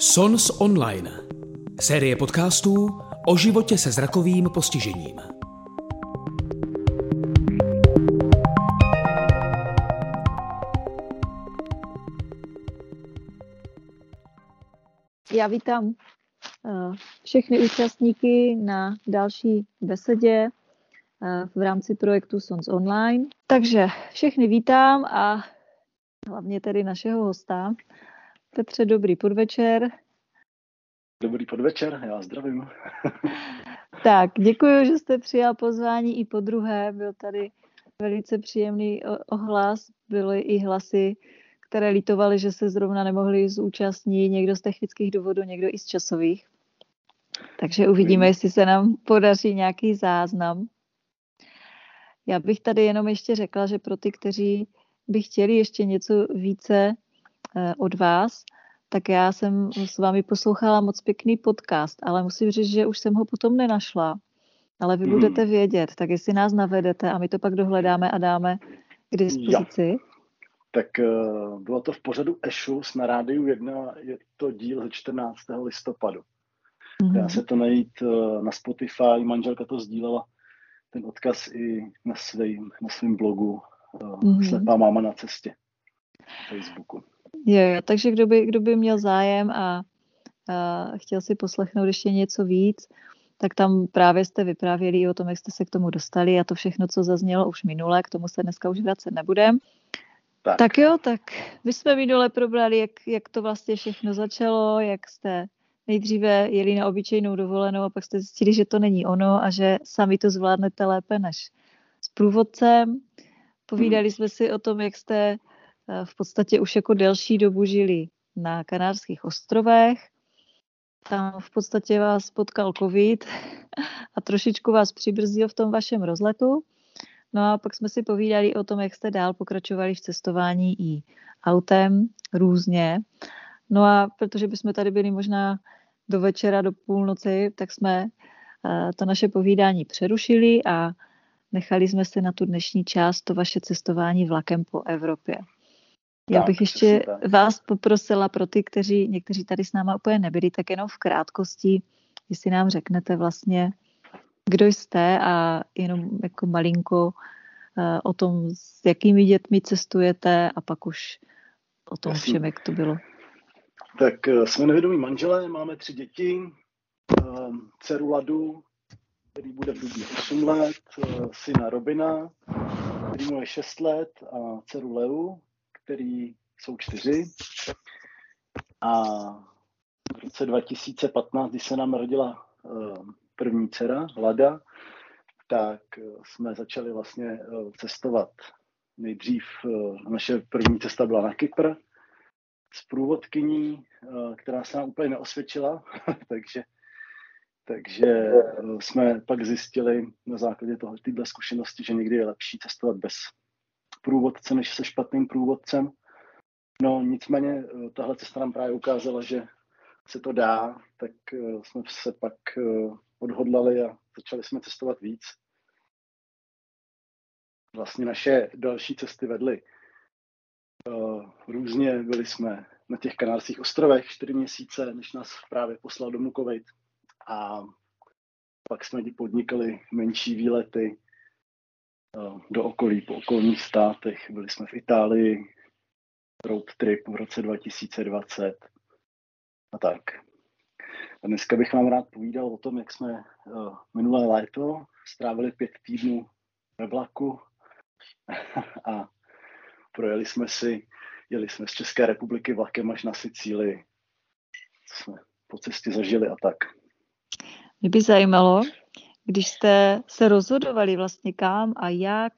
Sons Online. Série podcastů o životě se zrakovým postižením. Já vítám eh, všechny účastníky na další besedě eh, v rámci projektu Sons Online. Takže všechny vítám a hlavně tedy našeho hosta. Petře, dobrý podvečer. Dobrý podvečer, já zdravím. tak, děkuji, že jste přijal pozvání i po druhé. Byl tady velice příjemný ohlas. Byly i hlasy, které lítovaly, že se zrovna nemohli zúčastnit, někdo z technických důvodů, někdo i z časových. Takže uvidíme, jestli se nám podaří nějaký záznam. Já bych tady jenom ještě řekla, že pro ty, kteří by chtěli ještě něco více od vás, tak já jsem s vámi poslouchala moc pěkný podcast, ale musím říct, že už jsem ho potom nenašla. Ale vy hmm. budete vědět, tak jestli nás navedete a my to pak dohledáme a dáme k dispozici. Jo. Tak uh, bylo to v pořadu Ešus na rádiu 1, je to díl ze 14. listopadu. Mm-hmm. Dá se to najít uh, na Spotify, manželka to sdílela, ten odkaz i na svém na svým blogu uh, mm-hmm. Slepá máma na cestě Facebooku. Jo, jo, takže kdo by, kdo by měl zájem a, a chtěl si poslechnout ještě něco víc, tak tam právě jste vyprávěli i o tom, jak jste se k tomu dostali a to všechno, co zaznělo už minule, k tomu se dneska už vracet nebudem. Tak. tak jo, tak my jsme minule probrali, jak, jak to vlastně všechno začalo, jak jste nejdříve jeli na obyčejnou dovolenou a pak jste zjistili, že to není ono a že sami to zvládnete lépe než s průvodcem. Povídali hmm. jsme si o tom, jak jste v podstatě už jako delší dobu žili na Kanárských ostrovech. Tam v podstatě vás potkal covid a trošičku vás přibrzdil v tom vašem rozletu. No a pak jsme si povídali o tom, jak jste dál pokračovali v cestování i autem různě. No a protože bychom tady byli možná do večera, do půlnoci, tak jsme eh, to naše povídání přerušili a nechali jsme se na tu dnešní část to vaše cestování vlakem po Evropě. Já bych ještě vás poprosila pro ty, kteří někteří tady s náma úplně nebyli, tak jenom v krátkosti, jestli nám řeknete vlastně, kdo jste a jenom jako malinko eh, o tom, s jakými dětmi cestujete a pak už o tom Jasný. všem, jak to bylo. Tak eh, jsme nevědomí manželé, máme tři děti, eh, dceru Ladu, který bude v dubnu 8 let, syna Robina, který mu je 6 let a dceru Leu, který jsou čtyři. A v roce 2015, když se nám narodila eh, první dcera, Lada, tak eh, jsme začali vlastně eh, cestovat. Nejdřív naše první cesta byla na Kypr s průvodkyní, která se nám úplně neosvědčila, takže, takže jsme pak zjistili na základě toho, tyhle zkušenosti, že někdy je lepší cestovat bez průvodce než se špatným průvodcem. No nicméně eh, tahle cesta nám právě ukázala, že se to dá, tak eh, jsme se pak eh, odhodlali a začali jsme cestovat víc. Vlastně naše další cesty vedly různě. Byli jsme na těch kanárských ostrovech čtyři měsíce, než nás právě poslal domů COVID. A pak jsme podnikali menší výlety do okolí, po okolních státech. Byli jsme v Itálii, road trip v roce 2020 a tak. A dneska bych vám rád povídal o tom, jak jsme uh, minulé léto strávili pět týdnů ve vlaku a projeli jsme si, jeli jsme z České republiky vlakem až na Sicílii. Jsme po cestě zažili a tak. Mě by zajímalo, když jste se rozhodovali vlastně kam a jak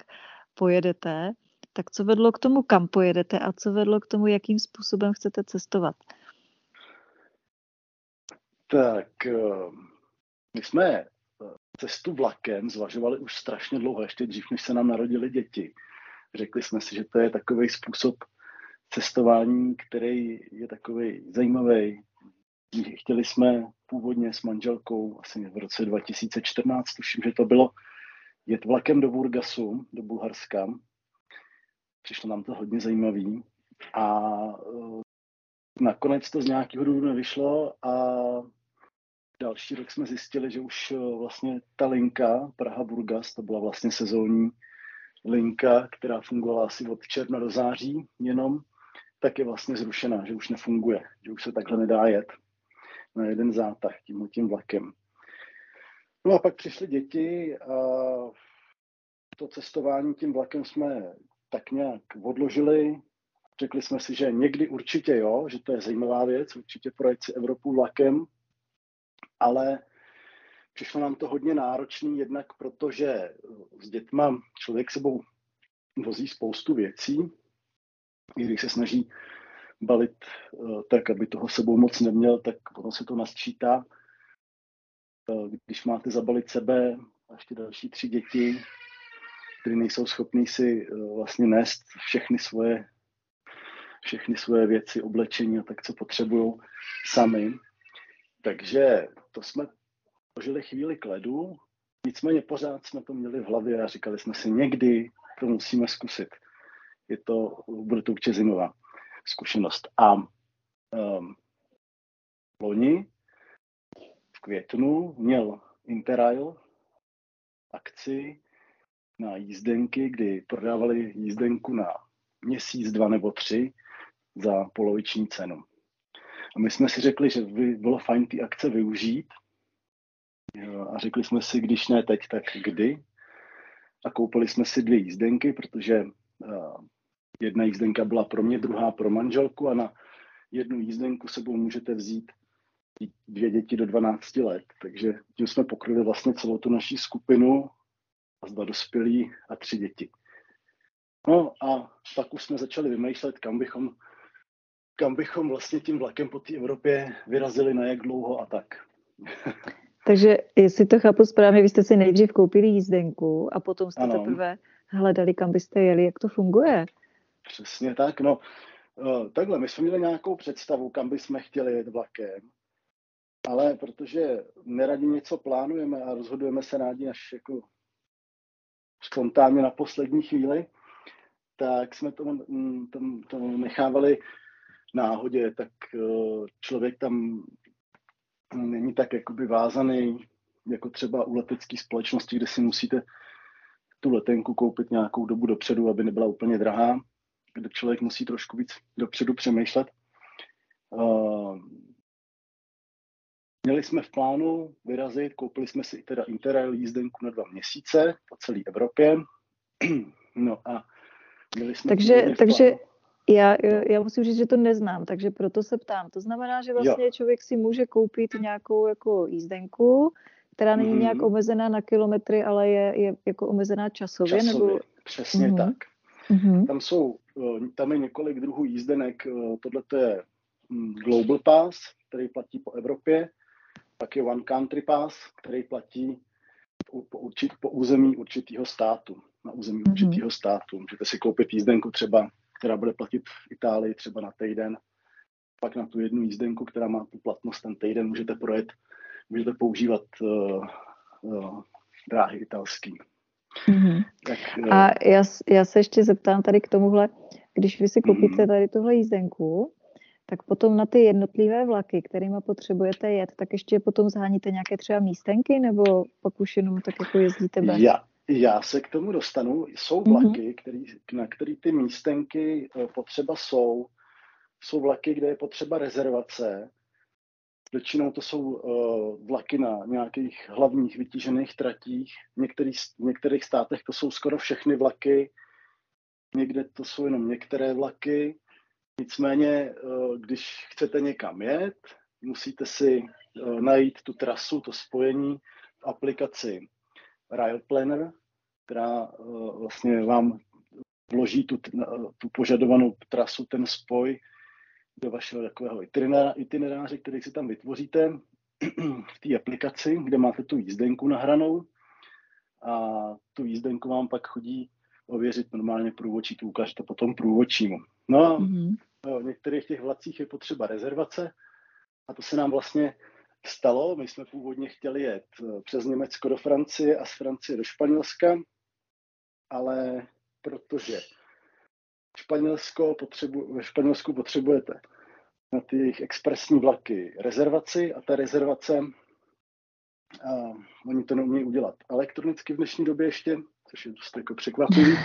pojedete, tak co vedlo k tomu, kam pojedete a co vedlo k tomu, jakým způsobem chcete cestovat? Tak eh, my jsme eh, cestu vlakem zvažovali už strašně dlouho, ještě dřív, než se nám narodili děti. Řekli jsme si, že to je takový způsob cestování, který je takový zajímavý. Chtěli jsme původně s manželkou asi v roce 2014, tuším, že to bylo, jet vlakem do Burgasu, do Bulharska. Přišlo nám to hodně zajímavý a uh, nakonec to z nějakého důvodu nevyšlo a další rok jsme zjistili, že už eh, vlastně ta linka Praha-Burgas, to byla vlastně sezónní linka, která fungovala asi od června do září jenom, tak je vlastně zrušená, že už nefunguje, že už se takhle nedá jet na jeden zátah tím, tím vlakem. No a pak přišly děti a to cestování tím vlakem jsme tak nějak odložili. Řekli jsme si, že někdy určitě jo, že to je zajímavá věc, určitě projet si Evropu vlakem, ale přišlo nám to hodně náročný, jednak protože s dětma člověk sebou vozí spoustu věcí, i když se snaží balit eh, tak, aby toho sebou moc neměl, tak ono se to nasčítá. Eh, když máte zabalit sebe a ještě další tři děti, které nejsou schopní si eh, vlastně nést všechny svoje, všechny svoje věci, oblečení a tak, co potřebují sami. Takže to jsme požili chvíli k ledu, nicméně pořád jsme to měli v hlavě a říkali jsme si, někdy to musíme zkusit. Je to, bude to určitě zimová zkušenost. A um, loni v květnu měl Interrail akci na jízdenky, kdy prodávali jízdenku na měsíc, dva nebo tři za poloviční cenu. A my jsme si řekli, že by bylo fajn ty akce využít a řekli jsme si, když ne teď, tak kdy. A koupili jsme si dvě jízdenky, protože jedna jízdenka byla pro mě, druhá pro manželku a na jednu jízdenku sebou můžete vzít dvě děti do 12 let. Takže tím jsme pokryli vlastně celou tu naší skupinu a dva dospělí a tři děti. No a pak už jsme začali vymýšlet, kam bychom, kam bychom vlastně tím vlakem po té Evropě vyrazili, na jak dlouho a tak. Takže jestli to chápu správně, vy jste si nejdřív koupili jízdenku a potom jste ano. teprve hledali, kam byste jeli, jak to funguje? Přesně tak, no. Eh, takhle, my jsme měli nějakou představu, kam bychom chtěli jet vlakem, ale protože neradi něco plánujeme a rozhodujeme se rádi až jako spontánně na poslední chvíli, tak jsme to, mm, to, to nechávali náhodě, tak eh, člověk tam není tak jakoby vázaný, jako třeba u letecké společnosti, kde si musíte tu letenku koupit nějakou dobu dopředu, aby nebyla úplně drahá, kde člověk musí trošku víc dopředu přemýšlet. Uh, měli jsme v plánu vyrazit, koupili jsme si teda Interrail jízdenku na dva měsíce po celé Evropě. No a měli jsme takže, takže já, já musím říct, že to neznám, takže proto se ptám. To znamená, že vlastně jo. člověk si může koupit nějakou jako jízdenku, která není mm-hmm. nějak omezená na kilometry, ale je, je jako omezená časově? Časově, nebo... přesně mm-hmm. tak. Mm-hmm. Tam jsou, eh, tam je několik druhů jízdenek. Eh, tohle je hm, Global Pass, který platí po Evropě. Pak je One Country Pass, který platí po, určit, po území určitého státu. Na území mm-hmm. určitého státu. Můžete si koupit jízdenku třeba která bude platit v Itálii třeba na týden. Pak na tu jednu jízdenku, která má tu platnost ten týden, můžete projet, můžete používat uh, uh, dráhy italský. Mm-hmm. Tak, uh, A já, já se ještě zeptám tady k tomuhle, když vy si koupíte mm-hmm. tady tuhle jízdenku, tak potom na ty jednotlivé vlaky, kterými potřebujete jet, tak ještě potom zháníte nějaké třeba místenky, nebo pak už jenom tak jako jezdíte bez? Já, já se k tomu dostanu. Jsou mhm. vlaky, mm-hmm. který, na který ty místenky eh, potřeba jsou. Jsou vlaky, kde je potřeba rezervace. Většinou to jsou uh, vlaky na nějakých hlavních vytížených tratích. V některých, v některých státech to jsou skoro všechny vlaky. Někde to jsou jenom některé vlaky. Nicméně, uh, když chcete někam jet, musíte si uh, najít tu trasu, to spojení v aplikaci Rail Planner, která eh, vlastně vám vloží tu, tu požadovanou trasu, ten spoj do vašeho takového itineráře, který si tam vytvoříte v té aplikaci, kde máte tu jízdenku nahranou a tu jízdenku vám pak chodí ověřit normálně průvočí, tu ukáže to potom průvočímu. No a mm-hmm. v některých těch vlacích je potřeba rezervace a to se nám vlastně stalo. My jsme původně chtěli jet eh, přes Německo do Francie a z Francie do Španělska, ale protože Španělsko potřebu, ve Španělsku potřebujete na ty jejich expresní vlaky rezervaci a ta rezervace, a oni to neumějí udělat elektronicky v dnešní době ještě, což je dost jako překvapivý,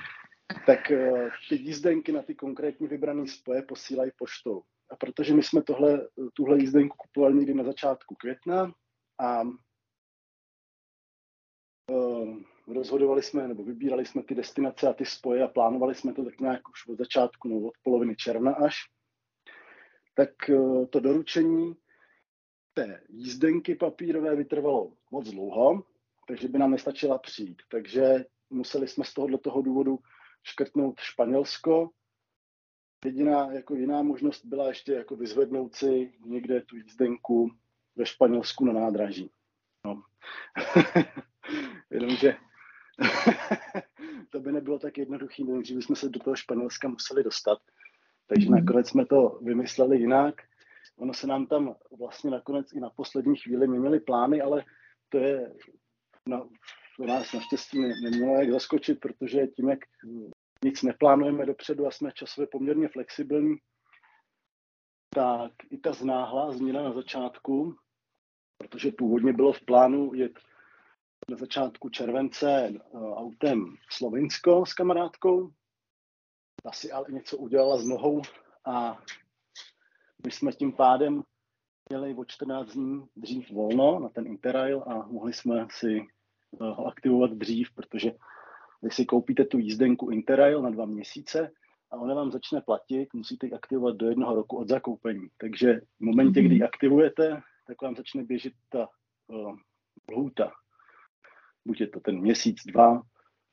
tak uh, ty jízdenky na ty konkrétní vybrané spoje posílají poštou. A protože my jsme tohle, tuhle jízdenku kupovali někdy na začátku května a uh, rozhodovali jsme, nebo vybírali jsme ty destinace a ty spoje a plánovali jsme to tak nějak už od začátku, nebo od poloviny června až, tak uh, to doručení té jízdenky papírové vytrvalo moc dlouho, takže by nám nestačila přijít. Takže museli jsme z tohohle toho důvodu škrtnout Španělsko. Jediná jako jiná možnost byla ještě jako vyzvednout si někde tu jízdenku ve Španělsku na nádraží. No. Jenomže to by nebylo tak jednoduché, nejdřív bychom se do toho Španělska museli dostat. Takže mm. nakonec jsme to vymysleli jinak. Ono se nám tam vlastně nakonec i na poslední chvíli měnily plány, ale to je na, to nás naštěstí ne, nemělo jak zaskočit, protože tím, jak nic neplánujeme dopředu a jsme časově poměrně flexibilní, tak i ta znáhlá změna na začátku, protože původně bylo v plánu jet na začátku července eh, autem Slovinsko s kamarádkou, ta si ale něco udělala s nohou a my jsme tím pádem měli o 14 dní dřív volno na ten Interrail a mohli jsme si eh, ho aktivovat dřív, protože vy si koupíte tu jízdenku Interrail na dva měsíce a ona vám začne platit, musíte ji aktivovat do jednoho roku od zakoupení. Takže v momentě, kdy ji mhm. aktivujete, tak vám začne běžet ta uh, lhůta. Buď je to ten měsíc, dva,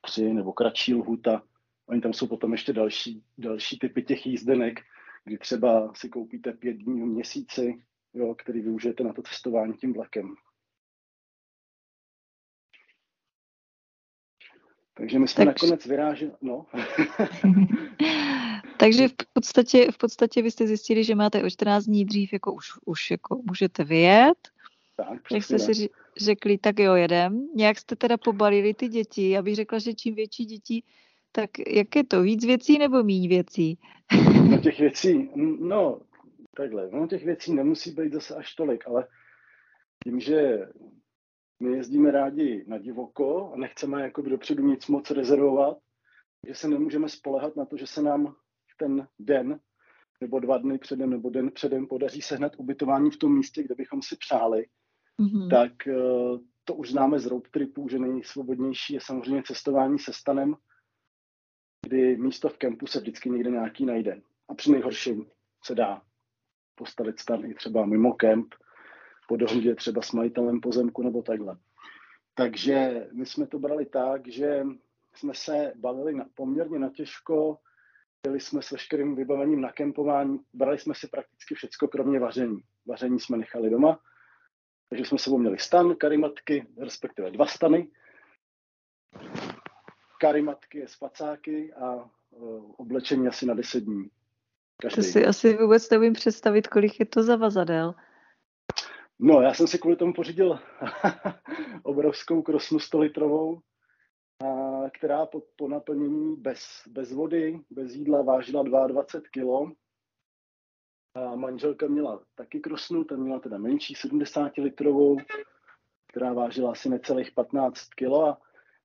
tři nebo kratší lhůta. Oni tam jsou potom ještě další, další typy těch jízdenek, kdy třeba si koupíte pět dní v měsíci, jo, který využijete na to cestování tím vlakem. Takže my jsme tak... nakonec vyráželi, no. Takže v podstatě, v podstatě vy jste zjistili, že máte o 14 dní dřív, jako už, už jako můžete vyjet. Tak, Jak jste si řekli, tak jo, jedem. Nějak jste teda pobalili ty děti. Já bych řekla, že čím větší děti, tak jak je to, víc věcí nebo méně věcí? No těch věcí, no takhle, no těch věcí nemusí být zase až tolik, ale tím, že my jezdíme rádi na divoko a nechceme jako dopředu nic moc rezervovat, že se nemůžeme spolehat na to, že se nám ten den nebo dva dny předem nebo den předem podaří sehnat ubytování v tom místě, kde bychom si přáli, mm-hmm. tak eh, to už známe z road tripů, že nejsvobodnější je samozřejmě cestování se stanem, kdy místo v kempu se vždycky někde nějaký najde. A při nejhorším se dá postavit stan i třeba mimo kemp, po dohodě třeba s majitelem pozemku nebo takhle. Takže my jsme to brali tak, že jsme se bavili na, poměrně natěžko, byli jsme s veškerým vybavením na kempování, brali jsme si prakticky všecko, kromě vaření. Vaření jsme nechali doma, takže jsme sebou měli stan, karimatky, respektive dva stany, karimatky, spacáky a uh, oblečení asi na 10 dní. Každý. To si asi vůbec nevím představit, kolik je to za vazadel. No, já jsem si kvůli tomu pořídil obrovskou krosnu 100 litrovou, a, která po, po naplnění bez, bez vody, bez jídla vážila 22 kg. A manželka měla taky krosnu, ten měla teda menší, 70 litrovou, která vážila asi necelých 15 kg. A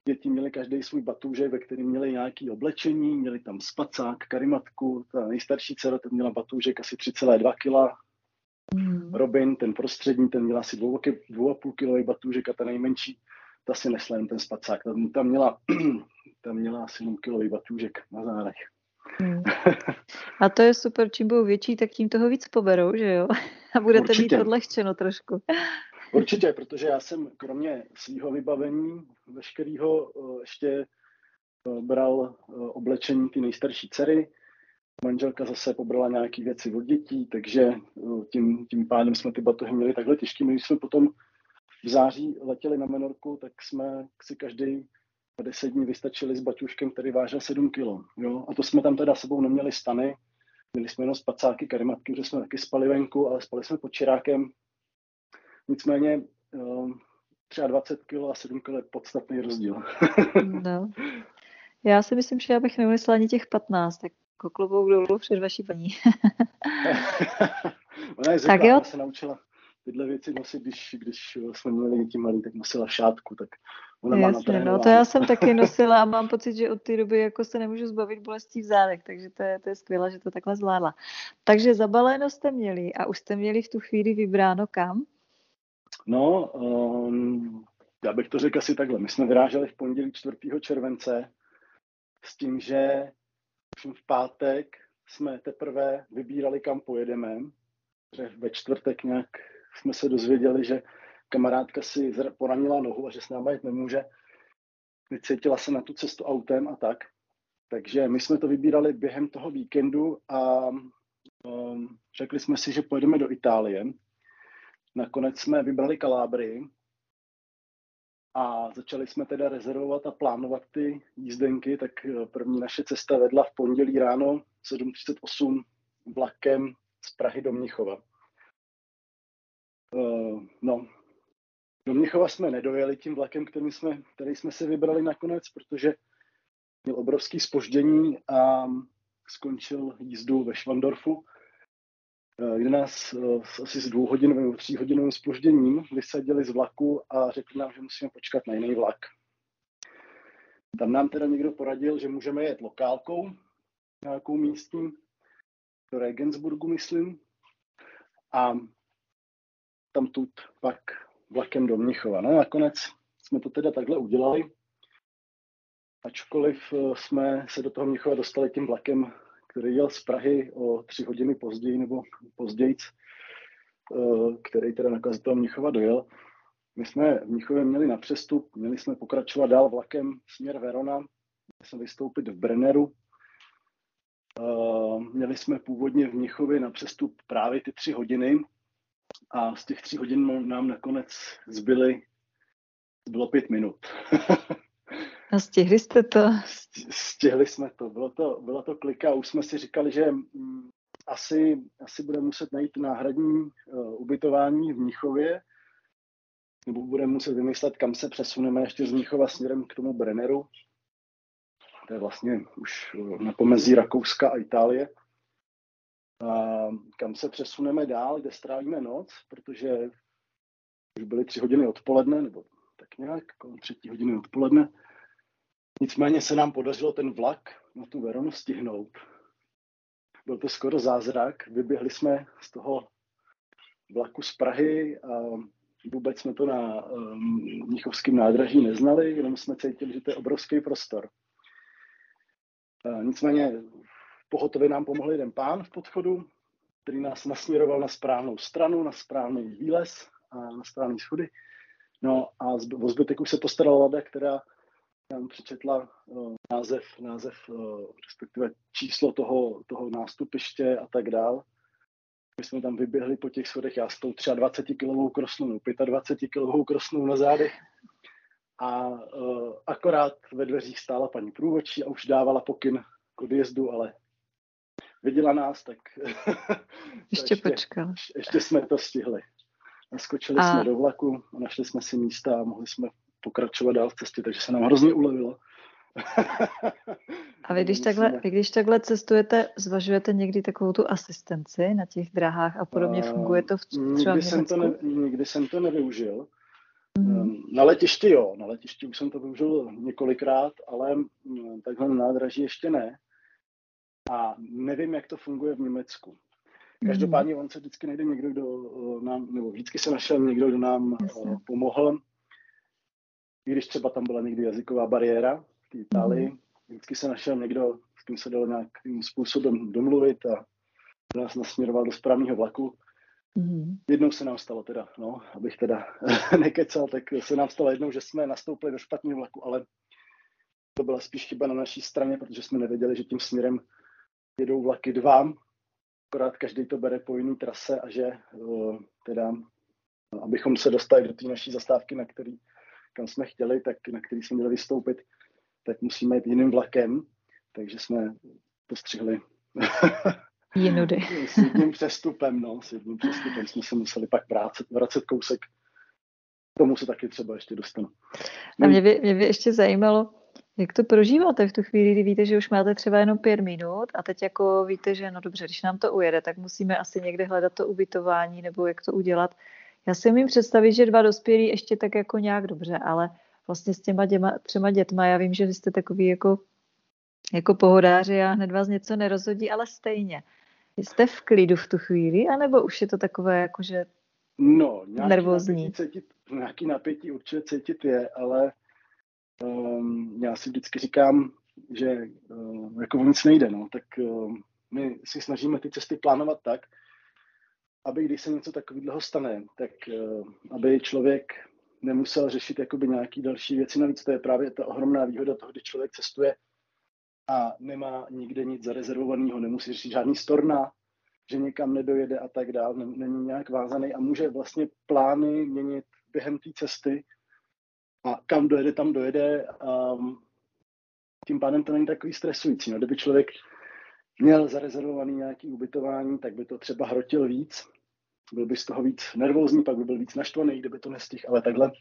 děti měly každý svůj batůžek, ve kterém měli nějaké oblečení, měli tam spacák, karimatku, ta nejstarší dcera ten měla batůžek asi 3,2 kg, Mm. Robin, ten prostřední, ten měl asi 2,5 kg batůžek a ta nejmenší, ta si nesla jen ten spacák. Ta, ta, měla, ta měla asi 7 kg batůžek na zádech. Mm. A to je super, čím budou větší, tak tím toho víc poberou, že jo? A budete Určitě. mít odlehčeno trošku. Určitě, protože já jsem kromě svého vybavení veškerého eh, ještě eh, bral eh, oblečení ty nejstarší dcery, Manželka zase pobrala nějaké věci od dětí, takže tím, tím pádem jsme ty batohy měli takhle těžké. My jsme potom v září letěli na Menorku, tak jsme si každý 10 dní vystačili s baťuškem, který vážil 7 kg. Jo? A to jsme tam teda sebou neměli stany, měli jsme jenom spacáky, karimatky, že jsme taky spali venku, ale spali jsme pod čirákem. Nicméně 23 kg a 7 kg je podstatný rozdíl. no. Já si myslím, že já bych neumyslela ani těch 15, tak jako klobouk dolů před vaší paní. Ona je zvyklá, tak jo. Ona se naučila tyhle věci nosit, když, když jsme měli děti malý, tak nosila šátku, tak Jasně, má no to já jsem taky nosila a mám pocit, že od té doby jako se nemůžu zbavit bolestí v zádech, takže to je, to je skvělé, že to takhle zvládla. Takže zabaleno jste měli a už jste měli v tu chvíli vybráno kam? No, um, já bych to řekl asi takhle. My jsme vyráželi v pondělí 4. července s tím, že v pátek jsme teprve vybírali, kam pojedeme. Že ve čtvrtek nějak jsme se dozvěděli, že kamarádka si poranila nohu a že s náma jít nemůže. Vycítila se na tu cestu autem a tak. Takže my jsme to vybírali během toho víkendu a um, řekli jsme si, že pojedeme do Itálie. Nakonec jsme vybrali Kalábrii a začali jsme teda rezervovat a plánovat ty jízdenky, tak eh, první naše cesta vedla v pondělí ráno 7.38 vlakem z Prahy do Mnichova. Uh, no, do Mnichova jsme nedojeli tím vlakem, který jsme, který jsme si vybrali nakonec, protože měl obrovský spoždění a skončil jízdu ve Švandorfu, eh, kde nás eh, asi s dvouhodinovým nebo tříhodinovým spožděním vysadili z vlaku a řekli nám, že musíme počkat na jiný vlak. Tam nám teda někdo poradil, že můžeme jet lokálkou, nějakou místní, do Regensburgu, myslím, a tam tut pak vlakem do Mnichova. No nakonec jsme to teda takhle udělali, ačkoliv eh, jsme se do toho Mnichova dostali tím vlakem, který jel z Prahy o tři hodiny později nebo později, eh, který teda nakonec do Mnichova dojel. My jsme v Mnichově měli na přestup, měli jsme pokračovat dál vlakem směr Verona, měli jsme vystoupit v Brenneru. Eh, měli jsme původně v Mnichově na přestup právě ty tři hodiny, a z těch tří hodin nám nakonec zbyly, bylo pět minut. a stihli jste to? Stihli jsme to, bylo to, bylo to klika. Už jsme si říkali, že mm, asi, asi budeme muset najít náhradní uh, ubytování v Mnichově, nebo budeme muset vymyslet, kam se přesuneme ještě z Mnichova směrem k tomu Brenneru. To je vlastně už na pomezí Rakouska a Itálie kam se přesuneme dál, kde strávíme noc, protože už byly tři hodiny odpoledne, nebo tak nějak, kolem třetí hodiny odpoledne. Nicméně se nám podařilo ten vlak na tu Veronu stihnout. Byl to skoro zázrak. Vyběhli jsme z toho vlaku z Prahy a vůbec jsme to na um, Mnichovském nádraží neznali, jenom jsme cítili, že to je obrovský prostor. Nicméně pohotově nám pomohl jeden pán v podchodu, který nás nasměroval na správnou stranu, na správný výlez a na správný schody. No a o zbytek už se postarala Lada, která nám přečetla uh, název, název uh, respektive číslo toho, toho nástupiště a tak dál. My jsme tam vyběhli po těch schodech, já s tou třeba 20 kilovou krosnou, 25 kilovou krosnou na zádech. A uh, akorát ve dveřích stála paní průvodčí a už dávala pokyn k odjezdu, ale viděla nás, tak ještě, ještě počkal. Ještě jsme to stihli. Naskočili a... jsme do vlaku a našli jsme si místa a mohli jsme pokračovat dál v cestě, takže se nám hrozně ulevilo. a vy když, takhle, vy když takhle cestujete, zvažujete někdy takovou tu asistenci na těch drahách a podobně? Funguje to v třeba nikdy, jsem to ne, nikdy jsem to nevyužil. Mm. Na letišti jo, na letišti už jsem to využil několikrát, ale mm, takhle na nádraží ještě ne a nevím, jak to funguje v Německu. Každopádně on se vždycky najde někdo, kdo eh, nám, nebo vždycky se našel někdo, kdo nám Jasně. Eh, pomohl. I když třeba tam byla někdy jazyková bariéra v Itálii, mm. vždycky se našel někdo, s kým se dalo nějakým způsobem domluvit a nás nasměroval do správného vlaku. Mm. Jednou se nám stalo teda, no, abych teda nekecal, tak se nám stalo jednou, že jsme nastoupili do špatného vlaku, ale to byla spíš chyba na naší straně, protože jsme nevěděli, že tím směrem jedou vlaky dva, akorát každý to bere po jiné trase a že teda, abychom se dostali do té naší zastávky, na který, kam jsme chtěli, tak na který jsme měli vystoupit, tak musíme jít jiným vlakem, takže jsme postřihli Jinudy. s jedním přestupem, no, s jedním přestupem jsme se museli pak vracet, vracet kousek. K tomu se taky třeba ještě dostanu. A mě by, mě by ještě zajímalo, Jak to prožíváte v tu chvíli, kdy víte, že už máte třeba jenom pět minut a teď jako víte, že no dobře, když nám to ujede, tak musíme asi někde hledat to ubytování nebo jak to udělat. Já si umím představit, že dva dospělí ještě tak jako nějak dobře, ale vlastně s těma děma, třema dětma, já vím, že vy jste takový jako, jako pohodáři a hned vás něco nerozhodí, ale stejně. Jste v klidu v tu chvíli, anebo už je to takové jako, že no, nějaký nervózní? Napětí cítit, nějaký napětí určitě cítit je, ale um, já si vždycky říkám, že uh, jako nic nejde, no, tak uh, my si snažíme ty cesty plánovat tak, aby když se něco takového stane, tak uh, aby člověk nemusel řešit jakoby nějaký další věci. Navíc to je právě ta ohromná výhoda toho, když člověk cestuje a nemá nikde nic zarezervovaného, nemusí řešit žádný storna, že někam nedojede a tak dále, není nějak vázaný a může vlastně plány měnit během té cesty a kam dojede, tam dojede. A tím pádem to není takový stresující. No, kdyby člověk měl zarezervovaný nějaký ubytování, tak by to třeba hrotil víc, byl by z toho víc nervózní, pak by byl víc naštvaný, kdyby to nestihl, ale takhle,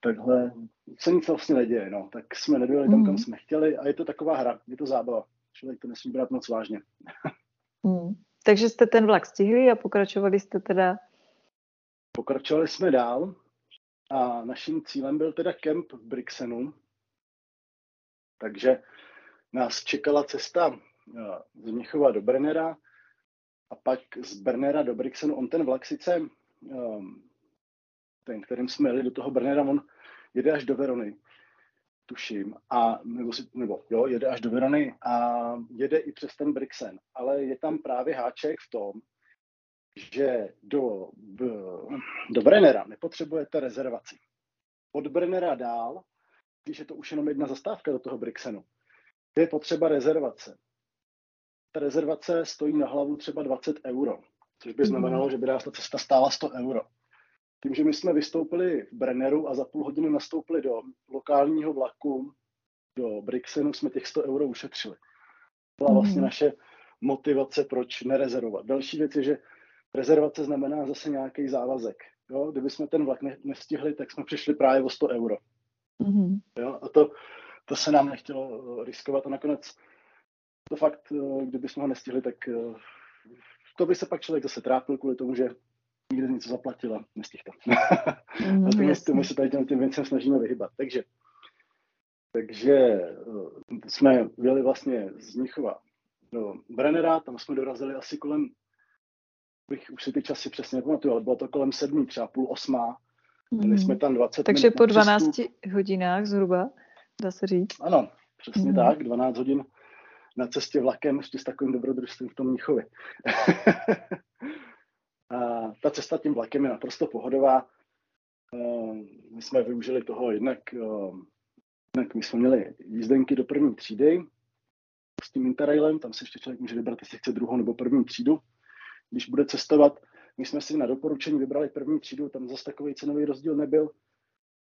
takhle se nic vlastně neděje, no. Tak jsme nedojeli tam, kam mm. jsme chtěli a je to taková hra, je to zábava. Člověk to nesmí brát moc vážně. mm. Takže jste ten vlak stihli a pokračovali jste teda? Pokračovali jsme dál a naším cílem byl teda kemp v Brixenu. Takže nás čekala cesta eh, z Měchova do Brennera a pak z Brennera do Brixenu. On ten vlak sice, eh, ten, kterým jsme jeli do toho Brennera, on jede až do Verony, tuším, a, nebo, si, nebo jo, jede až do Verony a jede i přes ten Brixen, ale je tam právě háček v tom, že do, do Brennera nepotřebujete rezervaci. Od Brennera dál, když je to už jenom jedna zastávka do toho Brixenu, je potřeba rezervace. Ta rezervace stojí na hlavu třeba 20 euro, což by znamenalo, že by nás ta cesta stála 100 euro. Tím, že my jsme vystoupili v Brenneru a za půl hodiny nastoupili do lokálního vlaku do Brixenu, jsme těch 100 euro ušetřili. Byla vlastně naše motivace, proč nerezervovat. Další věc je, že rezervace znamená zase nějaký závazek. Jo? Kdyby jsme ten vlak ne, nestihli, tak jsme přišli právě o 100 euro. Mm-hmm. Jo? A to, to se nám nechtělo eh, riskovat a nakonec to fakt, eh, kdyby jsme ho nestihli, tak eh, to by se pak člověk zase trápil kvůli tomu, že nikdy něco zaplatil a nestihl to. Mm, a tomu, tomu se tady těm, těm věcem snažíme vyhybat. Takže, takže jsme byli vlastně z Nichova do Brennera, tam jsme dorazili asi kolem bych už si ty časy přesně nepamatuju, ale bylo to kolem sedmi, třeba půl osmá. Byli mm. jsme tam 20 Takže po 12 hodinách zhruba, dá se říct. Ano, přesně mm. tak, 12 hodin na cestě vlakem ještě s takovým dobrodružstvím v tom Mnichově. a ta cesta tím vlakem je naprosto pohodová. Ehm, my jsme využili toho jednak, ehm, jednak my jsme měli jízdenky do první třídy s tím Interrailem, tam se ještě člověk může vybrat, jestli chce druhou nebo první třídu když bude cestovat. My jsme si na doporučení vybrali první třídu, tam zase takový cenový rozdíl nebyl.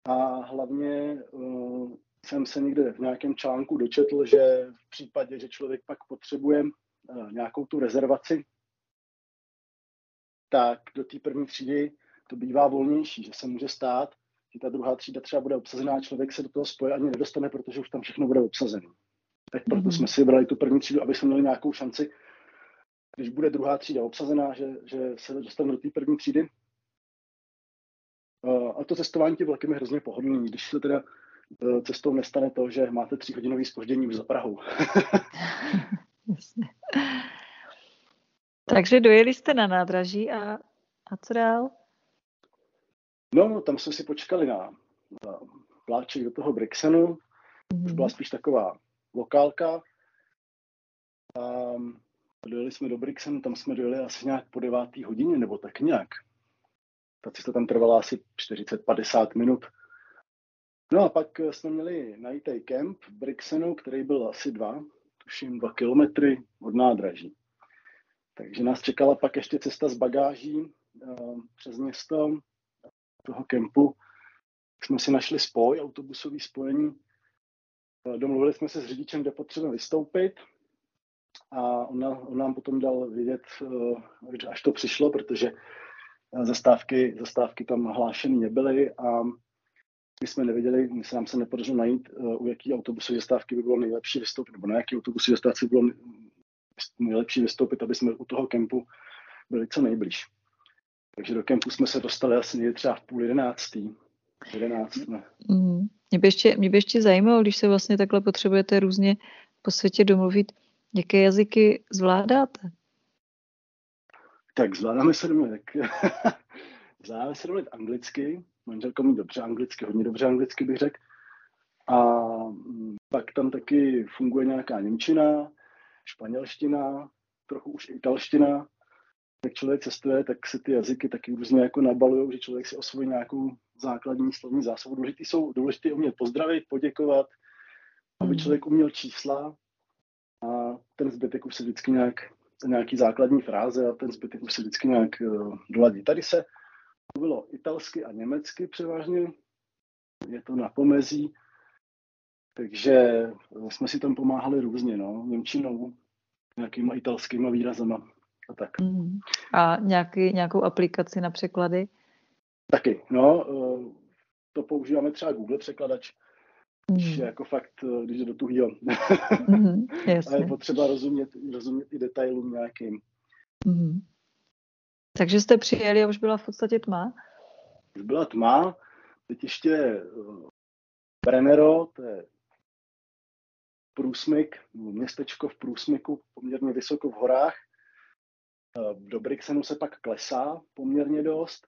A hlavně uh, jsem se někde v nějakém článku dočetl, že v případě, že člověk pak potřebuje uh, nějakou tu rezervaci, tak do té první třídy to bývá volnější, že se může stát, že ta druhá třída třeba bude obsazená, člověk se do toho spoje ani nedostane, protože už tam všechno bude obsazené. Tak proto mm-hmm. jsme si vybrali tu první třídu, aby jsme měli nějakou šanci když bude druhá třída obsazená, že, že se dostanu do té první třídy. A to cestování tím vlakem je hrozně pohodlný, když se teda e, cestou nestane to, že máte tříhodinový spoždění za Prahou. Takže dojeli jste na nádraží a, a co dál? No, tam jsme si počkali na, na pláček do toho Brixenu. Mm-hmm. Už byla spíš taková lokálka. Um, dojeli jsme do Brixenu, tam jsme dojeli asi nějak po devátý hodině, nebo tak nějak. Ta cesta tam trvala asi 40-50 minut. No a pak jsme měli najít kemp v Brixenu, který byl asi dva, tuším dva kilometry od nádraží. Takže nás čekala pak ještě cesta s bagáží uh, přes město toho kempu. Jsme si našli spoj, autobusový spojení. Uh, domluvili jsme se s řidičem, kde potřebujeme vystoupit a on, on nám potom dal vědět, eh, až to přišlo, protože eh, zastávky, zastávky tam hlášeny nebyly a my jsme nevěděli, my se nám se nepodařilo najít, uh, u jaký autobusové zastávky by bylo nejlepší vystoupit, nebo na jaký autobusové zastávce by bylo nejlepší vystoupit, aby jsme u toho kempu byli co nejblíž. Takže do kempu jsme se dostali asi někdy třeba v půl jedenáctý. Jedenáct, ne. Mm. Mě, by ještě, mě by ještě zajímalo, když se vlastně takhle potřebujete různě po světě domluvit, jaké jazyky zvládáte? Tak zvládáme se domluvit. zvládáme se domluvit anglicky, manželka mít dobře anglicky, hodně dobře anglicky bych řekl. A mm, pak tam taky funguje nějaká Němčina, španělština, trochu už italština. Jak člověk cestuje, tak se ty jazyky taky různě jako nabalují, že člověk si osvojí nějakou základní slovní zásobu. Důležitý jsou důležité umět pozdravit, poděkovat, aby hmm. člověk uměl čísla a ten zbytek už se vždycky nějak, nějaký základní fráze a ten zbytek už se vždycky nějak uh, doladí. Tady se mluvilo italsky a německy převážně, je to na pomezí, takže jsme si tam pomáhali různě, no, Němčinou, nějakýma italskýma výrazama a tak. Mm. A nějaký, nějakou aplikaci na překlady? Taky, no, eh, to používáme třeba Google překladač, mm. je jako fakt, eh, když je do tuhýho. mm, a je potřeba rozumět, rozumět i detailům nějakým. Mm. Takže jste přijeli a už byla v podstatě tma? Už byla tma, teď ještě eh, Brennero, to je průsmyk, městečko v průsmyku, poměrně vysoko v horách. Do Brixenu se pak klesá poměrně dost,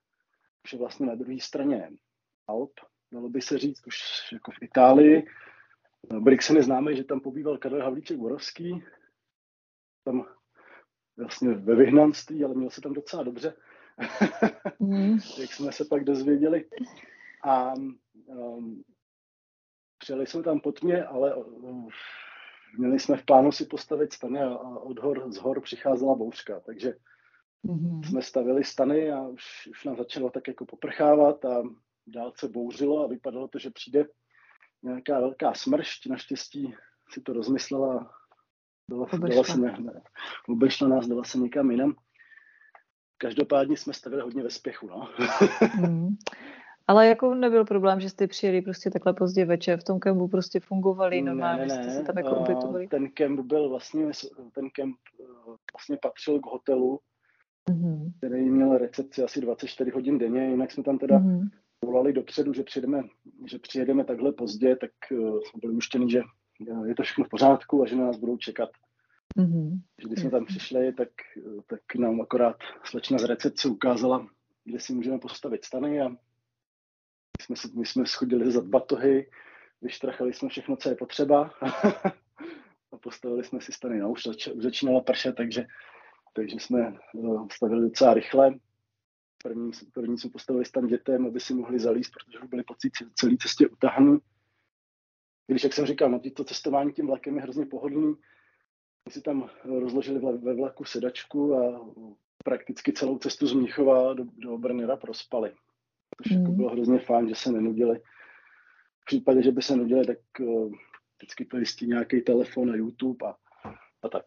už je vlastně na druhé straně Alp, dalo by se říct, už jako v Itálii. Brixen je známý, že tam pobýval Karel Havlíček Borovský, tam vlastně ve vyhnanství, ale měl se tam docela dobře, mm. jak jsme se pak dozvěděli. A um, přijeli jsme tam po tmě, ale um, měli jsme v plánu si postavit stany a, od hor, z hor přicházela bouřka, takže mm-hmm. jsme stavili stany a už, už nám začalo tak jako poprchávat a dálce bouřilo a vypadalo to, že přijde nějaká velká smršť. Naštěstí si to rozmyslela dala, dala se ne, ne, obešla nás, dala se někam jinam. Každopádně jsme stavili hodně ve spěchu, no. mm. Ale jako nebyl problém, že jste přijeli prostě takhle pozdě večer, v tom kempu prostě fungovali normálně, ne, ne, jste se tam jako ubytovali? Ten kemp byl vlastně, ten kemp eh, vlastně patřil k hotelu, mm-hmm. který měl recepci asi 24 hodin denně, jinak jsme tam teda mm-hmm. Volali dopředu, že přijedeme, že přijedeme takhle pozdě, tak uh, jsme byli uštěni, že je to všechno v pořádku a že na nás budou čekat. Mm-hmm. Když jsme tam přišli, tak, tak nám akorát slečna z recepce ukázala, kde si můžeme postavit stany a my jsme, my jsme schodili za batohy, vyštrachali jsme všechno, co je potřeba a postavili jsme si stany. No, už, zač, už začínala pršet, takže, takže jsme stavili docela rychle. První, první jsme postavili stan dětem, aby si mohli zalíst, protože byli po celé cestě utahaný. Když, jak jsem říkal, no, to cestování tím vlakem je hrozně pohodlný. My si tam rozložili ve vlaku sedačku a prakticky celou cestu z Mnichova do, do Brnera prospali. Což mm. jako bylo hrozně fajn, že se nenudili. V případě, že by se nudili, tak uh, vždycky to jistí nějaký telefon na YouTube a, a tak.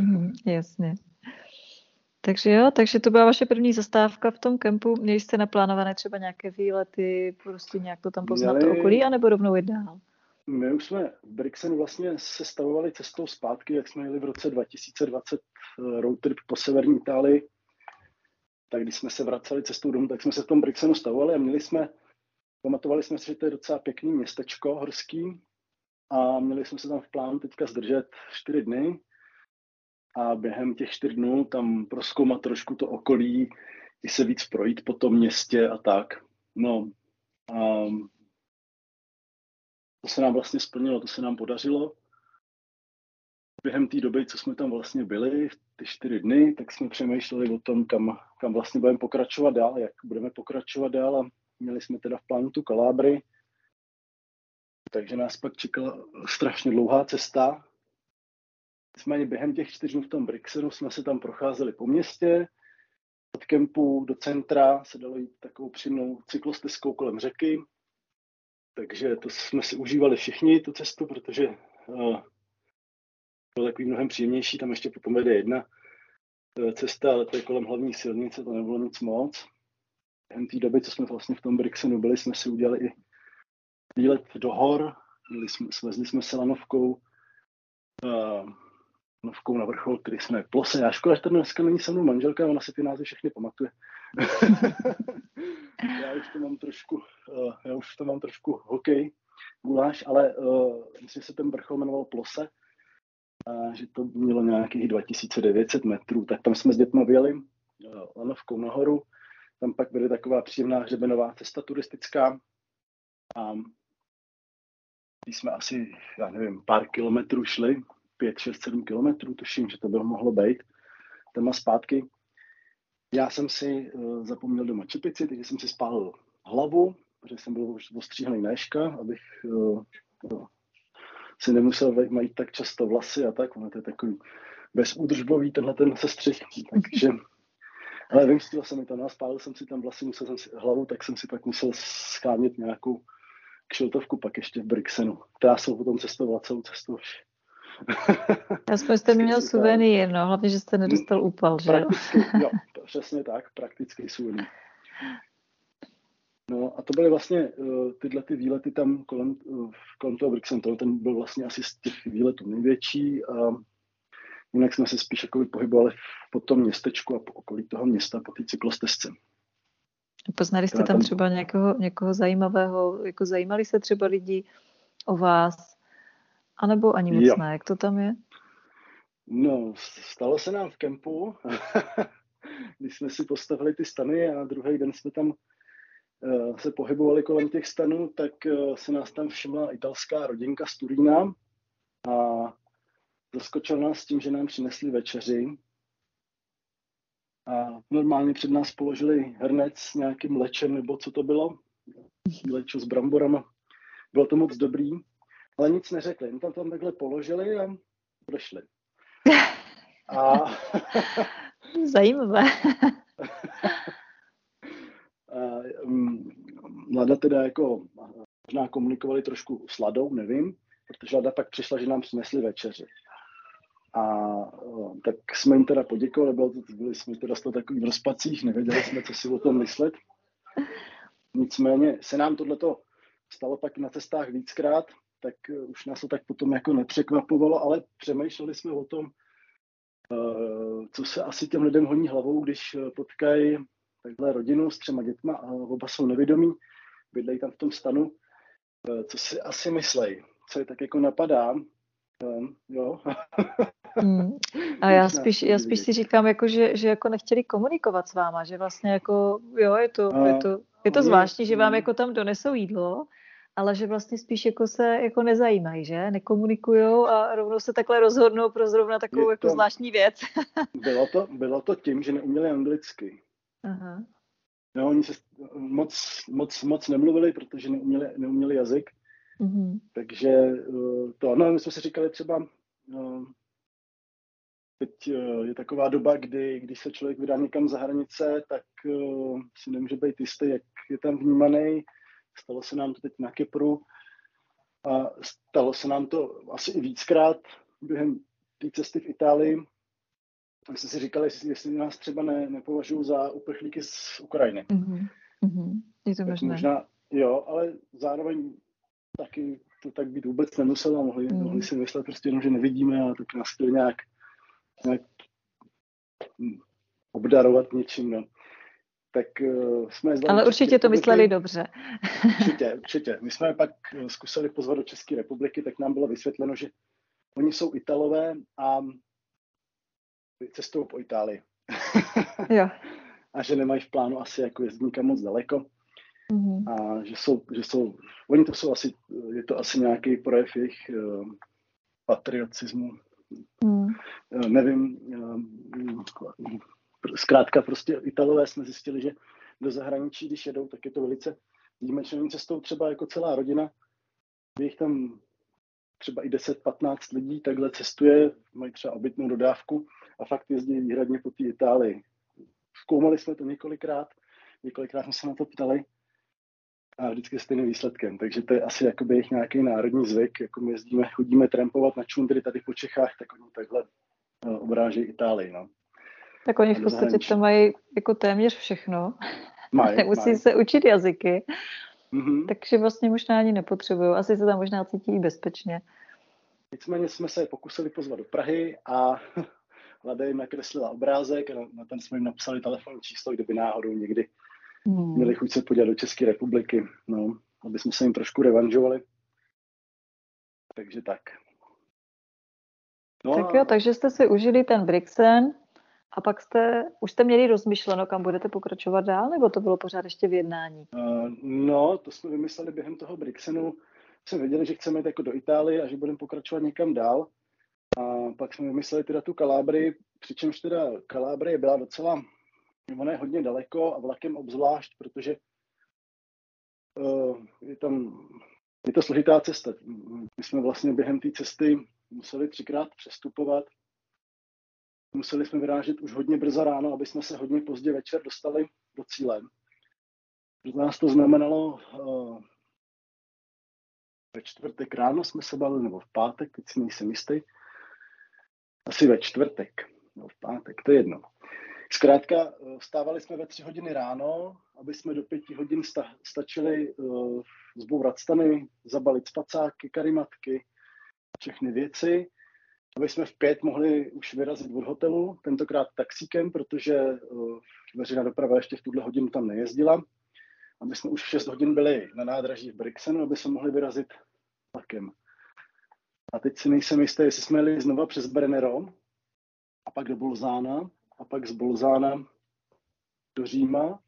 mm, jasně. Takže jo, takže to byla vaše první zastávka v tom kempu. Měli jste naplánované třeba nějaké výlety, prostě nějak to tam poznat Měli... to okolí, anebo rovnou jít dál? My už jsme v Brixenu vlastně se stavovali cestou zpátky, jak jsme jeli v roce 2020 eh, road trip po severní Itálii. Tak když jsme se vraceli cestou domů, tak jsme se v tom Brixenu stavovali a měli jsme, pamatovali jsme si, že to je docela pěkný městečko horský a měli jsme se tam v plánu teďka zdržet čtyři dny a během těch čtyř dnů tam proskoumat trošku to okolí, i se víc projít po tom městě a tak. No, a to se nám vlastně splnilo, to se nám podařilo. Během té doby, co jsme tam vlastně byli, ty čtyři dny, tak jsme přemýšleli o tom, kam, kam vlastně budeme pokračovat dál, jak budeme pokračovat dál a měli jsme teda v plánu tu Kalábry, takže nás pak čekala strašně dlouhá cesta. Nicméně během těch čtyř dnů v tom Brixenu jsme se tam procházeli po městě, od kempu do centra se dalo jít takovou přímou cyklostezkou kolem řeky, takže to jsme si užívali všichni, tu cestu, protože uh, bylo takový mnohem příjemnější. Tam ještě potom vede jedna uh, cesta, ale to je kolem hlavní silnice, to nebylo nic moc. Během té doby, co jsme vlastně v tom Brixenu byli, jsme si udělali i výlet do hor, jsme, svezli jsme se lanovkou, uh, lanovkou na vrchol, který jsme Plose. Já škoda, že to dneska není se mnou manželka, ona si ty názvy všechny pamatuje. já už to mám trošku, uh, já už to mám trošku hokej, guláš, ale uh, myslím, že se ten vrchol jmenoval Plose, a že to mělo nějakých 2900 metrů, tak tam jsme s dětmi vyjeli uh, lanovkou nahoru, tam pak bude taková příjemná hřebenová cesta turistická a když jsme asi, já nevím, pár kilometrů šli, pět, šest, sedm kilometrů, tuším, že to bylo mohlo být, tam a zpátky. Já jsem si uh, zapomněl doma čepici, takže jsem si spálil hlavu, protože jsem byl už ostříhaný néška, abych uh, si nemusel mít tak často vlasy a tak, ono to je takový bezúdržbový tenhle ten sestřih, takže ale vymstil jsem mi to, no, spálil jsem si tam vlasy, musel jsem si hlavu, tak jsem si pak musel schánět nějakou kšiltovku pak ještě v Brixenu, která jsou potom cestovala celou cestu. Aspoň jste měl suvenýr, no, hlavně, že jste nedostal úpal, že prakticky, jo? přesně tak, praktický suvenýr. No a to byly vlastně uh, tyhle ty výlety tam kolem, uh, kolem toho Brixenu, ten byl vlastně asi z těch výletů největší a jinak jsme se spíš jako pohybovali po tom městečku a po okolí toho města, po té cyklostezce. Poznali jste tam třeba někoho, někoho zajímavého, jako zajímali se třeba lidi o vás, anebo ani moc jo. ne, jak to tam je? No, stalo se nám v kempu, když jsme si postavili ty stany a druhý den jsme tam uh, se pohybovali kolem těch stanů, tak uh, se nás tam všimla italská rodinka z Turína a zaskočil nás tím, že nám přinesli večeři a normálně před nás položili hrnec s nějakým lečem, nebo co to bylo, lečo s bramborama. Bylo to moc dobrý, ale nic neřekli. Jen tam tam takhle položili a odešli. A... Zajímavé. um, Lada teda jako možná komunikovali trošku s Ladou, nevím, protože Lada pak přišla, že nám přinesli večeři. A tak jsme jim teda poděkovali, bylo to, byli jsme teda z toho takových rozpacích, nevěděli jsme, co si o tom myslet. Nicméně se nám tohleto stalo pak na cestách víckrát, tak eh, už nás to tak potom jako nepřekvapovalo, ale přemýšleli jsme o tom, eh, co se asi těm lidem honí hlavou, když eh, potkají takhle rodinu s třema dětma a oba jsou nevědomí, bydlejí tam v tom stanu, co si asi myslej, co je tak jako napadá, jo. Hmm. A já spíš, já spíš si říkám, jako, že, že jako nechtěli komunikovat s váma, že vlastně jako, jo, je to, a, je to, je to zvláštní, že vám jako tam donesou jídlo, ale že vlastně spíš jako se jako nezajímají, že? Nekomunikujou a rovnou se takhle rozhodnou pro zrovna takovou jako to, jako zvláštní věc. bylo, to, bylo to tím, že neuměli anglicky. Aha. No, oni se moc, moc, moc nemluvili, protože neuměli, neuměli jazyk. Mm-hmm. Takže eh, to, no, my jsme si říkali třeba, no, teď eh, je taková doba, kdy když se člověk vydá někam za hranice, tak si nemůže být jistý, jak je tam vnímaný. Stalo se nám to teď na Kypru a stalo se nám to asi i víckrát během té cesty v Itálii. My jsme si říkali, jestli, jestli nás třeba ne, nepovažují za uprchlíky z Ukrajiny. Mm-hmm. Je to možné. Možná, jo, ale zároveň taky to tak být vůbec nemuselo. Mohli, mm. mohli si myslet prostě jenom, že nevidíme a tak nás chtěli nějak nějak obdarovat něčím. No. Tak uh, jsme Ale určitě to mysleli dobře. Určitě, určitě. My jsme pak eh, zkusili pozvat do České republiky, tak nám bylo vysvětleno, že oni jsou Italové a cestují po Itálii. jo. a že nemají v plánu asi jako jezdit nikam moc daleko. Mm-hmm. A že jsou, že jsou, oni to jsou asi, je to asi nějaký projev jejich uh, patriotismu, Hmm. Nevím, zkrátka prostě Italové jsme zjistili, že do zahraničí, když jedou, tak je to velice výjimečnou cestou třeba jako celá rodina. Je jich tam třeba i 10-15 lidí takhle cestuje, mají třeba obytnou dodávku a fakt jezdí výhradně po té Itálii. Zkoumali jsme to několikrát, několikrát jsme se na to ptali a vždycky stejným výsledkem. Takže to je asi jakoby jejich nějaký národní zvyk, jako my jezdíme, chodíme trampovat na čundry tady po Čechách, tak oni takhle uh, obrážejí Itálii. No. Tak oni v podstatě to mají jako téměř všechno. Maj, Nemusí maj. se učit jazyky. Mm-hmm. Takže vlastně možná ani nepotřebují. Asi se tam možná cítí bezpečně. Nicméně jsme se pokusili pozvat do Prahy a Lada jim nakreslila obrázek a na ten jsme jim napsali telefonní číslo, kdyby náhodou někdy hmm. měli chuť se podívat do České republiky, no, aby jsme se jim trošku revanžovali. Takže tak. No tak jo, a... takže jste si užili ten Brixen a pak jste, už jste měli rozmyšleno, kam budete pokračovat dál, nebo to bylo pořád ještě v jednání? Uh, no, to jsme vymysleli během toho Brixenu. Jsme věděli, že chceme jít jako do Itálie a že budeme pokračovat někam dál. A pak jsme vymysleli teda tu Kalábry, přičemž teda Kalábry byla docela, ona je hodně daleko a vlakem obzvlášť, protože uh, je tam, je to složitá cesta. My jsme vlastně během té cesty museli třikrát přestupovat. Museli jsme vyrážet už hodně brzo ráno, aby jsme se hodně pozdě večer dostali do cíle. Pro nás to znamenalo uh, ve čtvrtek ráno jsme se bavili, nebo v pátek, teď si nejsem jistý, asi ve čtvrtek, no v pátek, to je jedno. Zkrátka, eh, vstávali jsme ve tři hodiny ráno, aby jsme do pěti hodin sta- stačili uh, zbourat stany, zabalit spacáky, karimatky, všechny věci, aby jsme v pět mohli už vyrazit od hotelu, tentokrát taxíkem, protože uh, veřejná doprava ještě v tuhle hodinu tam nejezdila, aby jsme už v 6 hodin byli na nádraží v Brixenu, aby jsme mohli vyrazit vlakem. A teď si nejsem jistý, jestli jsme jeli znova přes Brennero a pak do Bolzána a pak z Bolzána do Říma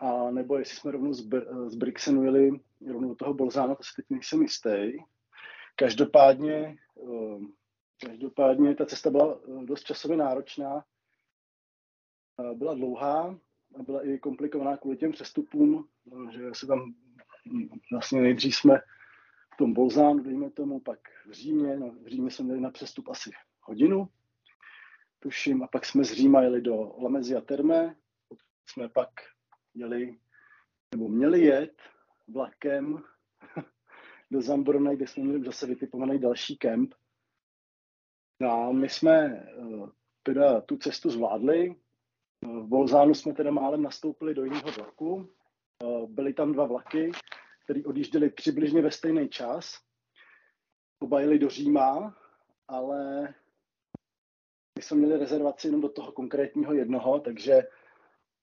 a nebo jestli jsme rovnou z, Br- z Brixenu jeli rovnou do toho Bolzána, to si teď nejsem jistý. Každopádně, eh, každopádně ta cesta byla eh, dost časově náročná, byla dlouhá a byla i komplikovaná kvůli těm přestupům, že se tam hm, vlastně nejdřív jsme v tom Bolzánu, dejme tomu, pak v Římě. No, v Římě jsme měli na přestup asi hodinu, tuším, a pak jsme z Říma jeli do Lamezia Terme, jsme pak jeli, nebo měli jet vlakem do Zambrona, kde jsme měli zase vytipovaný další kemp. No a my jsme eh, teda tu cestu zvládli. V Bolzánu jsme teda málem nastoupili do jiného vlaku. Eh, byly tam dva vlaky, který odjížděli přibližně ve stejný čas. Oba jeli do Říma, ale my jsme měli rezervaci jenom do toho konkrétního jednoho, takže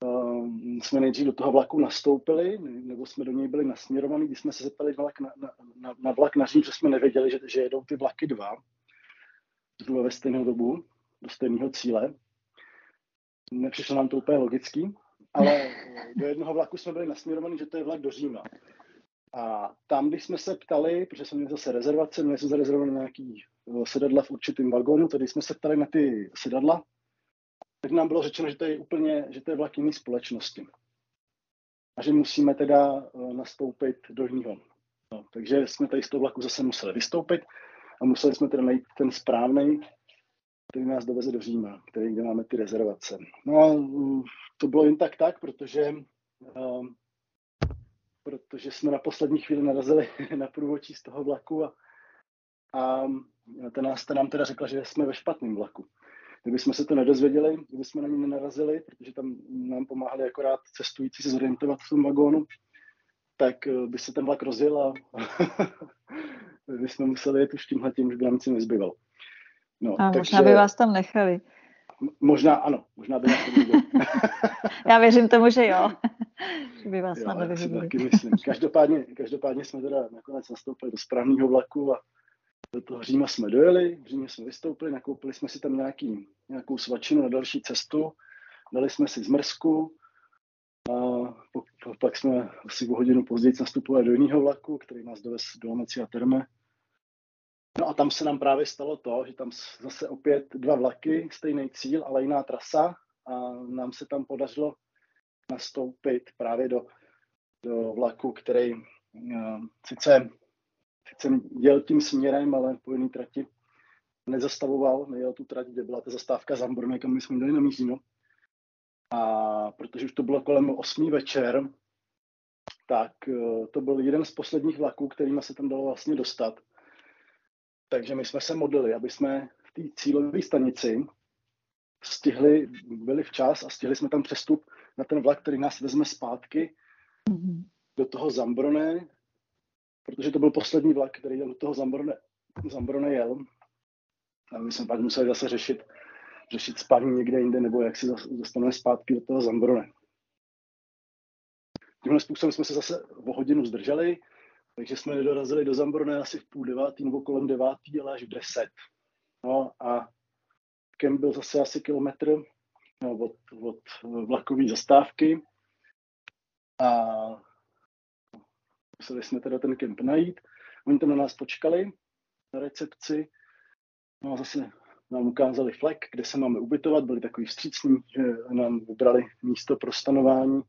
uh, jsme nejdřív do toho vlaku nastoupili, nebo jsme do něj byli nasměrovaní, když jsme se zeptali vlak na, na, na, na vlak na Řím, že jsme nevěděli, že, že jedou ty vlaky dva, zhruba ve stejnou dobu, do stejného cíle. Nepřišlo nám to úplně logický, ale do jednoho vlaku jsme byli nasměrovaní, že to je vlak do Říma. A tam, když jsme se ptali, protože jsme měli zase rezervace, měli jsme zarezervované nějaký eh, sedadla v určitém vagónu, tedy jsme se ptali na ty sedadla, tak nám bylo řečeno, že to je úplně, že to je vlak jiný společnosti. A že musíme teda eh, nastoupit do jiného. No, takže jsme tady z toho vlaku zase museli vystoupit a museli jsme teda najít ten správný, který nás doveze do Říma, který, kde máme ty rezervace. No a to bylo jen tak tak, protože uh, protože jsme na poslední chvíli narazili na průvočí z toho vlaku a, a ten nás ten nám teda řekla, že jsme ve špatném vlaku. Kdyby jsme se to nedozvěděli, kdyby jsme na ní nenarazili, protože tam nám pomáhali akorát cestující se zorientovat v tom vagónu, tak eh, by se ten vlak rozjel a by jsme museli jet už tímhle tím, už by nám nic nezbyvalo. No, a takže... možná by vás tam nechali. Možná ano, možná by nás Já věřím tomu, že jo. že by vás jo, taky myslím. Každopádně, každopádně jsme teda nakonec nastoupili do správného vlaku a do toho Říma jsme dojeli, v Římě jsme vystoupili, nakoupili jsme si tam nějaký, nějakou svačinu na další cestu, dali jsme si zmrzku a pak jsme asi o hodinu později nastupovali do jiného vlaku, který nás dovez do a Terme No a tam se nám právě stalo to, že tam zase opět dva vlaky, stejný cíl, ale jiná trasa a nám se tam podařilo nastoupit právě do, do vlaku, který uh, sice, sice jel tím směrem, ale po jiné trati nezastavoval, nejel tu trať, kde byla ta zastávka Zambrony, kam my jsme jeli na Mízino. A protože už to bylo kolem 8 večer, tak uh, to byl jeden z posledních vlaků, kterými se tam dalo vlastně dostat. Takže my jsme se modlili, aby jsme v té cílové stanici stihli, byli včas a stihli jsme tam přestup na ten vlak, který nás vezme zpátky. Mm-hmm. do toho Zambrone, protože to byl poslední vlak, který do toho Zambrone, Zambrone jel. A my jsme pak museli zase řešit, řešit spání někde jinde, nebo jak si dostaneme zpátky do toho Zambrone. Tímhle způsobem jsme se zase o hodinu zdrželi, takže jsme nedorazili do Zambrone asi v půl devátý nebo kolem devátý, ale až v deset. No a kemp byl zase asi kilometr no, od, od vlakové zastávky a museli jsme teda ten kemp najít. Oni tam na nás počkali na recepci, no a zase nám ukázali flek, kde se máme ubytovat, byli takový vstřícní, že nám vybrali místo pro stanování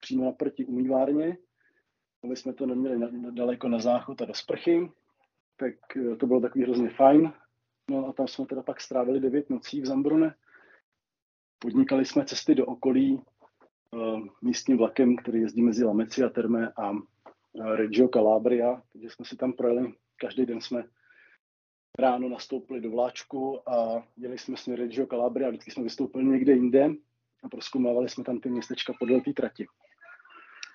přímo naproti umývárně, aby jsme to neměli na, daleko na záchod a do sprchy, tak eh, to bylo takový hrozně fajn. No a tam jsme teda pak strávili devět nocí v Zambrone. Podnikali jsme cesty do okolí uh, místním vlakem, který jezdí mezi Lameci a Terme a uh, Reggio Calabria, takže jsme si tam projeli. Každý den jsme ráno nastoupili do vláčku a jeli jsme směr Reggio Calabria, vždycky jsme vystoupili někde jinde a proskoumávali jsme tam ty městečka podle té trati.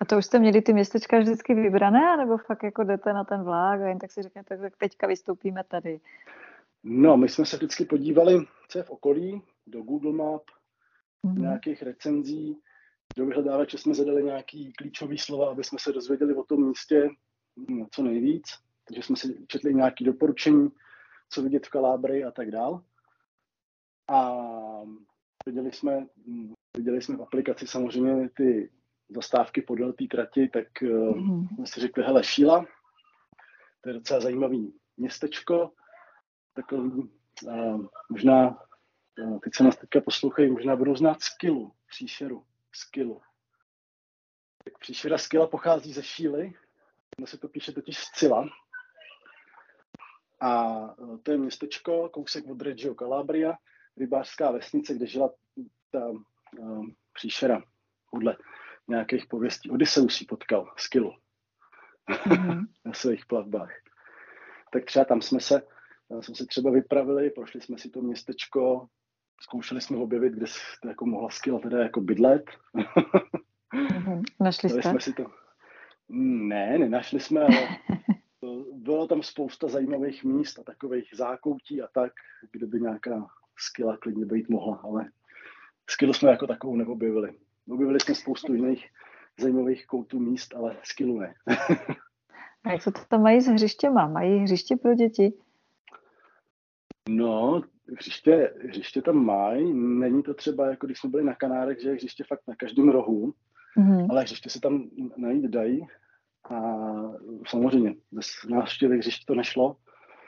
A to už jste měli ty městečka vždycky vybrané, nebo fakt jako jdete na ten vlák a jen tak si řeknete, tak teďka vystoupíme tady? No, my jsme se vždycky podívali, co je v okolí, do Google Map, mm-hmm. nějakých recenzí, do vyhledávače jsme zadali nějaký klíčový slova, aby jsme se dozvěděli o tom místě no, co nejvíc. Takže jsme si četli nějaké doporučení, co vidět v Kalábrii a tak dál. A viděli jsme, viděli jsme v aplikaci samozřejmě ty zastávky podél té trati, tak mm-hmm. jsme si řekli, hele, Šíla, to je docela zajímavý městečko, takový, uh, možná, uh, teď se nás teďka poslouchají, možná budou znát Skilu, příšeru, Skilu. Tak příšera Skila pochází ze Šíly, ono se to píše totiž Scila. A uh, to je městečko, kousek od Reggio Calabria, rybářská vesnice, kde žila ta uh, příšera podle nějakých pověstí. Odysseus ji potkal, Skilu, mm-hmm. na svých plavbách. Tak třeba tam jsme se jsme se třeba vypravili, prošli jsme si to městečko, zkoušeli jsme objevit, kde to jako mohla skila teda jako bydlet. Mm-hmm. Našli jste? Jsme si to... Ne, nenašli jsme, ale bylo tam spousta zajímavých míst a takových zákoutí a tak, kde by nějaká skila klidně být mohla, ale skilu jsme jako takovou neobjevili. Objevili jsme spoustu jiných zajímavých koutů míst, ale skilu ne. a jak se to tam mají s hřištěma? Mají hřiště pro děti? No, hřiště, hřiště tam mají, není to třeba jako když jsme byli na Kanárech, že je hřiště fakt na každém rohu, mm-hmm. ale hřiště se tam najít dají a samozřejmě bez návštěvy hřiště to nešlo,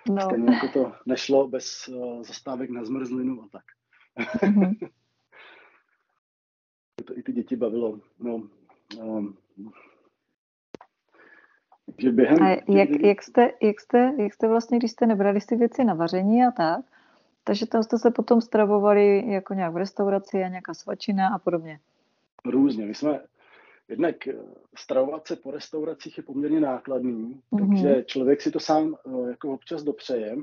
no. stejně jako to nešlo bez uh, zastávek na zmrzlinu a tak. Mm-hmm. to i ty děti bavilo. No, um, že během... A jak, jak, jste, jak, jste, jak jste vlastně, když jste nebrali ty věci na vaření a tak, takže tam jste se potom stravovali jako nějak v restauraci a nějaká svačina a podobně? Různě. My jsme, jednak eh, stravovat se po restauracích je poměrně nákladný, mm-hmm. takže člověk si to sám eh, jako občas dopřeje,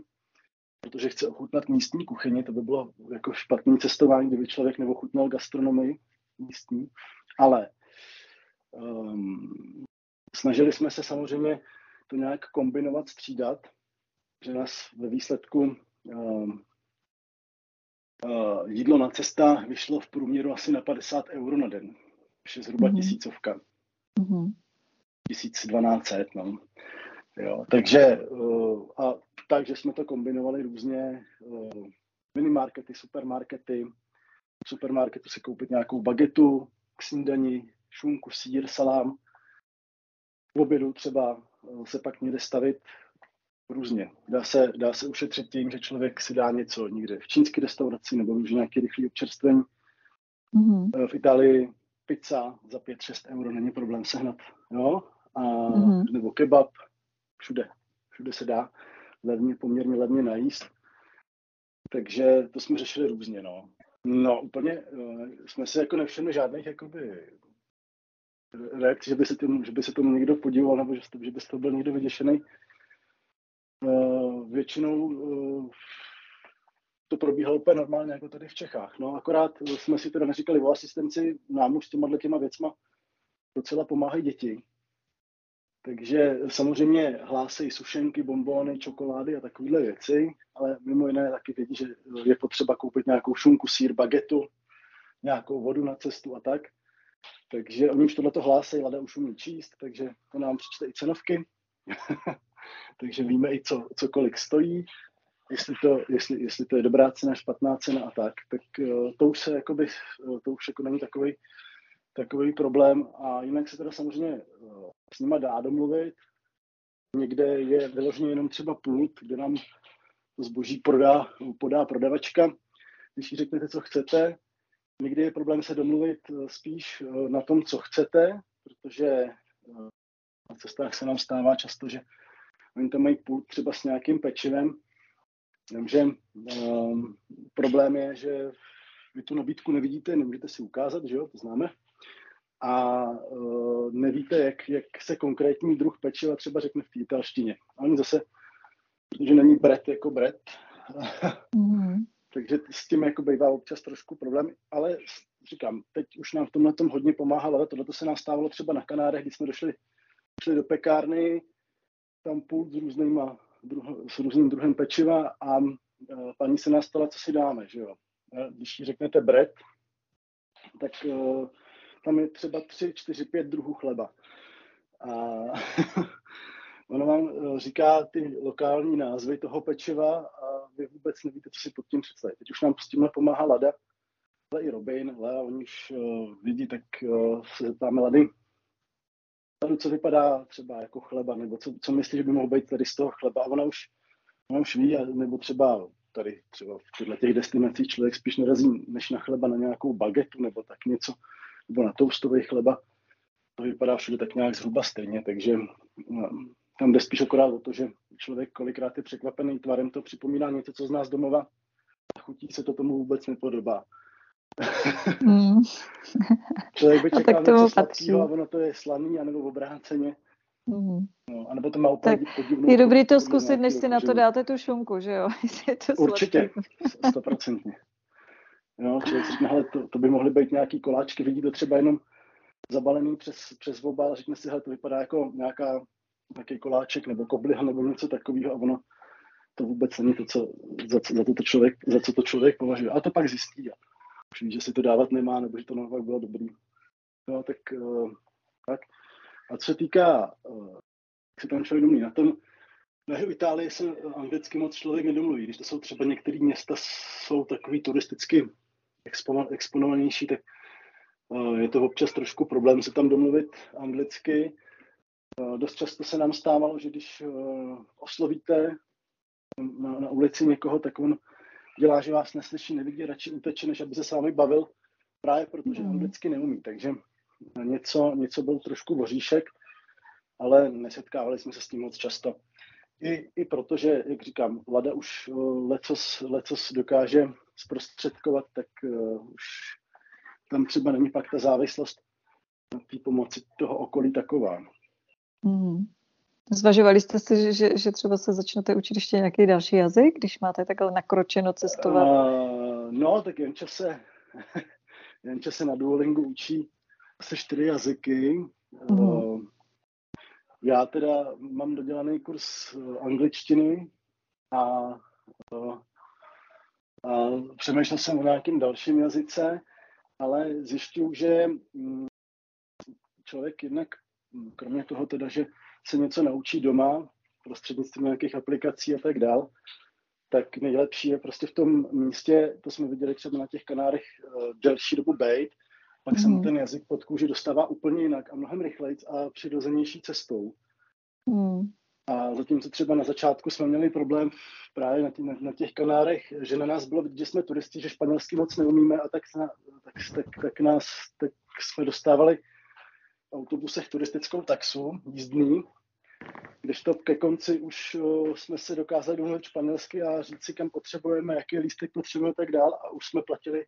protože chce ochutnat místní kuchyni, to by bylo jako špatný cestování, kdyby člověk neochutnal gastronomii místní, ale um, Snažili jsme se samozřejmě to nějak kombinovat, střídat, že nás ve výsledku uh, uh, jídlo na cestách vyšlo v průměru asi na 50 euro na den, což je zhruba mm-hmm. tisícovka. Mm-hmm. 1200, no. Jo, takže, uh, a takže jsme to kombinovali různě, uh, minimarkety, supermarkety. V supermarketu si koupit nějakou bagetu k snídani, šunku, sír, salám v obědu třeba eh, se pak někde stavit různě. Dá se, dá se ušetřit tím, že člověk si dá něco někde v čínské restauraci nebo už nějaký rychlý občerstvení. Mm-hmm. V Itálii pizza za 5-6 euro není problém sehnat. Jo? A, mm-hmm. Nebo kebab, všude. Všude se dá levně, poměrně levně najíst. Takže to jsme řešili různě. No, no úplně uh, jsme si jako nevšimli žádných jakoby reakci, že by se, tím, že by se tomu někdo podíval, nebo že, že by z toho byl někdo vyděšený. Uh, většinou uh, to probíhalo úplně normálně, jako tady v Čechách. No, akorát jsme si teda neříkali o asistenci, nám už s těma těma věcma docela pomáhají děti. Takže samozřejmě hlásejí sušenky, bombóny, čokolády a takovéhle věci, ale mimo jiné taky vědí, že je potřeba koupit nějakou šunku, sír, bagetu, nějakou vodu na cestu a tak. Takže oni už tohleto hlásejí, Lada už umí číst, takže to nám přečte i cenovky. takže víme i, co, co kolik stojí, jestli to, jestli, jestli to je dobrá cena, špatná cena a tak. Tak eh, to už se jakoby, eh, to už jako není takový takový problém. A jinak se teda samozřejmě eh, s nima dá domluvit. Někde je vyloženě jenom třeba pult, kde nám to zboží prodá, podá prodavačka. Když jí řeknete, co chcete, někdy je problém se domluvit spíš na tom, co chcete, protože na cestách se nám stává často, že oni tam mají pult třeba s nějakým pečivem, Jenže um, problém je, že vy tu nabídku nevidíte, nemůžete si ukázat, že jo, to známe a uh, nevíte, jak, jak se konkrétní druh pečiva třeba řekne v té italštině. A oni zase, protože není bret jako bret, mm. takže s tím jako bývá občas trošku problém, ale říkám, teď už nám v tomhle tom hodně pomáhá ale tohle se nám stávalo třeba na Kanárech, když jsme došli, došli do pekárny, tam půl s, různýma, druh, s různým druhem pečiva a uh, paní se nás stala, co si dáme, že jo. Když jí řeknete bret, tak uh, tam je třeba tři, čtyři, pět druhů chleba. A ono vám říká ty lokální názvy toho pečiva a vy vůbec nevíte, co si pod tím představit. Teď už nám s tímhle pomáhá Lada, ale i Robin, Lea, oni už uh, vidí, tak uh, se zeptáme Lady, Ladu, co vypadá třeba jako chleba, nebo co, co myslíš, že by mohlo být tady z toho chleba. A ona už, ona už ví, nebo třeba tady třeba v těchto těch destinacích člověk spíš nerazí než na chleba na nějakou bagetu nebo tak něco nebo na toustový chleba. To vypadá všude tak nějak zhruba stejně, takže no, tam jde spíš akorát o to, že člověk kolikrát je překvapený tvarem, to připomíná něco, co z nás domova a chutí se to tomu vůbec nepodobá. Mm. člověk by čekal něco sladkého a ono to je slaný, anebo obráceně. Mm. No, anebo to má úplně tak podivnou... Je dobrý to zkusit, než si na to dáte tu šunku, že jo? je to Určitě, stoprocentně. Jo, člověk si řekne, hele, to, to, by mohly být nějaký koláčky, vidí to třeba jenom zabalený přes, přes obal, řekne si, hele, to vypadá jako nějaká, nějaký koláček nebo kobliha nebo něco takového a ono to vůbec není to, co, za, za, to, to člověk, za co to člověk považuje. A to pak zjistí a že si to dávat nemá nebo že to naopak bylo dobrý. No, tak, uh, tak. A co se týká, uh, se tam člověk domluví na tom, na Itálii se anglicky moc člověk nedomluví. Když to jsou třeba některé města, jsou takový turisticky exponovanější, tak eh, je to občas trošku problém se tam domluvit anglicky. Eh, dost často se nám stávalo, že když eh, oslovíte na, na ulici někoho, tak on dělá, že vás neslyší, nevidí, radši uteče, než aby se s vámi bavil, právě protože mm. anglicky neumí. Takže něco, něco byl trošku voříšek, ale nesetkávali jsme se s tím moc často. I, i protože, jak říkám, Lada už lecos, lecos dokáže zprostředkovat, tak uh, už tam třeba není pak ta závislost na té pomoci toho okolí taková. Mm. Zvažovali jste si, že, že třeba se začnete učit ještě nějaký další jazyk, když máte takhle nakročeno cestovat? Uh, no, tak Janča se, Janča se na Duolingu učí asi čtyři jazyky. Mm. Uh, já teda mám dodělaný kurz angličtiny a uh, a přemýšlel jsem o nějakém dalším jazyce, ale zjišťuju, že mm, člověk jednak, mm, kromě toho teda, že se něco naučí doma, prostřednictvím nějakých aplikací a tak dál, tak nejlepší je prostě v tom místě, to jsme viděli třeba na těch kanárech, uh, delší dobu bejt, pak mm. se mu mhm. ten jazyk pod kůži dostává úplně jinak a mnohem rychleji a přirozenější cestou. Mm. A zatímco třeba na začátku jsme měli problém právě na, tě, na, na těch Kanárech, že na nás bylo vidět, že jsme turisti, že španělsky moc neumíme a tak, na, tak, tak, tak nás tak jsme dostávali v autobusech turistickou taxu jízdný, když to ke konci už uh, jsme se dokázali domluvit španělsky a říct si, kam potřebujeme, jaký lístek potřebujeme tak dál a už jsme platili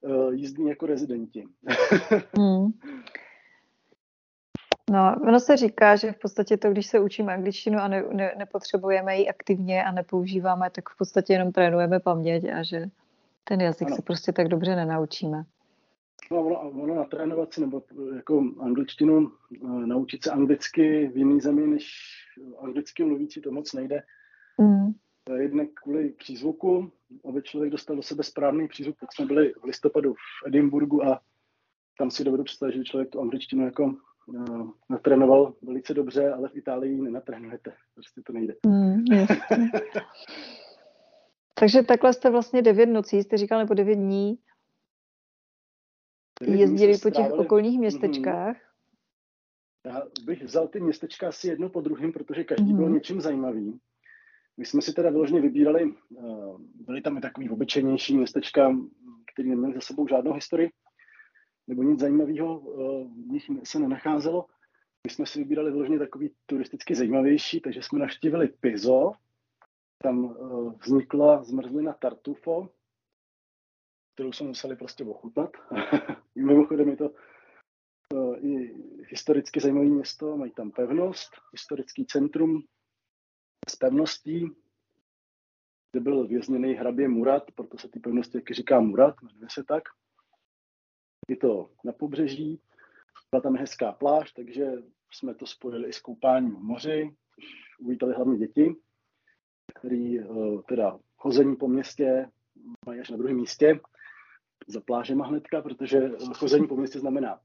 uh, jízdní jako rezidenti. hmm. No, ono se říká, že v podstatě to, když se učíme angličtinu a ne, ne, nepotřebujeme ji aktivně a nepoužíváme, tak v podstatě jenom trénujeme paměť a že ten jazyk ano. se prostě tak dobře nenaučíme. No, ono, ono natrénovat si, nebo jako angličtinu, naučit se anglicky v jiný zemi, než anglicky mluvící, to moc nejde. Mm. Jednak kvůli přízvuku, aby člověk dostal do sebe správný přízvuk, tak jsme byli v listopadu v Edinburgu a tam si dovedu představit, že člověk tu angličtinu jako uh, natrénoval velice dobře, ale v Itálii ji nenatrénujete. Prostě to nejde. Mm, Takže takhle jste vlastně devět nocí, jste říkal, nebo devět dní jezdili po těch okolních mhm. městečkách. Já bych vzal ty městečka asi jedno po druhém, protože každý mm-hmm. byl mhm. něčím zajímavý. My jsme si teda vyloženě vybírali, uh, byly tam i takový obyčejnější městečka, které neměly za sebou žádnou historii, nebo nic zajímavého uh, v nich se nenacházelo. My jsme si vybírali vyloženě takový turisticky zajímavější, takže jsme navštívili Pizo, tam uh, vznikla zmrzlina Tartufo, kterou jsme museli prostě ochutnat. Mimochodem je to uh, i historicky zajímavé město, mají tam pevnost, historický centrum s pevností, kde byl vězněný hrabě Murat, proto se ty pevnosti taky říká Murat, jmenuje se tak. Je to na pobřeží, byla tam hezká pláž, takže jsme to spojili i s koupáním v moři, což uvítali hlavně děti, který uh, teda chození po městě mají až na druhém místě za plážema hnedka, protože chození po městě znamená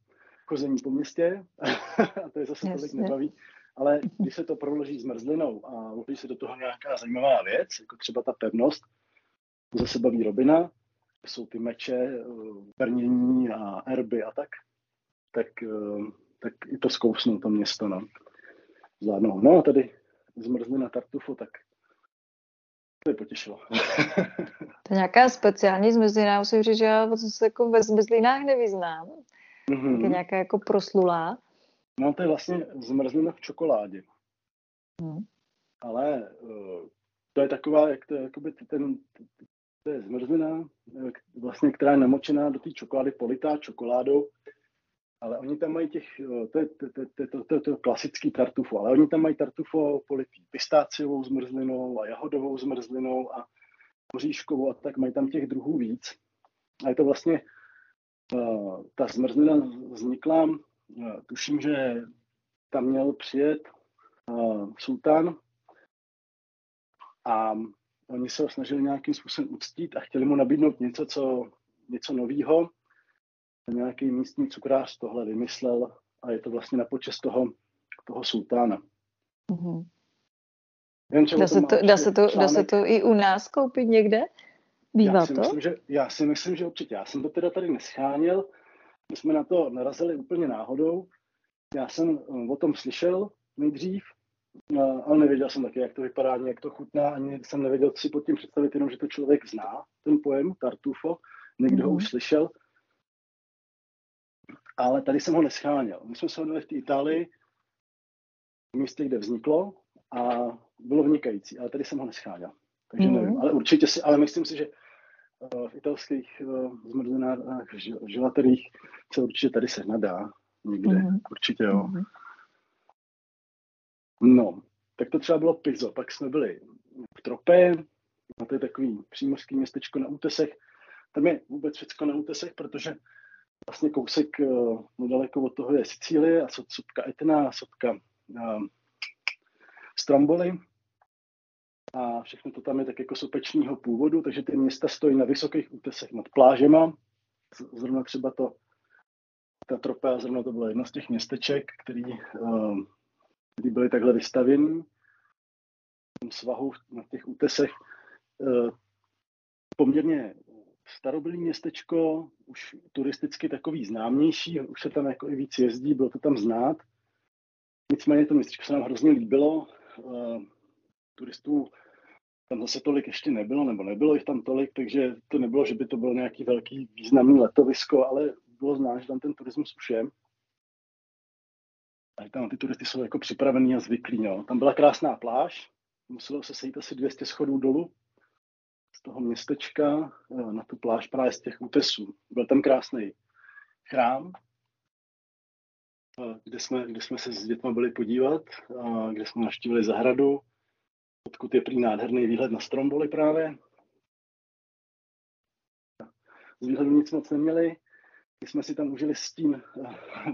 chození po městě a to je zase Jasně. tolik nebaví. Ale když se to proloží s mrzlinou a vloží se do toho nějaká zajímavá věc, jako třeba ta pevnost, to zase baví Robina, jsou ty meče, brnění a erby a tak, tak, tak i to zkousnou to město, no. Zvládnou. No a tady zmrzlina tartufu, tak to je potěšilo. to je nějaká speciální zmrzlina, musím říct, že já se jako ve zmrzlinách nevyznám. Mm-hmm. Je nějaká jako proslulá. No to je vlastně zmrzlina v čokoládě. Mm. Ale uh, to je taková, jak to je, jakoby ten, to je zmrzlina, eh, vlastně, která je namočená do té čokolády, politá čokoládou ale oni tam mají těch, eh, to je, to, to, to, to, to, to klasický tartufo, ale oni tam mají tartufo politý pistáciovou zmrzlinou a jahodovou zmrzlinou a oříškovou a tak mají tam těch druhů víc. A je to vlastně, uh, ta zmrzlina vznikla, uh, tuším, že tam měl přijet uh, sultán a oni se ho snažili nějakým způsobem uctít a chtěli mu nabídnout něco, co, něco nového nějaký místní cukrář tohle vymyslel a je to vlastně na počest toho, toho sultána. Mm-hmm. Dá, se to, dá, se to, dá se to i u nás koupit někde? Bývá já si to? Myslím, že, já si myslím, že určitě. Já jsem to teda tady neschánil. My jsme na to narazili úplně náhodou. Já jsem eh, o tom slyšel nejdřív, eh, ale nevěděl jsem taky, jak to vypadá, ani jak to chutná, ani jsem nevěděl si pod tím představit, jenom že to člověk zná, ten pojem tartufo, někdo mm-hmm. ho už slyšel ale tady jsem ho nescháněl. My jsme se hodili v té Itálii, v místě, kde vzniklo a bylo vynikající, ale tady jsem ho nescháněl. Takže mm. nevím, ale určitě si, ale myslím si, že eh, v italských uh, zmrzlinách, želaterích se určitě tady se nadá někde. Mm. Určitě jo. Mm. No, tak to třeba bylo Pizo. Pak jsme byli v Tropé, a to je takový přímořský městečko na útesech. Tam je vůbec všechno na útesech, protože vlastně kousek uh, nedaleko od toho je Sicílie a sopka Etna, sopka uh, Stromboli. A všechno to tam je tak jako sopečního původu, takže ty města stojí na vysokých útesech nad plážema. Zrovna třeba to, ta tropa, zrovna to bylo jedno z těch městeček, který, uh, který byly takhle vystavěný tom svahu na těch útesech. Poměrně starobylý městečko, už turisticky takový známější, už se tam jako i víc jezdí, bylo to tam znát. Nicméně to městečko se nám hrozně líbilo. Uh, turistů tam zase tolik ještě nebylo, nebo nebylo jich tam tolik, takže to nebylo, že by to bylo nějaký velký významný letovisko, ale bylo znát, že tam ten turismus už je. A tam ty turisty jsou jako připravený a zvyklí. No. Tam byla krásná pláž, muselo se sejít asi 200 schodů dolů, z toho městečka eh, na tu pláž právě z těch útesů. Byl tam krásný chrám, eh, kde jsme, kde jsme se s dětmi byli podívat, kde jsme naštívili zahradu, odkud je prý nádherný výhled na Stromboli právě. Z výhledu nic moc neměli, My jsme si tam užili stín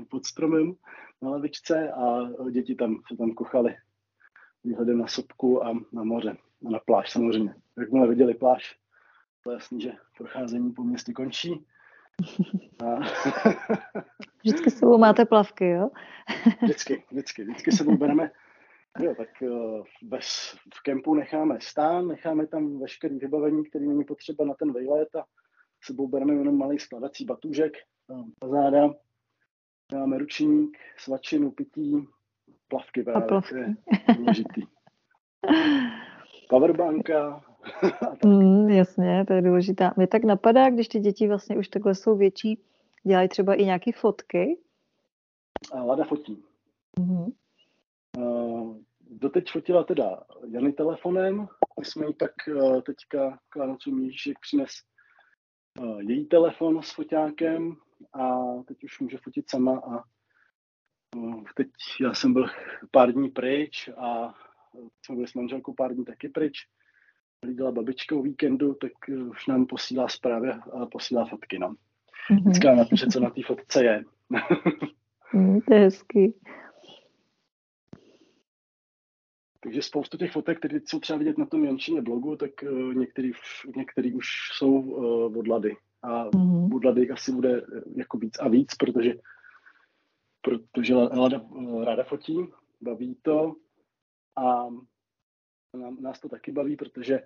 pod stromem na lavičce a děti tam se tam kochali výhledem na sopku a na moře a na pláž samozřejmě. Jakmile viděli pláž, bylo jasný, že procházení po městě končí. A... vždycky sebou máte plavky, jo? vždycky, vždycky, vždycky sebou bereme. Jo, tak bez, v kempu necháme stán, necháme tam veškerý vybavení, který není potřeba na ten vejlet a sebou bereme jenom malý skladací batůžek, záda, dáme ručník, svačinu, pití, plavky právě, a plavky. to je důležitý. Powerbanka. mm, jasně, to je důležitá. Mě tak napadá, když ty děti vlastně už takhle jsou větší, dělají třeba i nějaké fotky? A Lada fotí. Mm-hmm. Uh, doteď fotila teda Jany telefonem, my jsme jí tak uh, teďka k Vánocům Ježíšek přines uh, její telefon s foťákem a teď už může fotit sama a teď já jsem byl pár dní pryč a byli s manželkou pár dní taky pryč. Hlídala babička o víkendu, tak už nám posílá zprávy a posílá fotky. No. Mm-hmm. Říká na to, že co na té fotce je. mm, to je hezký. Takže spoustu těch fotek, které jsou třeba vidět na tom Jančině blogu, tak uh, některý, některý už jsou uh, od Lady. A mm-hmm. od Lady asi bude jako víc a víc, protože, protože Lada ráda fotí, baví to a nás to taky baví, protože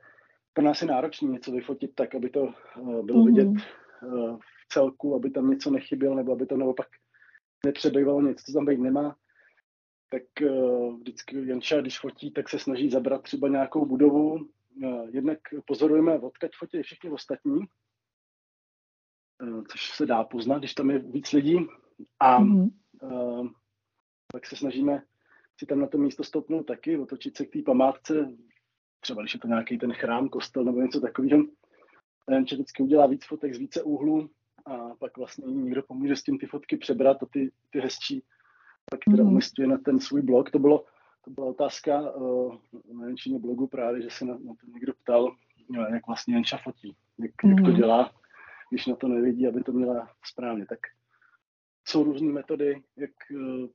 pro nás je náročné něco vyfotit tak, aby to uh, bylo mm-hmm. vidět uh, v celku, aby tam něco nechybělo, nebo aby to naopak nepřebývalo něco, co tam být nemá tak uh, vždycky Janša, když fotí, tak se snaží zabrat třeba nějakou budovu. Jednak pozorujeme, odkaď fotí všichni ostatní, což se dá poznat, když tam je víc lidí. A mm-hmm. tak se snažíme si tam na to místo stoupnout taky, otočit se k té památce, třeba když je to nějaký ten chrám, kostel nebo něco takového. Janča vždycky udělá víc fotek z více úhlů a pak vlastně někdo pomůže s tím ty fotky přebrat a ty, ty hezčí která mm. umistuje na ten svůj blog. To, bylo, to byla otázka uh, na Jenčině blogu právě, že se na, na to někdo ptal, no, jak vlastně Jenča fotí, jak, mm. jak to mhm. dělá, když na to nevidí, aby to měla správně. Tak jsou různé metody, jak uh,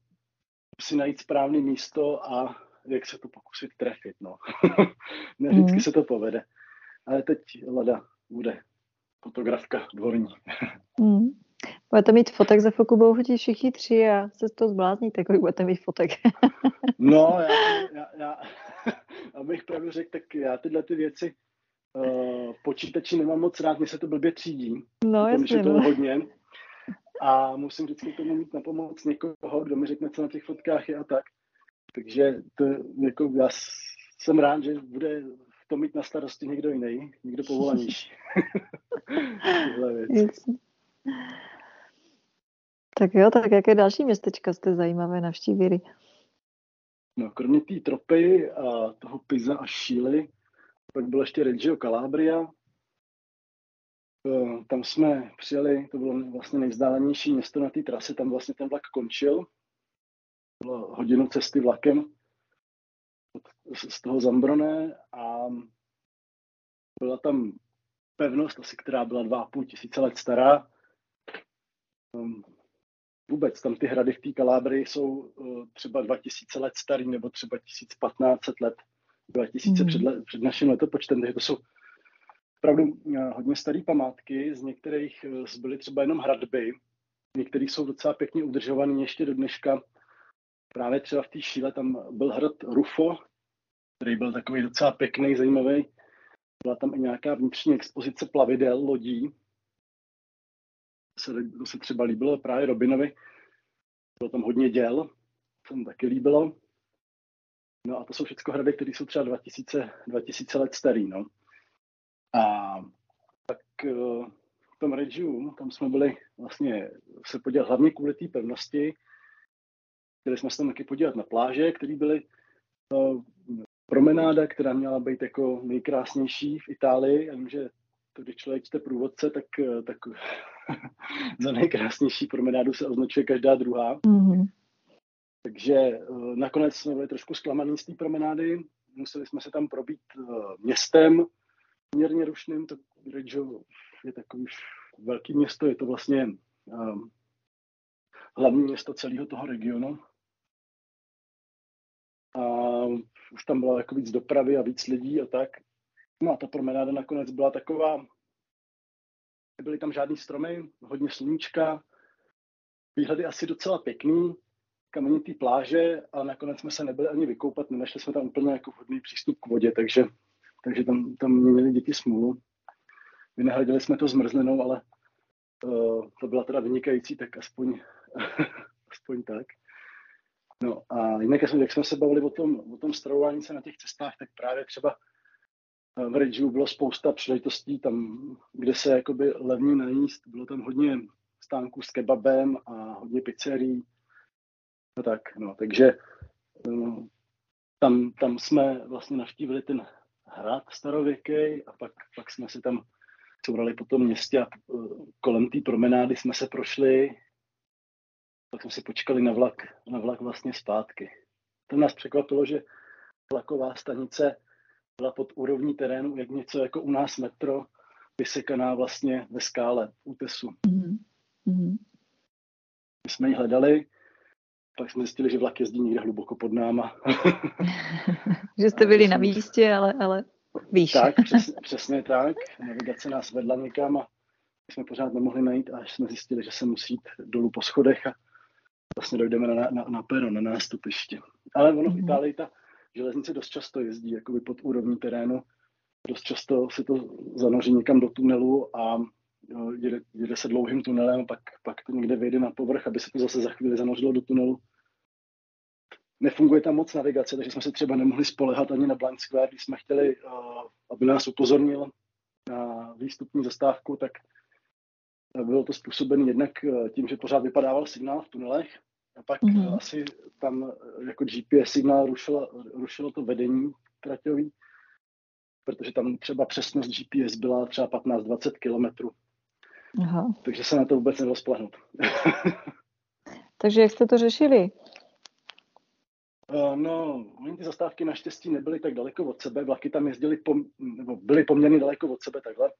si najít správné místo a jak se to pokusit trefit. No. ne vždycky mm. se to povede. Ale teď Lada bude fotografka dvorní. mm. Budete mít fotek za foku, budou chodit všichni tři a se to zblázníte, kolik budete mít fotek. no, já, já, já, abych pravdu řekl, tak já tyhle ty věci uh, počítači nemám moc rád, mně se to blbě třídí. No, jasně, je to no. hodně. A musím vždycky tomu mít na pomoc někoho, kdo mi řekne, co na těch fotkách je a tak. Takže to, jako, já jsem rád, že bude to mít na starosti někdo jiný, někdo povolanější. Tak jo, tak jaké další městečka jste zajímavé navštívili? No, kromě té tropy a toho Pisa a Šíly, pak bylo ještě Reggio Calabria. Eh, tam jsme přijeli, to bylo vlastně nejvzdálenější město na té trase, tam vlastně ten vlak končil. Bylo hodinu cesty vlakem z toho Zambrone a byla tam pevnost, asi která byla dva a půl tisíce let stará. Ehm, vůbec tam ty hrady v té Kalábrii jsou uh, třeba 2000 let starý nebo třeba 1500 let, 2000 mm. před, le, před naším letopočtem, takže to jsou opravdu uh, hodně staré památky, z některých uh, zbyly třeba jenom hradby, některých jsou docela pěkně udržovaný ještě do dneška. Právě třeba v té šíle tam byl hrad Rufo, který byl takový docela pěkný, zajímavý. Byla tam i nějaká vnitřní expozice plavidel, lodí, se, to se třeba líbilo právě Robinovi. Bylo tam hodně děl, to mu taky líbilo. No a to jsou všechno hrady, které jsou třeba 2000, 2000 let starý. No. A tak eh, v tom Regiu, tam jsme byli vlastně se podívat hlavně kvůli té pevnosti. Chtěli jsme se tam taky podívat na pláže, které byly uh, promenáda, která měla být jako nejkrásnější v Itálii. Já vím, že to, když člověk čte průvodce, tak, eh, tak za nejkrásnější promenádu se označuje každá druhá. Mm-hmm. Takže nakonec jsme byli trošku zklamaný z té promenády. Museli jsme se tam probít městem, poměrně rušným. To Reggio je takový velký město, je to vlastně um, hlavní město celého toho regionu. A už tam bylo jako víc dopravy a víc lidí a tak. No a ta promenáda nakonec byla taková, nebyly tam žádný stromy, hodně sluníčka, výhledy asi docela pěkný, kamenitý pláže, ale nakonec jsme se nebyli ani vykoupat, nenašli jsme tam úplně jako vhodný přístup k vodě, takže, takže tam, tam měli děti smůlu. Vynahradili jsme to zmrzlinou, ale uh, to byla teda vynikající, tak aspoň, aspoň tak. No a jinak, jak jsme se bavili o tom, o tom stravování se na těch cestách, tak právě třeba v Ridgeu bylo spousta příležitostí tam, kde se jakoby levně najíst. Bylo tam hodně stánků s kebabem a hodně pizzerií. No tak, no, takže no, tam, tam jsme vlastně navštívili ten hrad starověký a pak, pak jsme si tam courali po tom městě a uh, kolem té promenády jsme se prošli. Pak jsme si počkali na vlak, na vlak vlastně zpátky. To nás překvapilo, že vlaková stanice byla pod úrovní terénu, jak něco jako u nás metro, vysekaná vlastně ve skále v útesu. Mm-hmm. My jsme ji hledali, pak jsme zjistili, že vlak jezdí někde hluboko pod náma. že jste byli na místě, ale, ale víš. Tak, přesně, přesně tak. Navigace nás vedla někam a jsme pořád nemohli najít, až jsme zjistili, že se musí jít dolů po schodech a vlastně dojdeme na, na, na peron, na nástupiště. Ale ono v mhm. Itálii ta železnice dost často jezdí jakoby pod úrovní terénu. Dost často se to zanoří někam do tunelu a jede, jede se dlouhým tunelem, pak, pak to někde vyjde na povrch, aby se to zase za chvíli zanořilo do tunelu. Nefunguje tam moc navigace, takže jsme se třeba nemohli spolehat ani na Blind Square, když jsme chtěli, aby nás upozornil na výstupní zastávku, tak bylo to způsobené jednak tím, že pořád vypadával signál v tunelech a pak mm-hmm. asi tam jako GPS signál rušilo, rušilo to vedení traťový, protože tam třeba přesnost GPS byla třeba 15-20 kilometrů. Takže se na to vůbec nedalo spolehnout. Takže jak jste to řešili? Uh, no, ty zastávky naštěstí nebyly tak daleko od sebe, vlaky tam jezdily, pom, nebo byly poměrně daleko od sebe takhle.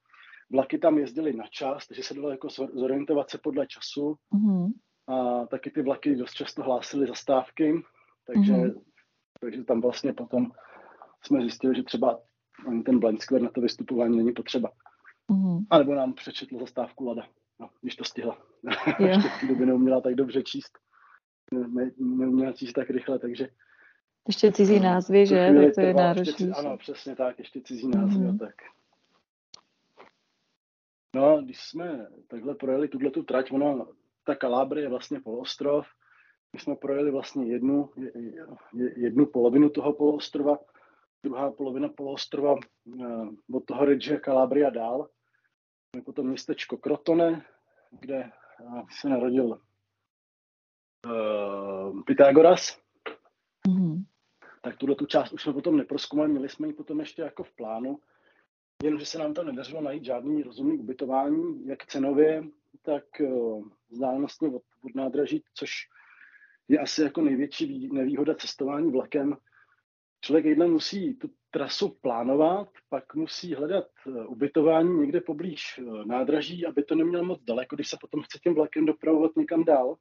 Vlaky tam jezdily na čas, takže se dalo jako zorientovat se podle času. Mm-hmm. A taky ty vlaky dost často hlásily zastávky, takže, mm-hmm. takže tam vlastně potom jsme zjistili, že třeba ani ten blind square na to vystupování není potřeba. Mm-hmm. A nebo nám přečetl zastávku Lada, no, když to stihla. Ještě v té době neuměla tak dobře číst. Ne, neuměla číst tak rychle, takže... Ještě cizí názvy, že? Tak to je náročné. Ano, přesně tak, ještě cizí názvy, mm-hmm. tak. No, když jsme takhle projeli tuhle tu trať, ono, ta Kalábrie je vlastně poloostrov. My jsme projeli vlastně jednu, jednu polovinu toho poloostrova, druhá polovina poloostrova eh, od toho Ridge Calabria dál. Je potom městečko Krotone, kde eh, se narodil uh, Pythagoras. Mm-hmm. Tak tuhle tu část už jsme potom neproskumali, měli jsme ji potom ještě jako v plánu, jenomže se nám tam nedařilo najít žádný rozumný ubytování, jak cenově, tak uh, vzdálenostně od, od nádraží, což je asi jako největší nevýhoda cestování vlakem. Člověk jedna musí tu trasu plánovat, pak musí hledat eh, ubytování někde poblíž eh, nádraží, aby to nemělo moc daleko, když se potom chce tím vlakem dopravovat někam dál.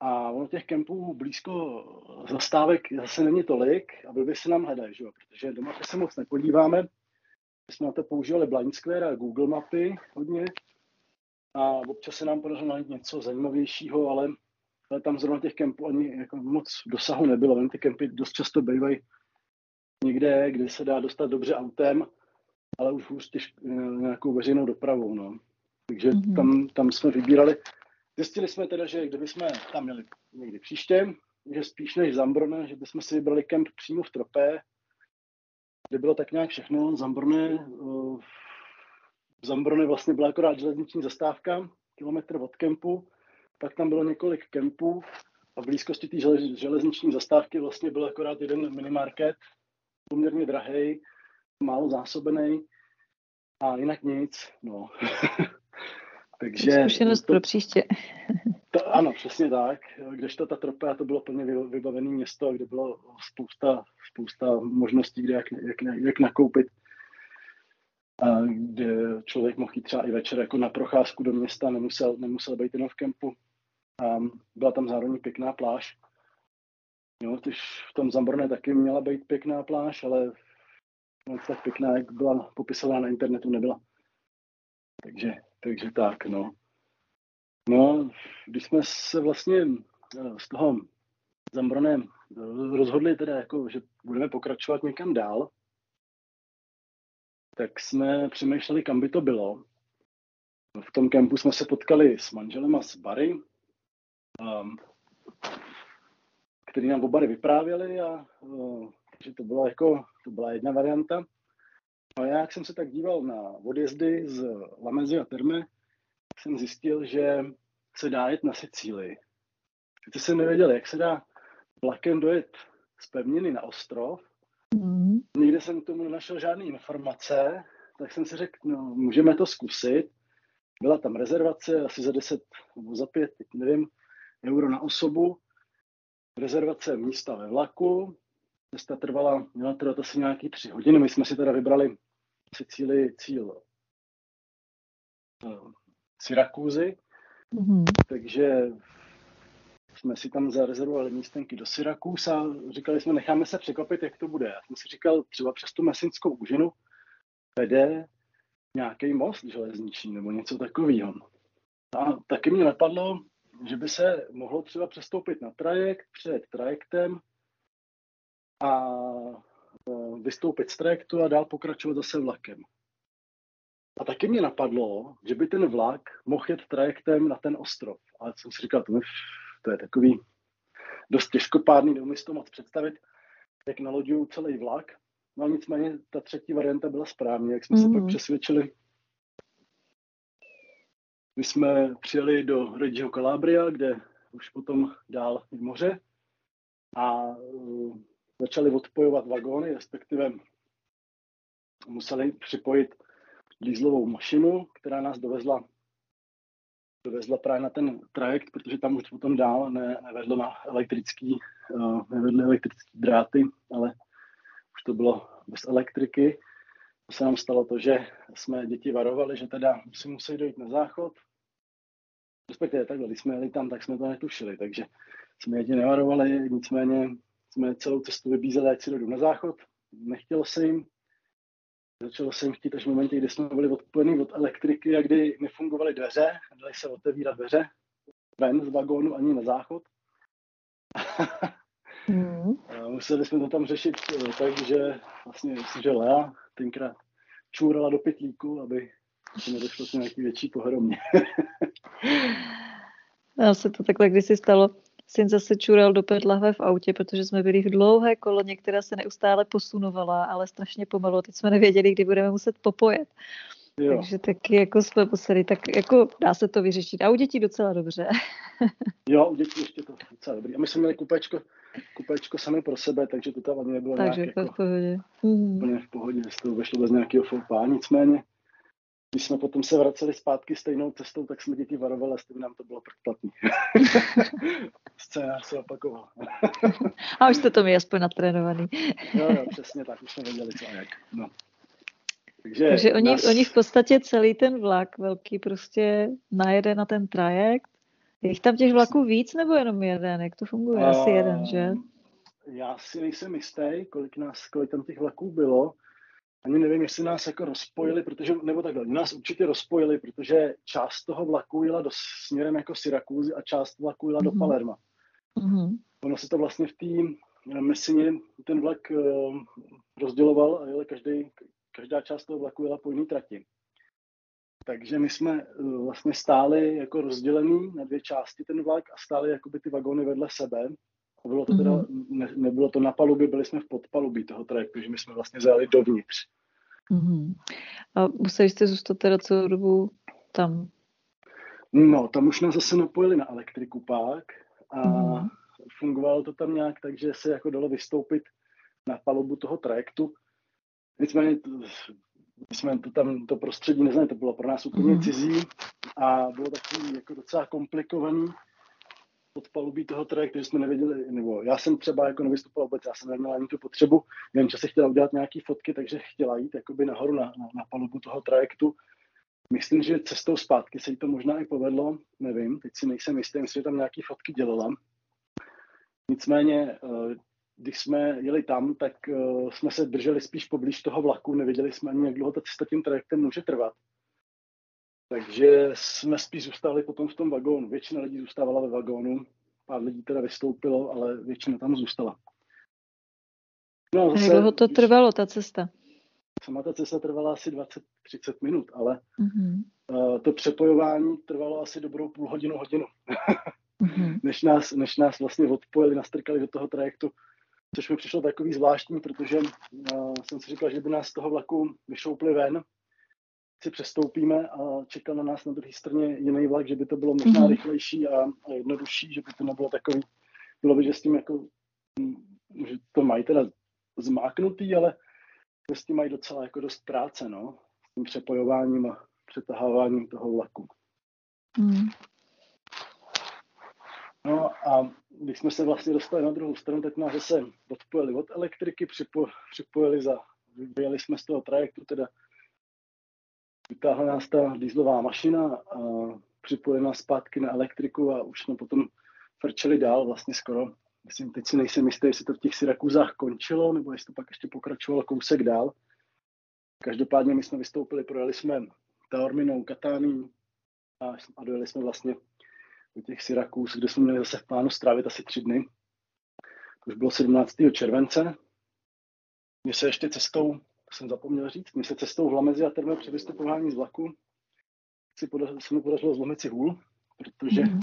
A ono těch kempů blízko zastávek zase není tolik aby by se nám hledají, že jo? protože doma se moc nepodíváme. My jsme na to používali Blind Square a Google mapy hodně a občas se nám podařilo najít něco zajímavějšího, ale, ale tam zrovna těch kempů ani jako moc dosahu nebylo. Ven ty kempy dost často bývají někde, kde se dá dostat dobře autem, ale už hůř těž, eh, nějakou veřejnou dopravou. No. Takže mm-hmm. tam, tam jsme vybírali. Zjistili jsme teda, že kdyby jsme tam měli někdy příště, že spíš než Zambrone, že bychom si vybrali kemp přímo v Tropé, kde bylo tak nějak všechno. Zambrone, uh, Zambrone vlastně byla akorát železniční zastávka, kilometr od kempu, pak tam bylo několik kempů a v blízkosti té železniční zastávky vlastně byl akorát jeden minimarket, poměrně drahý, málo zásobený a jinak nic. No. Takže Zkušenost to, pro příště. to, ano, přesně tak. Kdežto ta Tropea to bylo plně vybavené město, kde bylo spousta, spousta možností, kde jak, jak, jak nakoupit. a kde člověk mohl jít třeba i večer jako na procházku do města, nemusel, nemusel být jenom v kempu. A byla tam zároveň pěkná pláž. Jo, tyž v tom Zamborné taky měla být pěkná pláž, ale moc tak pěkná, jak byla popisována na internetu, nebyla. Takže, takže tak, no. No, když jsme se vlastně eh, z toho Zambroné rozhodli teda, jako, že budeme pokračovat někam dál, tak jsme přemýšleli, kam by to bylo. V tom kempu jsme se potkali s manželem a s Barry, um, který nám oba vyprávěli a uh, že to byla jako, to byla jedna varianta. A já, jak jsem se tak díval na odjezdy z Lamezy a Terme, jsem zjistil, že se dá jet na Sicílii. Sice jsem nevěděl, jak se dá vlakem dojet z pevniny na ostrov. Mm. Nikde jsem k tomu nenašel žádné informace, tak jsem si řekl, no, můžeme to zkusit. Byla tam rezervace asi za 10 nebo za 5, nevím, euro na osobu. Rezervace místa ve vlaku. Cesta trvala, měla trvat asi nějaký tři hodiny. My jsme si teda vybrali Sicílii cíl uh, Syrakúzy. Mm-hmm. Takže jsme si tam zarezervovali místenky do Syrakus a říkali jsme, necháme se překvapit, jak to bude. Já jsem si říkal, třeba přes tu mesinskou úžinu vede nějaký most železniční nebo něco takového. A taky mě napadlo, že by se mohlo třeba přestoupit na trajekt před trajektem a e, vystoupit z trajektu a dál pokračovat zase vlakem. A taky mě napadlo, že by ten vlak mohl jet trajektem na ten ostrov. Ale jsem si říkal, to, mi, to je takový dost těžkopádný, neumím si to moc představit, jak naloďuju celý vlak. No nicméně ta třetí varianta byla správně, jak jsme mm-hmm. se pak mhm. přesvědčili. My jsme přijeli do Reggio Calabria, kde už potom dál v moře a uh, začali odpojovat vagóny, respektive museli připojit dýzlovou mašinu, která nás dovezla dovezla právě na ten trajekt, protože tam už potom dál ne, nevedlo na elektrický, uh, nevedly elektrický dráty, ale už to bylo bez elektriky. To se nám stalo to, že jsme děti varovali, že teda si musí dojít na záchod. Respektive takhle, když jsme jeli tam, tak jsme to netušili, takže jsme děti nevarovali, nicméně jsme celou cestu vybízeli, ať si jdou na záchod. Nechtělo se jim, Začalo jsem chtít až v momentě, kdy jsme byli odpojení od elektriky a kdy nefungovaly dveře, dali se otevírat dveře ven z vagónu ani na záchod. Mm. museli jsme to tam řešit eh, tak, že vlastně, že Lea tenkrát čůrala do pytlíku, aby se nedošlo k nějaký větší pohromě. Já se to takhle kdysi stalo syn zase čural do lahve v autě, protože jsme byli v dlouhé koloně, která se neustále posunovala, ale strašně pomalu. Teď jsme nevěděli, kdy budeme muset popojet. Jo. Takže taky jako jsme museli, tak jako dá se to vyřešit. A u dětí docela dobře. jo, u dětí ještě to docela dobrý. A my jsme měli kupečko, kupečko sami pro sebe, takže to tam ani nebylo takže nějak jako, v pohodě. Úplně v pohodě, že to vešlo bez nějakého fopa. Nicméně když jsme potom se vraceli zpátky stejnou cestou, tak jsme děti varovali, jestli by nám to bylo předplatný. Scénář se opakoval. a už jste to mi aspoň natrénovaný. jo, jo, přesně tak, už jsme věděli co a jak. No. Takže, Takže oni, nás... oni v podstatě celý ten vlak velký prostě najede na ten trajekt. Je jich tam těch vlaků víc nebo jenom jeden? Jak to funguje? Asi uh, jeden, že? Já si nejsem jistý, kolik, nás, kolik tam těch vlaků bylo ani nevím, jestli nás jako rozpojili, protože, nebo takhle, nás určitě rozpojili, protože část toho vlaku jela do, směrem jako Syrakuzy a část vlaku jela mm-hmm. do mhm. Palerma. Mm-hmm. Ono se to vlastně v té eh, Messině ten vlak uh, rozděloval a jel každý, každá část toho vlaku jela po jiné trati. Takže my jsme uh, vlastně stáli jako rozdělený na dvě části ten vlak a stáli jakoby ty vagóny vedle sebe. A bylo to teda, mm-hmm. ne, nebylo to na palubě, byli jsme v podpalubí toho trajektu, že my jsme vlastně zajeli dovnitř. Mm-hmm. A museli jste zůstat teda celou dobu tam? No, tam už nás zase napojili na elektriku pak a mm-hmm. fungovalo to tam nějak, takže se jako dalo vystoupit na palubu toho trajektu. Nicméně jsme to tam, to prostředí neznali, to bylo pro nás úplně mm-hmm. cizí a bylo takový jako docela komplikovaný od palubí toho trajektu, že jsme nevěděli, nebo já jsem třeba jako nevystupoval vůbec, já jsem neměl ani tu potřebu, nevím, že se chtěla udělat nějaké fotky, takže chtěla jít jakoby nahoru na, na, na palubu toho trajektu. Myslím, že cestou zpátky se jí to možná i povedlo, nevím, teď si nejsem jistý, myslím, že tam nějaké fotky dělala. Nicméně, eh, když jsme jeli tam, tak eh, jsme se drželi spíš poblíž toho vlaku, nevěděli jsme ani, jak dlouho ta cesta tím trajektem může trvat. Takže jsme spíš zůstali potom v tom vagónu. Většina lidí zůstávala ve vagónu, pár lidí teda vystoupilo, ale většina tam zůstala. No, zase, Jak dlouho to trvalo, ta cesta? Sama ta cesta trvala asi 20-30 minut, ale mm-hmm. uh, to přepojování trvalo asi dobrou půl hodinu, hodinu. mm-hmm. než, nás, než nás vlastně odpojili, nastrkali do toho trajektu, což mi přišlo takový zvláštní, protože uh, jsem si říkal, že by nás z toho vlaku vyšoupli ven, si přestoupíme a čekal na nás na druhé straně jiný vlak, že by to bylo možná mm-hmm. rychlejší a, a jednodušší, že by to nebylo takový, bylo by, že s tím jako, že to mají teda zmáknutý, ale s tím mají docela jako dost práce, no, s tím přepojováním a přetaháváním toho vlaku. Mm. No a když jsme se vlastně dostali na druhou stranu, tak nás zase odpojili od elektriky, připo, připojili za, vyjeli jsme z toho trajektu, teda vytáhla nás ta dýzlová mašina a připojili nás zpátky na elektriku a už jsme potom frčeli dál vlastně skoro. Myslím, teď si nejsem jistý, jestli to v těch Syrakuzách končilo, nebo jestli to pak ještě pokračovalo kousek dál. Každopádně my jsme vystoupili, projeli jsme Taorminou, Katání a, a dojeli jsme vlastně do těch Syrakuz, kde jsme měli zase v plánu strávit asi tři dny. To už bylo 17. července. Mně se ještě cestou to jsem zapomněl říct, my se cestou v Lamezi a terme při vystupování z vlaku si podařilo, se mi podařilo zlomit si hůl, protože mm-hmm.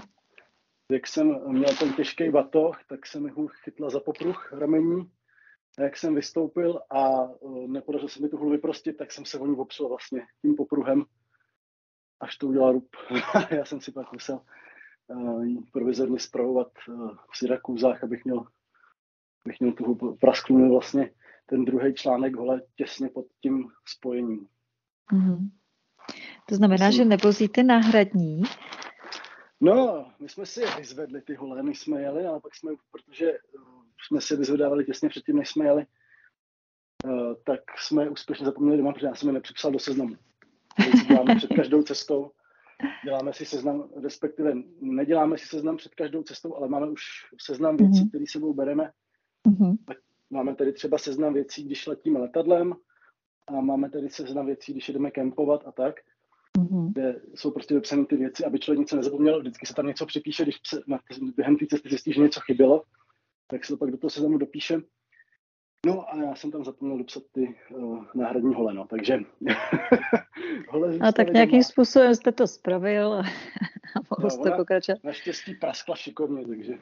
jak jsem měl ten těžký batoh, tak se mi hůl chytla za popruh ramení a jak jsem vystoupil a uh, nepodařilo se mi tu hůl vyprostit, tak jsem se o ní opřel vlastně tím popruhem, až to udělal rup. Já jsem si pak musel uh, provizorně zpravovat uh, v Syrakůzách, abych měl, abych měl tu hůl prasklu vlastně ten druhý článek hole těsně pod tím spojením. Mm-hmm. To znamená, Myslím, že nevozíte náhradní? No, my jsme si je vyzvedli ty hole, než jsme jeli, ale pak jsme, protože eh, jsme si vyzvedávali těsně předtím, než jsme jeli, uh, tak jsme úspěšně zapomněli doma, protože já jsem je nepřipsal do seznamu. Děláme před každou cestou, děláme si seznam, respektive neděláme si seznam před každou cestou, ale máme už seznam věcí, mm-hmm. které sebou bereme. Mm-hmm. Máme tady třeba seznam věcí, když letíme letadlem a máme tady seznam věcí, když jdeme kempovat a tak, mm-hmm. kde jsou prostě vypsané ty věci, aby člověk nic nezapomněl. Vždycky se tam něco připíše, když se na, během té cesty zjistí, že něco chybělo, tak se to pak do toho seznamu dopíše. No a já jsem tam zapomněl dopsat ty uh, náhradní hole, no, takže hole A tak nějakým doma. způsobem jste to spravil a, a mohl no, jste pokračovat. Naštěstí praskla šikovně, takže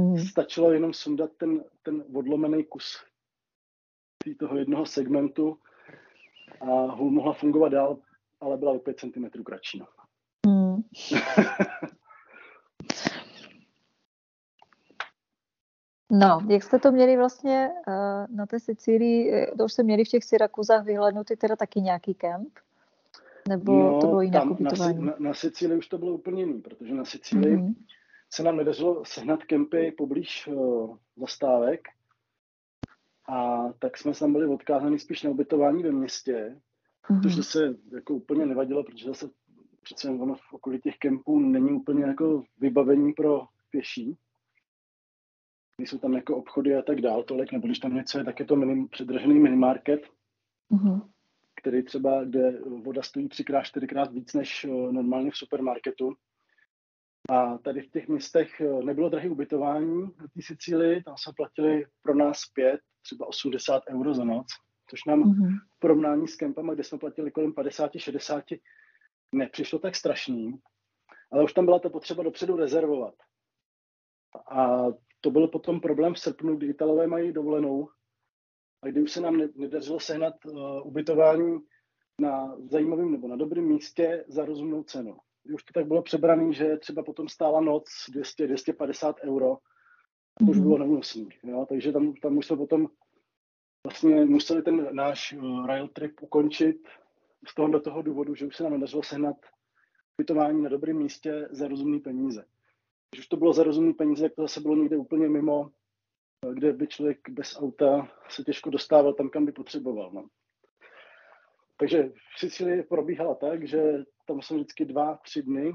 Hmm. Stačilo jenom sundat ten, ten odlomený kus toho jednoho segmentu a hůl mohla fungovat dál, ale byla o 5 cm kratší. No. Hmm. No, jak jste to měli vlastně uh, na té Sicílii, eh, to už jste měli v těch Syrakuzách vyhlednutý teda taky nějaký kemp? Nebo no, to bylo jinak tam, na, na, na Sicílii už to bylo úplně jiný, protože na Sicílii mm-hmm se nám nedařilo sehnat kempy poblíž uh, zastávek a tak jsme tam byli odkázaní spíš na ubytování ve městě, mm-hmm. což se jako úplně nevadilo, protože zase přece ono v okolí těch kempů není úplně jako vybavení pro pěší. Nejsou tam jako obchody a tak dál tolik, nebo když tam něco je, tak je to minim, předražený minimarket, mm-hmm. který třeba, kde voda stojí třikrát, čtyřikrát víc než uh, normálně v supermarketu. A tady v těch městech eh, nebylo drahé ubytování na té Sicílii, tam jsme platili pro nás pět, třeba 80 euro za noc, což nám mm-hmm. v porovnání s kempama, kde jsme platili kolem 50-60, nepřišlo tak strašný, ale už tam byla ta potřeba dopředu rezervovat. A to byl potom problém v srpnu, kdy Italové mají dovolenou a kdy už se nám nedařilo sehnat uh, ubytování na zajímavém nebo na dobrém místě za rozumnou cenu už to tak bylo přebraný, že třeba potom stála noc 200-250 euro. To už mhm. bylo neúnosný. Jo? Takže tam, tam už jsme potom vlastně museli ten náš uh, rail trip ukončit z toho do toho důvodu, že už se nám nedařilo sehnat ubytování na dobrém místě za rozumné peníze. Když už to bylo za rozumný peníze, tak to zase bylo někde úplně mimo, kde by člověk bez auta se těžko dostával tam, kam by potřeboval. No. Takže v Sicílii probíhala tak, že tam jsme vždycky dva, tři dny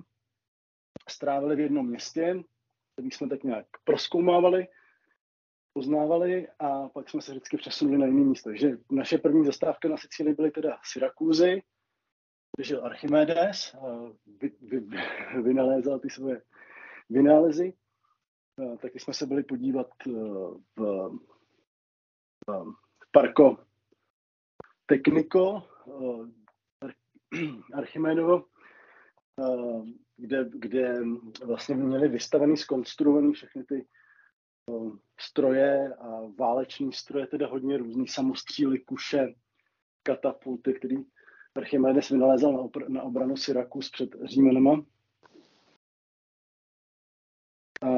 strávili v jednom městě, který jsme tak nějak proskoumávali, poznávali a pak jsme se vždycky přesunuli na jiné místo. Takže naše první zastávka na Sicílii byly teda Syrakúzy, kde žil Archimedes vy, vy, vy, vynalézal ty svoje vynálezy. Taky jsme se byli podívat eh, v, v, v Parko Technico, eh, Archimedovo, eh, kde, kde vlastně měli vystavený, skonstruovaný všechny ty stroje a váleční stroje, teda hodně různý samostříly, kuše, katapulty, který Archimedes vynalézal na, opr- na obranu Syrakus před Římanama. A,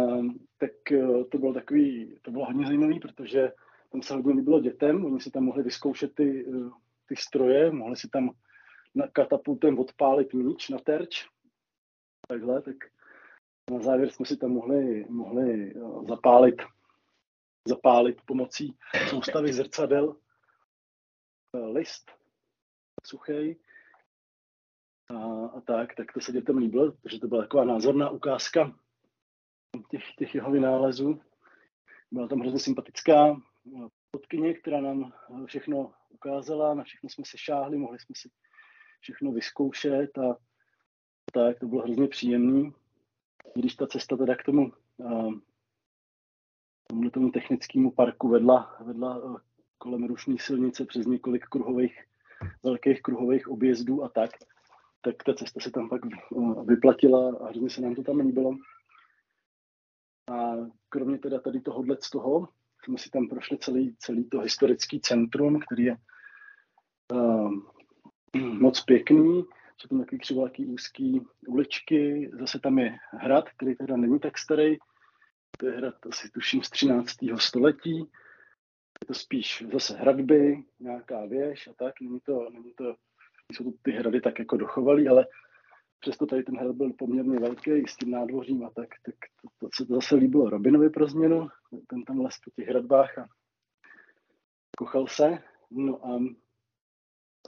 tak to bylo takový, to bylo hodně zajímavé, protože tam se hodně líbilo dětem, oni si tam mohli vyzkoušet ty, ty stroje, mohli si tam na katapultem odpálit míč na terč, takhle, tak na závěr jsme si tam mohli, mohli e, zapálit, zapálit pomocí soustavy zrcadel. List suchý a, a tak, tak to se dětem líbilo, protože to byla taková názorná ukázka těch, těch jeho vynálezů. Byla tam hrozně sympatická podkyně, která nám všechno ukázala, na všechno jsme se šáhli, mohli jsme si všechno vyzkoušet a tak, to bylo hrozně příjemný. Když ta cesta teda k tomu, tomu, tomu technickému parku vedla, vedla kolem rušní silnice přes několik kruhových velkých kruhových objezdů a tak, tak ta cesta se tam pak eh, vyplatila a hrozně se nám to tam líbilo. A kromě teda tady tohohle z toho, jsme si tam prošli celý, celý to historický centrum, který je uh, moc pěkný, jsou tam takový křivolaký úzký uličky, zase tam je hrad, který teda není tak starý, to je hrad asi tuším z 13. století, je to spíš zase hradby, nějaká věž a tak. Není to, není to, jsou to ty hrady tak jako dochovalý, ale přesto tady ten hrad byl poměrně velký s tím nádvořím a tak, tak to, to se to zase líbilo Robinovi pro změnu, ten tam les po těch hradbách a kochal se. No a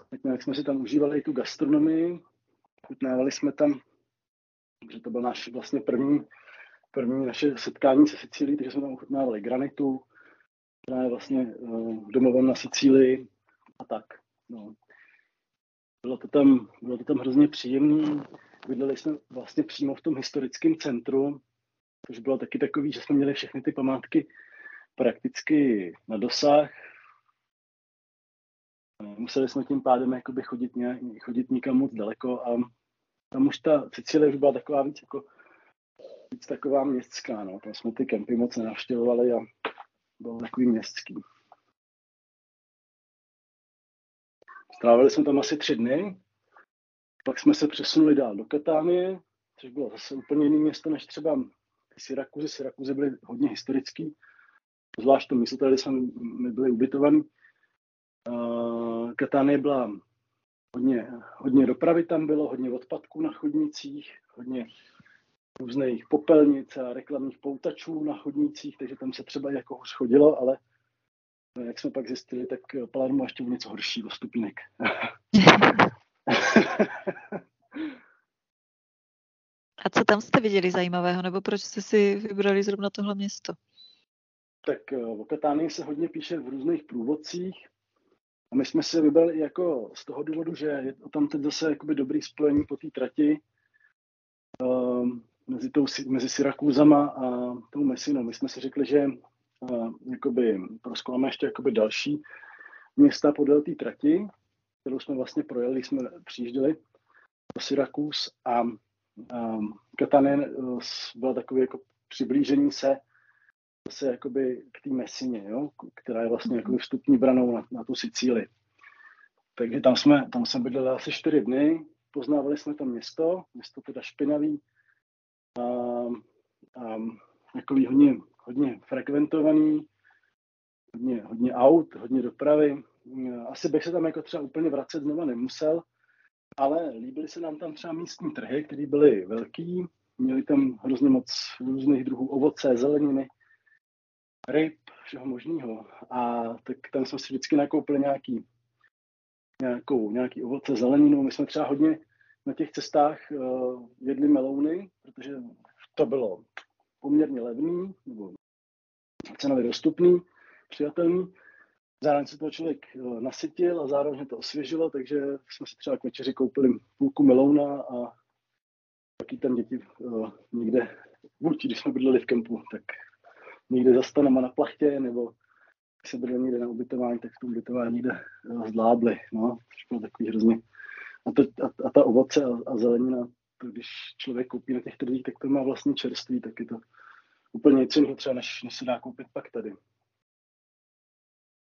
tak nějak jsme si tam užívali i tu gastronomii, chutnávali jsme tam, že to byl náš vlastně první, první naše setkání se Sicílií, takže jsme tam ochutnávali granitu, která je vlastně uh, domovem na Sicílii a tak. No. Bylo to tam, bylo to tam hrozně příjemné. Bydleli jsme vlastně přímo v tom historickém centru, což bylo taky takový, že jsme měli všechny ty památky prakticky na dosah. Museli jsme tím pádem jakoby chodit, nějak, chodit nikam moc daleko a tam už ta Sicílie už byla taková víc jako víc taková městská, no. Tam jsme ty kempy moc nenavštěvovali a byl takový městský. Strávili jsme tam asi tři dny, pak jsme se přesunuli dál do Katánie, což bylo zase úplně jiné město než třeba Syrakuzy. Syrakuzy byly hodně historický, zvlášť to místo, tady jsme my byli ubytovaní. Katánie byla hodně, hodně dopravy tam bylo, hodně odpadků na chodnicích, hodně různých popelnic a reklamních poutačů na chodnících, takže tam se třeba jako hůř chodilo, ale jak jsme pak zjistili, tak Palermo ještě něco horšího stupínek. A co tam jste viděli zajímavého, nebo proč jste si vybrali zrovna tohle město? Tak eh, o Katánii se hodně píše v různých průvodcích. A my jsme se vybrali jako z toho důvodu, že je tam teď zase jakoby dobrý spojení po té trati. Um, mezi, tou, mezi Syrakúzama a tou Messinou. My jsme si řekli, že Eh, jakoby proskoumáme ještě jakoby další města podél té trati, kterou jsme vlastně projeli, jsme přijížděli do Syrakus a um, Katanen eh, byl takový jako přiblížení se se jakoby k té mesině, jo? která je vlastně jakoby vstupní branou na, na tu Sicílii. Takže tam jsme, tam jsme bydleli asi čtyři dny, poznávali jsme to město, město teda špinavý, um, um, jako hodně hodně frekventovaný, hodně, hodně aut, hodně dopravy. Asi bych se tam jako třeba úplně vracet znova nemusel, ale líbily se nám tam třeba místní trhy, které byly velký, měli tam hrozně moc různých druhů ovoce, zeleniny, ryb, všeho možného. A tak tam jsme si vždycky nakoupili nějaký, nějakou, nějaký ovoce, zeleninu. My jsme třeba hodně na těch cestách uh, jedli melouny, protože to bylo poměrně levný, nebo cenově dostupný, přijatelný. Zároveň se toho člověk uh, nasytil a zároveň to osvěžilo, takže jsme si třeba k večeři koupili půlku melouna a taky tam děti uh, někde, buď když jsme bydleli v kempu, tak někde zastaneme na plachtě, nebo když se bydleli někde na ubytování, tak v tom ubytování někde uh, zdlábli, no, což bylo takový hrozně. A, to, a, a ta ovoce a, a zelenina, to když člověk koupí na těch trzích, tak to má vlastně čerství, tak je to úplně něco jiného třeba, než, než se dá koupit pak tady.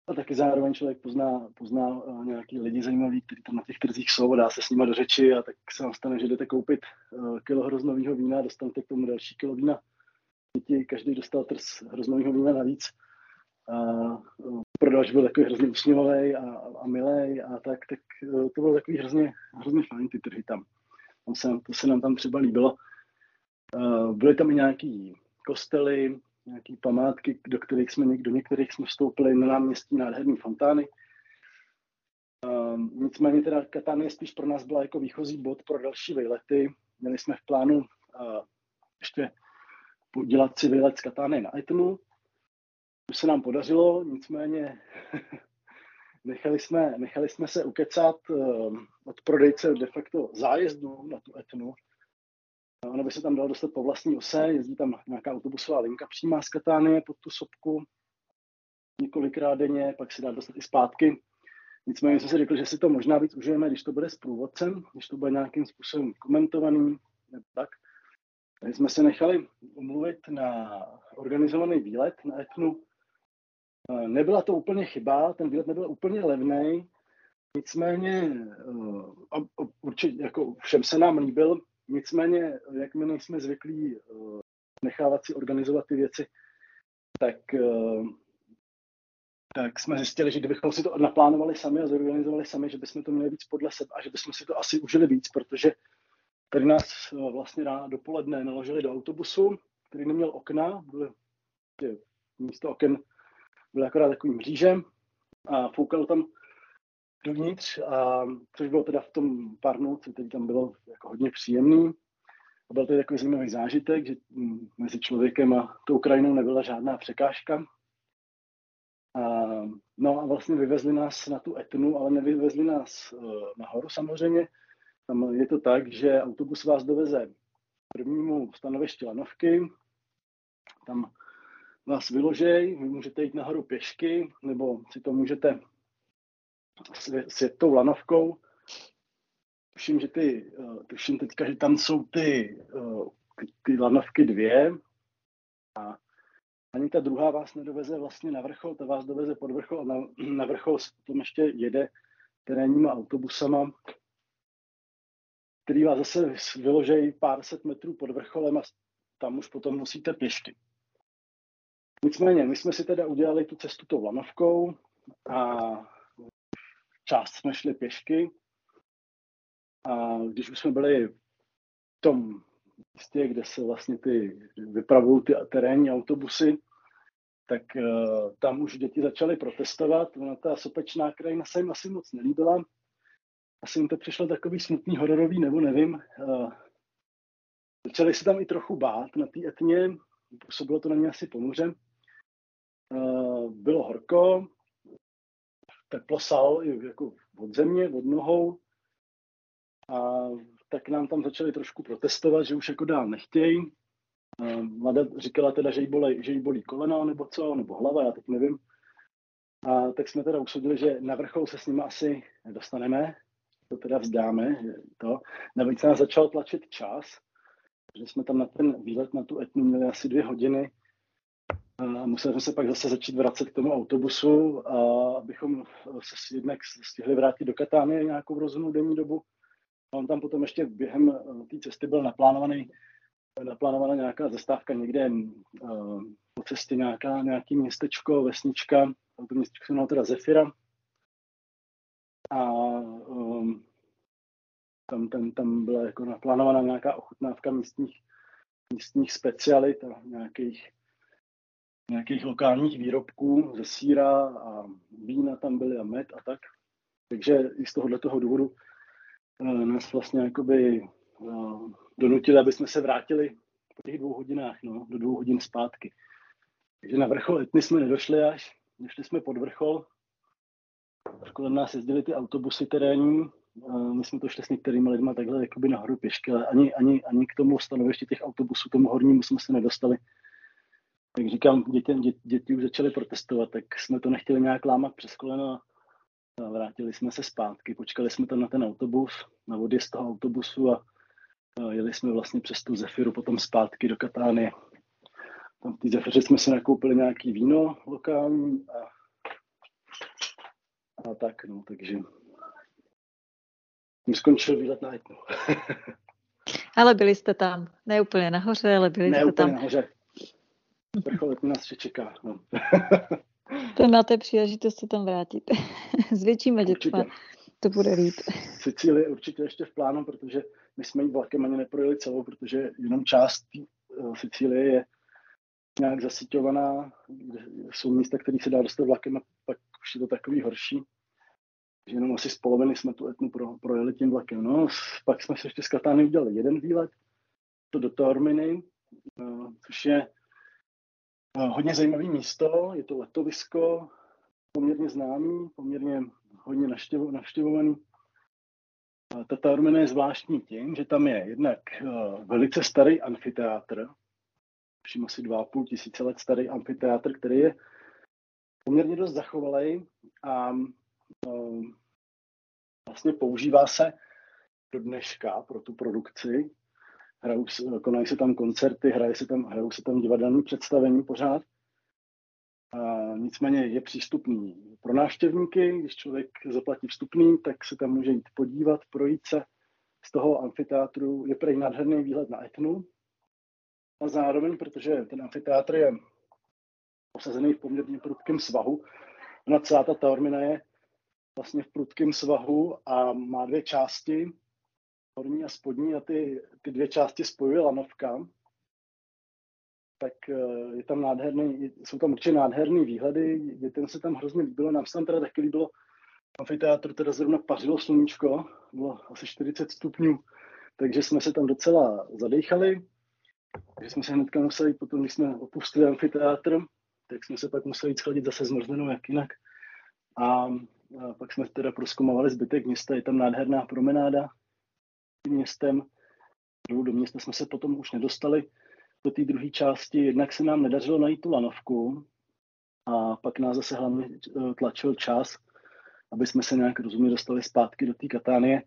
A taky zároveň člověk pozná, pozná uh, nějaký lidi zajímavý, kteří tam na těch trzích jsou, dá se s nimi do řeči a tak se vám stane, že jdete koupit uh, kilo hroznového vína, dostanete k tomu další kilo vína. Děti, každý dostal trz hroznového vína navíc. A uh, prodavač byl takový hrozně usměvavý a, a milý a tak, tak to bylo takový hrozně, hrozně fajn ty trhy tam. Tam se, to se nám tam třeba líbilo. Uh, byly tam i nějaký kostely, nějaký památky, do kterých jsme, do některých jsme vstoupili na náměstí nádherný fontány. Um, nicméně teda Katánie spíš pro nás byla jako výchozí bod pro další výlety. Měli jsme v plánu uh, ještě udělat si výlet z Katány na Etnu. To se nám podařilo, nicméně nechali, jsme, nechali jsme se ukecat uh, od prodejce de facto zájezdu na tu Etnu, Ono by se tam dalo dostat po vlastní ose, jezdí tam nějaká autobusová linka přímá z Katánie pod tu sopku několikrát denně, pak se dá dostat i zpátky. Nicméně jsme si řekli, že si to možná víc užijeme, když to bude s průvodcem, když to bude nějakým způsobem komentovaný, nebo tak. Takže jsme se nechali umluvit na organizovaný výlet na Etnu. Nebyla to úplně chyba, ten výlet nebyl úplně levný, nicméně eh, určitě jako všem se nám líbil, Nicméně, jak my nejsme zvyklí uh, nechávat si organizovat ty věci, tak, tak jsme zjistili, že kdybychom si to naplánovali sami a zorganizovali sami, že bychom to měli víc podle sebe a že bychom si to asi užili víc, protože tady nás vlastně ráno dopoledne naložili do autobusu, který neměl okna, byly místo oken byly akorát takovým mřížem a foukalo tam dovnitř, a, což bylo teda v tom parnu, co teď tam bylo jako hodně příjemný. A byl to takový zajímavý zážitek, že mm, mezi člověkem a tou krajinou nebyla žádná překážka. A, no a vlastně vyvezli nás na tu etnu, ale nevyvezli nás uh, nahoru samozřejmě. Tam je to tak, že autobus vás doveze prvnímu stanovišti lanovky, tam vás vyložej, vy můžete jít nahoru pěšky, nebo si to můžete s tou lanovkou. Tuším, že ty, uh, tuším teďka, že tam jsou ty, uh, ty lanovky dvě a ani ta druhá vás nedoveze vlastně na vrchol, ta vás doveze pod vrchol a na, na vrchol potom ještě jede terénníma autobusama, který vás zase vyložejí pár set metrů pod vrcholem a tam už potom musíte pěšky. Nicméně, my jsme si teda udělali tu cestu tou lanovkou a část jsme šli pěšky a když už jsme byli v tom místě, kde se vlastně ty vypravují ty terénní autobusy, tak uh, tam už děti začaly protestovat. Ona ta sopečná krajina se jim asi moc nelíbila. Asi jim to přišlo takový smutný, hororový, nebo nevím. Uh, začali se tam i trochu bát na té etně, působilo to na ně asi ponuře. Uh, bylo horko, teplo sal jako od země, od nohou. A tak nám tam začali trošku protestovat, že už jako dál nechtějí. Mladá říkala teda, že jí, bolí, že jí bolí kolena nebo co, nebo hlava, já teď nevím. A tak jsme teda usudili, že na vrchol se s nimi asi nedostaneme, to teda vzdáme. To. Navíc nás začal tlačit čas, že jsme tam na ten výlet na tu etnu měli asi dvě hodiny a museli jsme se pak zase začít vracet k tomu autobusu, a abychom se jednak stihli vrátit do Katánie nějakou rozumnou denní dobu. A on tam potom ještě během eh, té cesty byl naplánovaný, naplánovaná nějaká zastávka někde uh, po cestě nějaká, nějaký městečko, vesnička, to městečko se teda Zefira. A um, tam, tam, tam byla jako naplánovaná nějaká ochutnávka místních místních specialit a nějakých, nějakých lokálních výrobků ze síra a vína tam byly a med a tak. Takže i z tohohle toho důvodu uh, nás vlastně jakoby uh, donutili, aby jsme se vrátili po těch dvou hodinách, no, do dvou hodin zpátky. Takže na vrchol Etny jsme nedošli až, nešli jsme pod vrchol, kolem nás jezdili ty autobusy terénní, my jsme to šli s některými lidmi takhle jakoby nahoru pěšky, ale ani, ani, ani k tomu stanovišti těch autobusů, tomu hornímu jsme se nedostali. Jak říkám, děti, děti, děti už začaly protestovat, tak jsme to nechtěli nějak lámat přes koleno a vrátili jsme se zpátky. Počkali jsme tam na ten autobus, na z toho autobusu a, jeli jsme vlastně přes tu Zefiru potom zpátky do Katánie. Tam v té Zefiře jsme si nakoupili nějaký víno lokální a, a tak, no, takže mi skončil výlet na Etnu. ale byli jste tam, ne úplně nahoře, ale byli ne jste úplně tam. nahoře. Vrchol Etny nás ještě čeká. No. to máte příležitost se tam vrátit. S většíma dětma to bude líp. Sicílie určitě ještě v plánu, protože my jsme jí vlakem ani neprojeli celou, protože jenom část Sicílie je nějak zasíťovaná, jsou místa, které se dá dostat vlakem a pak už je to takový horší že jenom asi z poloviny jsme tu etnu pro, projeli tím vlakem. No, pak jsme se ještě z Katány udělali jeden výlet, to do Torminy, uh, což je hodně zajímavé místo, je to letovisko, poměrně známý, poměrně hodně navštěvo, navštěvovaný. Uh, ta Tormina je zvláštní tím, že tam je jednak uh, velice starý amfiteátr, všim asi 2,5 tisíce let starý amfiteátr, který je poměrně dost zachovalý a vlastně používá se do dneška pro tu produkci. Hrajou, konají se tam koncerty, hraje se tam, hrajou se tam divadelní představení pořád. A nicméně je přístupný pro návštěvníky. Když člověk zaplatí vstupný, tak se tam může jít podívat, projít se z toho amfiteátru. Je prej nádherný výhled na Etnu. A zároveň, protože ten amfiteátr je posazený v poměrně prudkém svahu, ona celá ta taormina je vlastně v prudkém svahu a má dvě části, horní a spodní a ty, ty dvě části spojuje lanovka. Tak eh, je tam nádherný, jsou tam určitě nádherný výhledy, dětem se tam hrozně líbilo, nám se tam teda taky líbilo, amfiteátr teda zrovna pařilo sluníčko, bylo asi 40 stupňů, takže jsme se tam docela zadechali, takže jsme se hnedka museli, potom když jsme opustili amfiteátr, tak jsme se pak museli schladit zase zmrzlenou, jak jinak. A a pak jsme teda proskomovali zbytek města, je tam nádherná promenáda městem. Do města jsme se potom už nedostali do té druhé části, jednak se nám nedařilo najít tu lanovku a pak nás zase hlavně eh, tlačil čas, aby jsme se nějak rozumně dostali zpátky do té Katánie,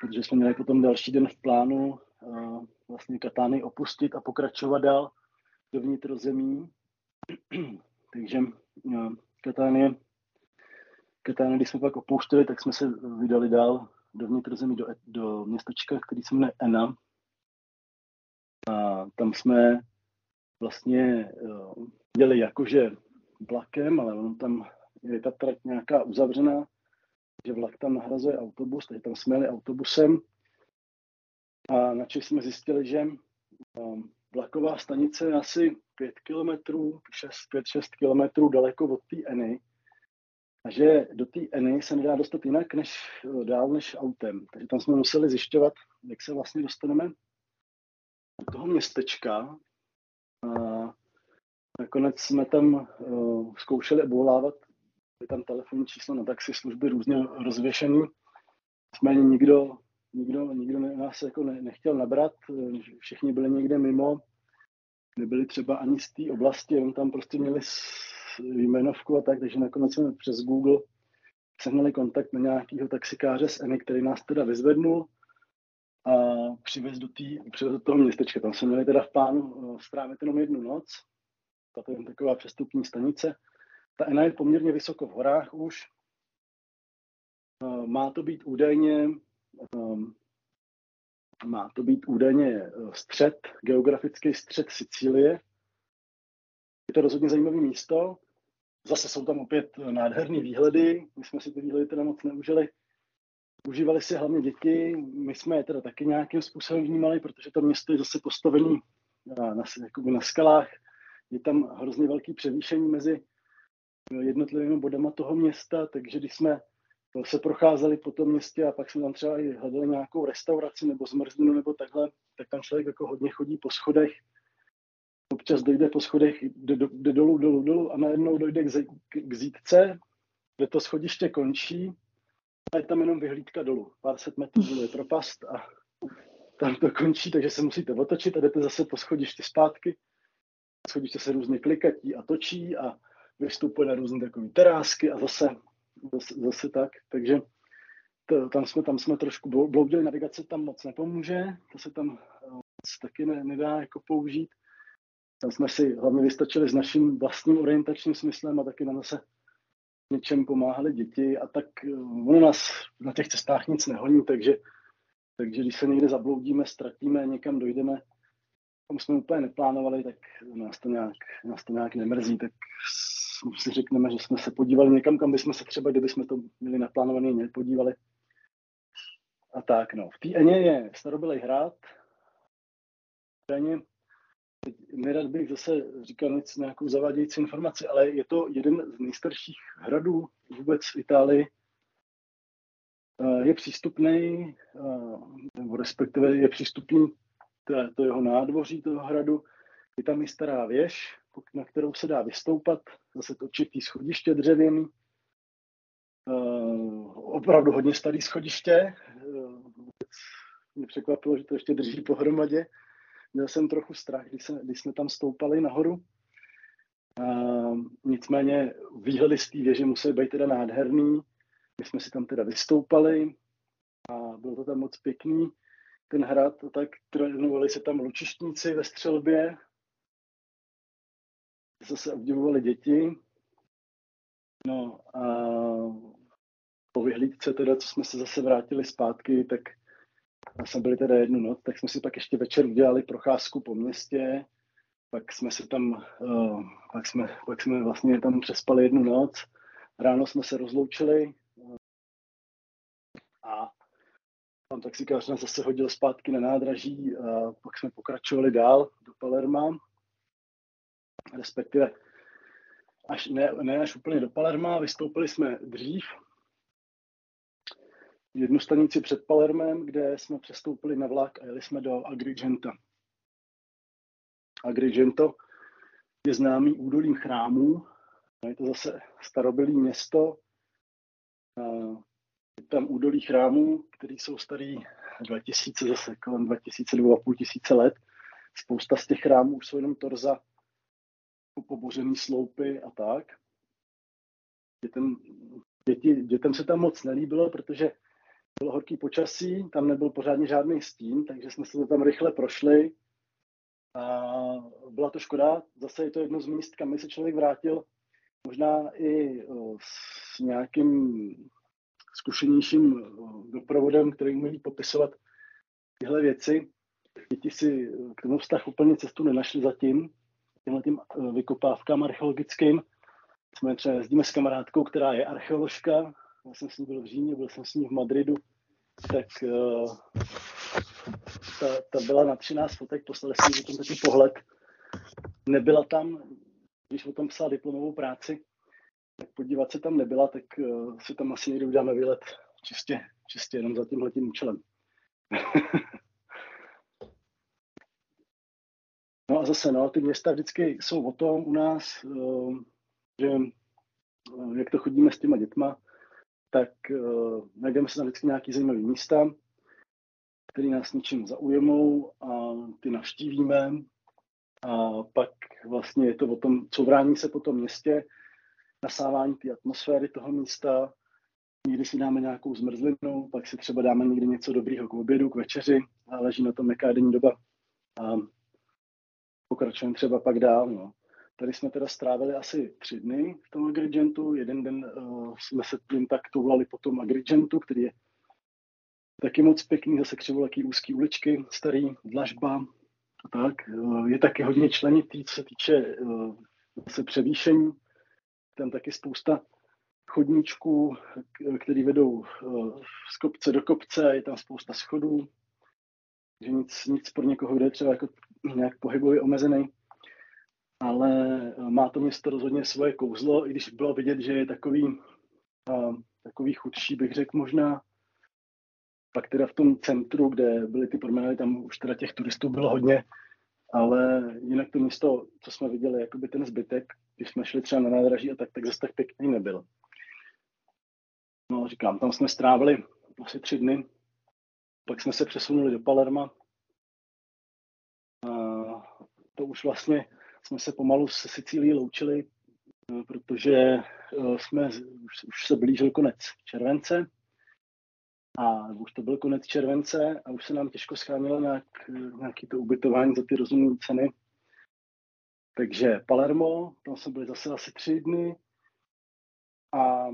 protože jsme měli potom další den v plánu uh, vlastně Katány opustit a pokračovat dál do vnitrozemí. Takže uh, Katánie Katány, když jsme pak opouštěli, tak jsme se vydali dál do vnitrozemí, do, do městečka, který se jmenuje Ena. A tam jsme vlastně uh, jeli jakože vlakem, ale on tam je ta trať nějaká uzavřená, že vlak tam nahrazuje autobus, takže tam jsme jeli autobusem. A na jsme zjistili, že um, vlaková stanice je asi 5 kilometrů, 5-6 kilometrů daleko od té Eny a že do té Eny se nedá dostat jinak než eh, dál než autem. Takže tam jsme museli zjišťovat, jak se vlastně dostaneme do toho městečka. A nakonec jsme tam uh, zkoušeli obvolávat, je tam telefonní číslo na taxi služby různě rozvěšený. Nicméně nikdo, nikdo, nikdo nás jako ne, nechtěl nabrat, všichni byli někde mimo, nebyli třeba ani z té oblasti, jenom tam prostě měli jmenovku a tak, takže nakonec jsme přes Google sehnali kontakt na nějakého taxikáře z Eny, který nás teda vyzvednul a přivez do, tý, přivez do toho městečka. Tam jsme měli teda v plánu eh, strávit jenom jednu noc. To je taková přestupní stanice. Ta Ena je poměrně vysoko v horách už. Eh, má to být údajně ehm, má to být údajně eh, střed, geografický střed Sicílie. Je to rozhodně zajímavé místo. Zase jsou tam opět nádherné výhledy. My jsme si ty výhledy teda moc neužili. Užívali si hlavně děti. My jsme je teda taky nějakým způsobem vnímali, protože to město je zase postavené na, na, na skalách. Je tam hrozně velký převýšení mezi jednotlivými bodama toho města, takže když jsme se procházeli po tom městě a pak jsme tam třeba i hledali nějakou restauraci nebo zmrzlinu nebo takhle, tak tam člověk jako hodně chodí po schodech. Občas dojde po schodech, jde, do, jde dolů, dolů, dolů a najednou dojde k, k, k zítce, kde to schodiště končí a je tam jenom vyhlídka dolů. Pár set metrů je propast a tam to končí, takže se musíte otočit a jdete zase po schodišti zpátky. Schodiště se různě klikatí a točí a vystupuje na různé takové terásky a zase, zase, zase tak. Takže to, tam, jsme, tam jsme trošku bloudili, navigace tam moc nepomůže, to se tam eh, moc taky ne, nedá jako použít. Tam jsme si hlavně vystačili s naším vlastním orientačním smyslem a taky nám zase něčem pomáhali děti a tak eh, ono nás na těch cestách nic nehoní, takže, takže když se někde zabloudíme, ztratíme, někam dojdeme, tam jsme úplně neplánovali, tak nás to nějak, nás to nějak nemrzí, tak si řekneme, že jsme se podívali někam, kam bychom se třeba, kdyby jsme to měli naplánovaný, nepodívali. A tak, no. V té Eně je starobylej hrad. V Eně, nerad bych zase říkal nic, nějakou zavádějící informaci, ale je to jeden z nejstarších hradů vůbec v Itálii. Je přístupný, nebo respektive je přístupný to, to jeho nádvoří toho hradu. Je tam i stará věž, na kterou se dá vystoupat, zase to určitý schodiště dřevěný, uh, opravdu hodně starý schodiště, mě překvapilo, že to ještě drží pohromadě. Měl jsem trochu strach, když, se, když jsme tam stoupali nahoru. Uh, nicméně výhledy z té věže musely být teda nádherný. My jsme si tam teda vystoupali a bylo to tam moc pěkný. Ten hrad, tak trénovali se tam lučištníci ve střelbě, zase obdivovali děti. No a po vyhlídce teda, co jsme se zase vrátili zpátky, tak jsme byli teda jednu noc, tak jsme si pak ještě večer udělali procházku po městě, pak jsme se tam, uh, pak jsme, pak jsme vlastně tam přespali jednu noc, ráno jsme se rozloučili. Uh, a pan taxikář nás zase hodil zpátky na nádraží a pak jsme pokračovali dál do Palerma. Respektive až, ne, ne až úplně do Palerma, vystoupili jsme dřív, jednu stanici před Palermem, kde jsme přestoupili na vlak a jeli jsme do Agrigenta. Agrigento je známý údolím chrámů, je to zase starobylý město, je tam údolí chrámů, které jsou starý 2000, zase kolem 2000, 2500 tisíce let. Spousta z těch chrámů jsou jenom torza pobořený sloupy a tak. Dětem, děti, dětem se tam moc nelíbilo, protože bylo horký počasí, tam nebyl pořádně žádný stín, takže jsme se to tam rychle prošli. A byla to škoda, zase je to jedno z míst, kam se člověk vrátil, možná i s nějakým zkušenějším doprovodem, který umí popisovat tyhle věci. Děti si k tomu vztah úplně cestu nenašli zatím, těmhle tím vykopávkám archeologickým. Jsme třeba jezdíme s kamarádkou, která je archeoložka. Já jsem s ní byl v Římě, byl jsem s ní v Madridu. Tak uh, ta, ta byla na 13 fotek, poslali jsme o tom taky pohled. Nebyla tam, když o tom psala diplomovou práci, tak podívat se tam nebyla, tak uh, si tam asi někdy uděláme výlet čistě, čistě jenom za tímhle tím účelem. No a zase, no, ty města vždycky jsou o tom u nás, eh, že eh, jak to chodíme s těma dětma, tak uh, najdeme se tam vždycky nějaký zajímavý místa, které nás něčím zaujmou a ty navštívíme. A pak vlastně je to o tom covrání se po tom městě, nasávání té atmosféry toho místa. Někdy si dáme nějakou zmrzlinu, pak si třeba dáme někdy něco dobrýho k obědu, k večeři, a leží na tom jaká denní doba. A pokračujeme třeba pak dál. No. Tady jsme teda strávili asi tři dny v tom Agrigentu. Jeden den uh, jsme se jen tak toulali po tom Agrigentu, který je taky moc pěkný, zase křivolaký úzký uličky, starý, dlažba a tak. Uh, je taky hodně členitý, co se týče uh, zase převýšení. Tam taky spousta chodníčků, které vedou z kopce do kopce, je tam spousta schodů, že nic, nic pro někoho, kde je třeba jako nějak pohybově omezený. Ale má to město rozhodně svoje kouzlo, i když bylo vidět, že je takový, takový chudší, bych řekl možná. Pak teda v tom centru, kde byly ty promenady, tam už teda těch turistů bylo hodně, ale jinak to město, co jsme viděli, jakoby ten zbytek, když jsme šli třeba na nádraží a tak, tak zase tak pěkný nebyl. No, říkám, tam jsme strávili asi tři dny, pak jsme se přesunuli do Palerma. A to už vlastně jsme se pomalu se Sicílií loučili, protože eh, jsme, už, už se blížil konec července a už to byl konec července a už se nám těžko schánilo nějak, nějaký to ubytování za ty rozumné ceny. Takže Palermo, tam jsme byli zase asi tři dny a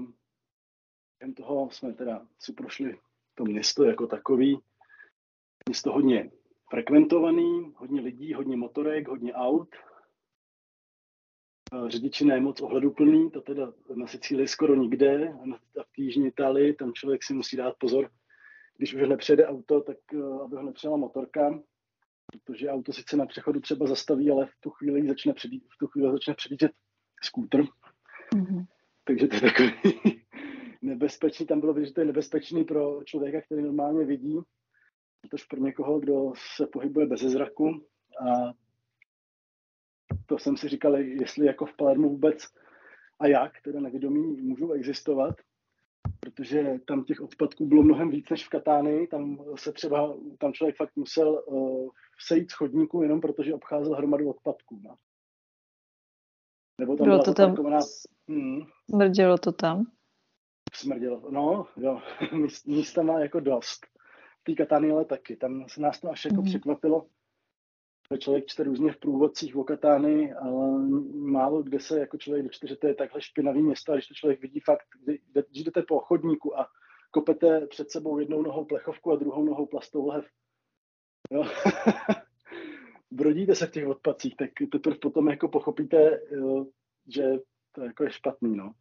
jen toho jsme teda si prošli to město jako takový. Město hodně frekventovaný, hodně lidí, hodně motorek, hodně aut. Řidiči ne moc ohleduplný, to teda na Sicílii skoro nikde. A v Jižní Itálii tam člověk si musí dát pozor, když už nepřejede auto, tak eh, aby ho nepřijela motorka, protože auto sice na přechodu třeba zastaví, ale v tu chvíli začne, předí, v tu chvíli začne předjíždět skútr. Mm-hmm. Takže to je takový nebezpečný. Tam bylo vidět, že to je nebezpečný pro člověka, který normálně vidí, protože pro někoho, kdo se pohybuje bez zraku. A to jsem si říkal, jestli jako v Palermu vůbec a jak, teda nevědomí, můžou existovat, protože tam těch odpadků bylo mnohem víc než v Katány. Tam se třeba, tam člověk fakt musel uh, sejít z chodníku jenom protože obcházel hromadu odpadků. No. Nebo tam bylo to tam, hmm. smrdělo to tam? Smrdělo, no, jo, místa má jako dost. V té Katány ale taky, tam se nás to až jako hmm. překvapilo, člověk čte různě v průvodcích o Katány, ale málo kde se jako člověk dočte, že to je takhle špinavý město, a když to člověk vidí fakt, když jdete po chodníku a kopete před sebou jednou nohou plechovku a druhou nohou plastovou lev. Jo. Brodíte se v těch odpadcích, tak teprve potom jako pochopíte, že to jako je špatný. No.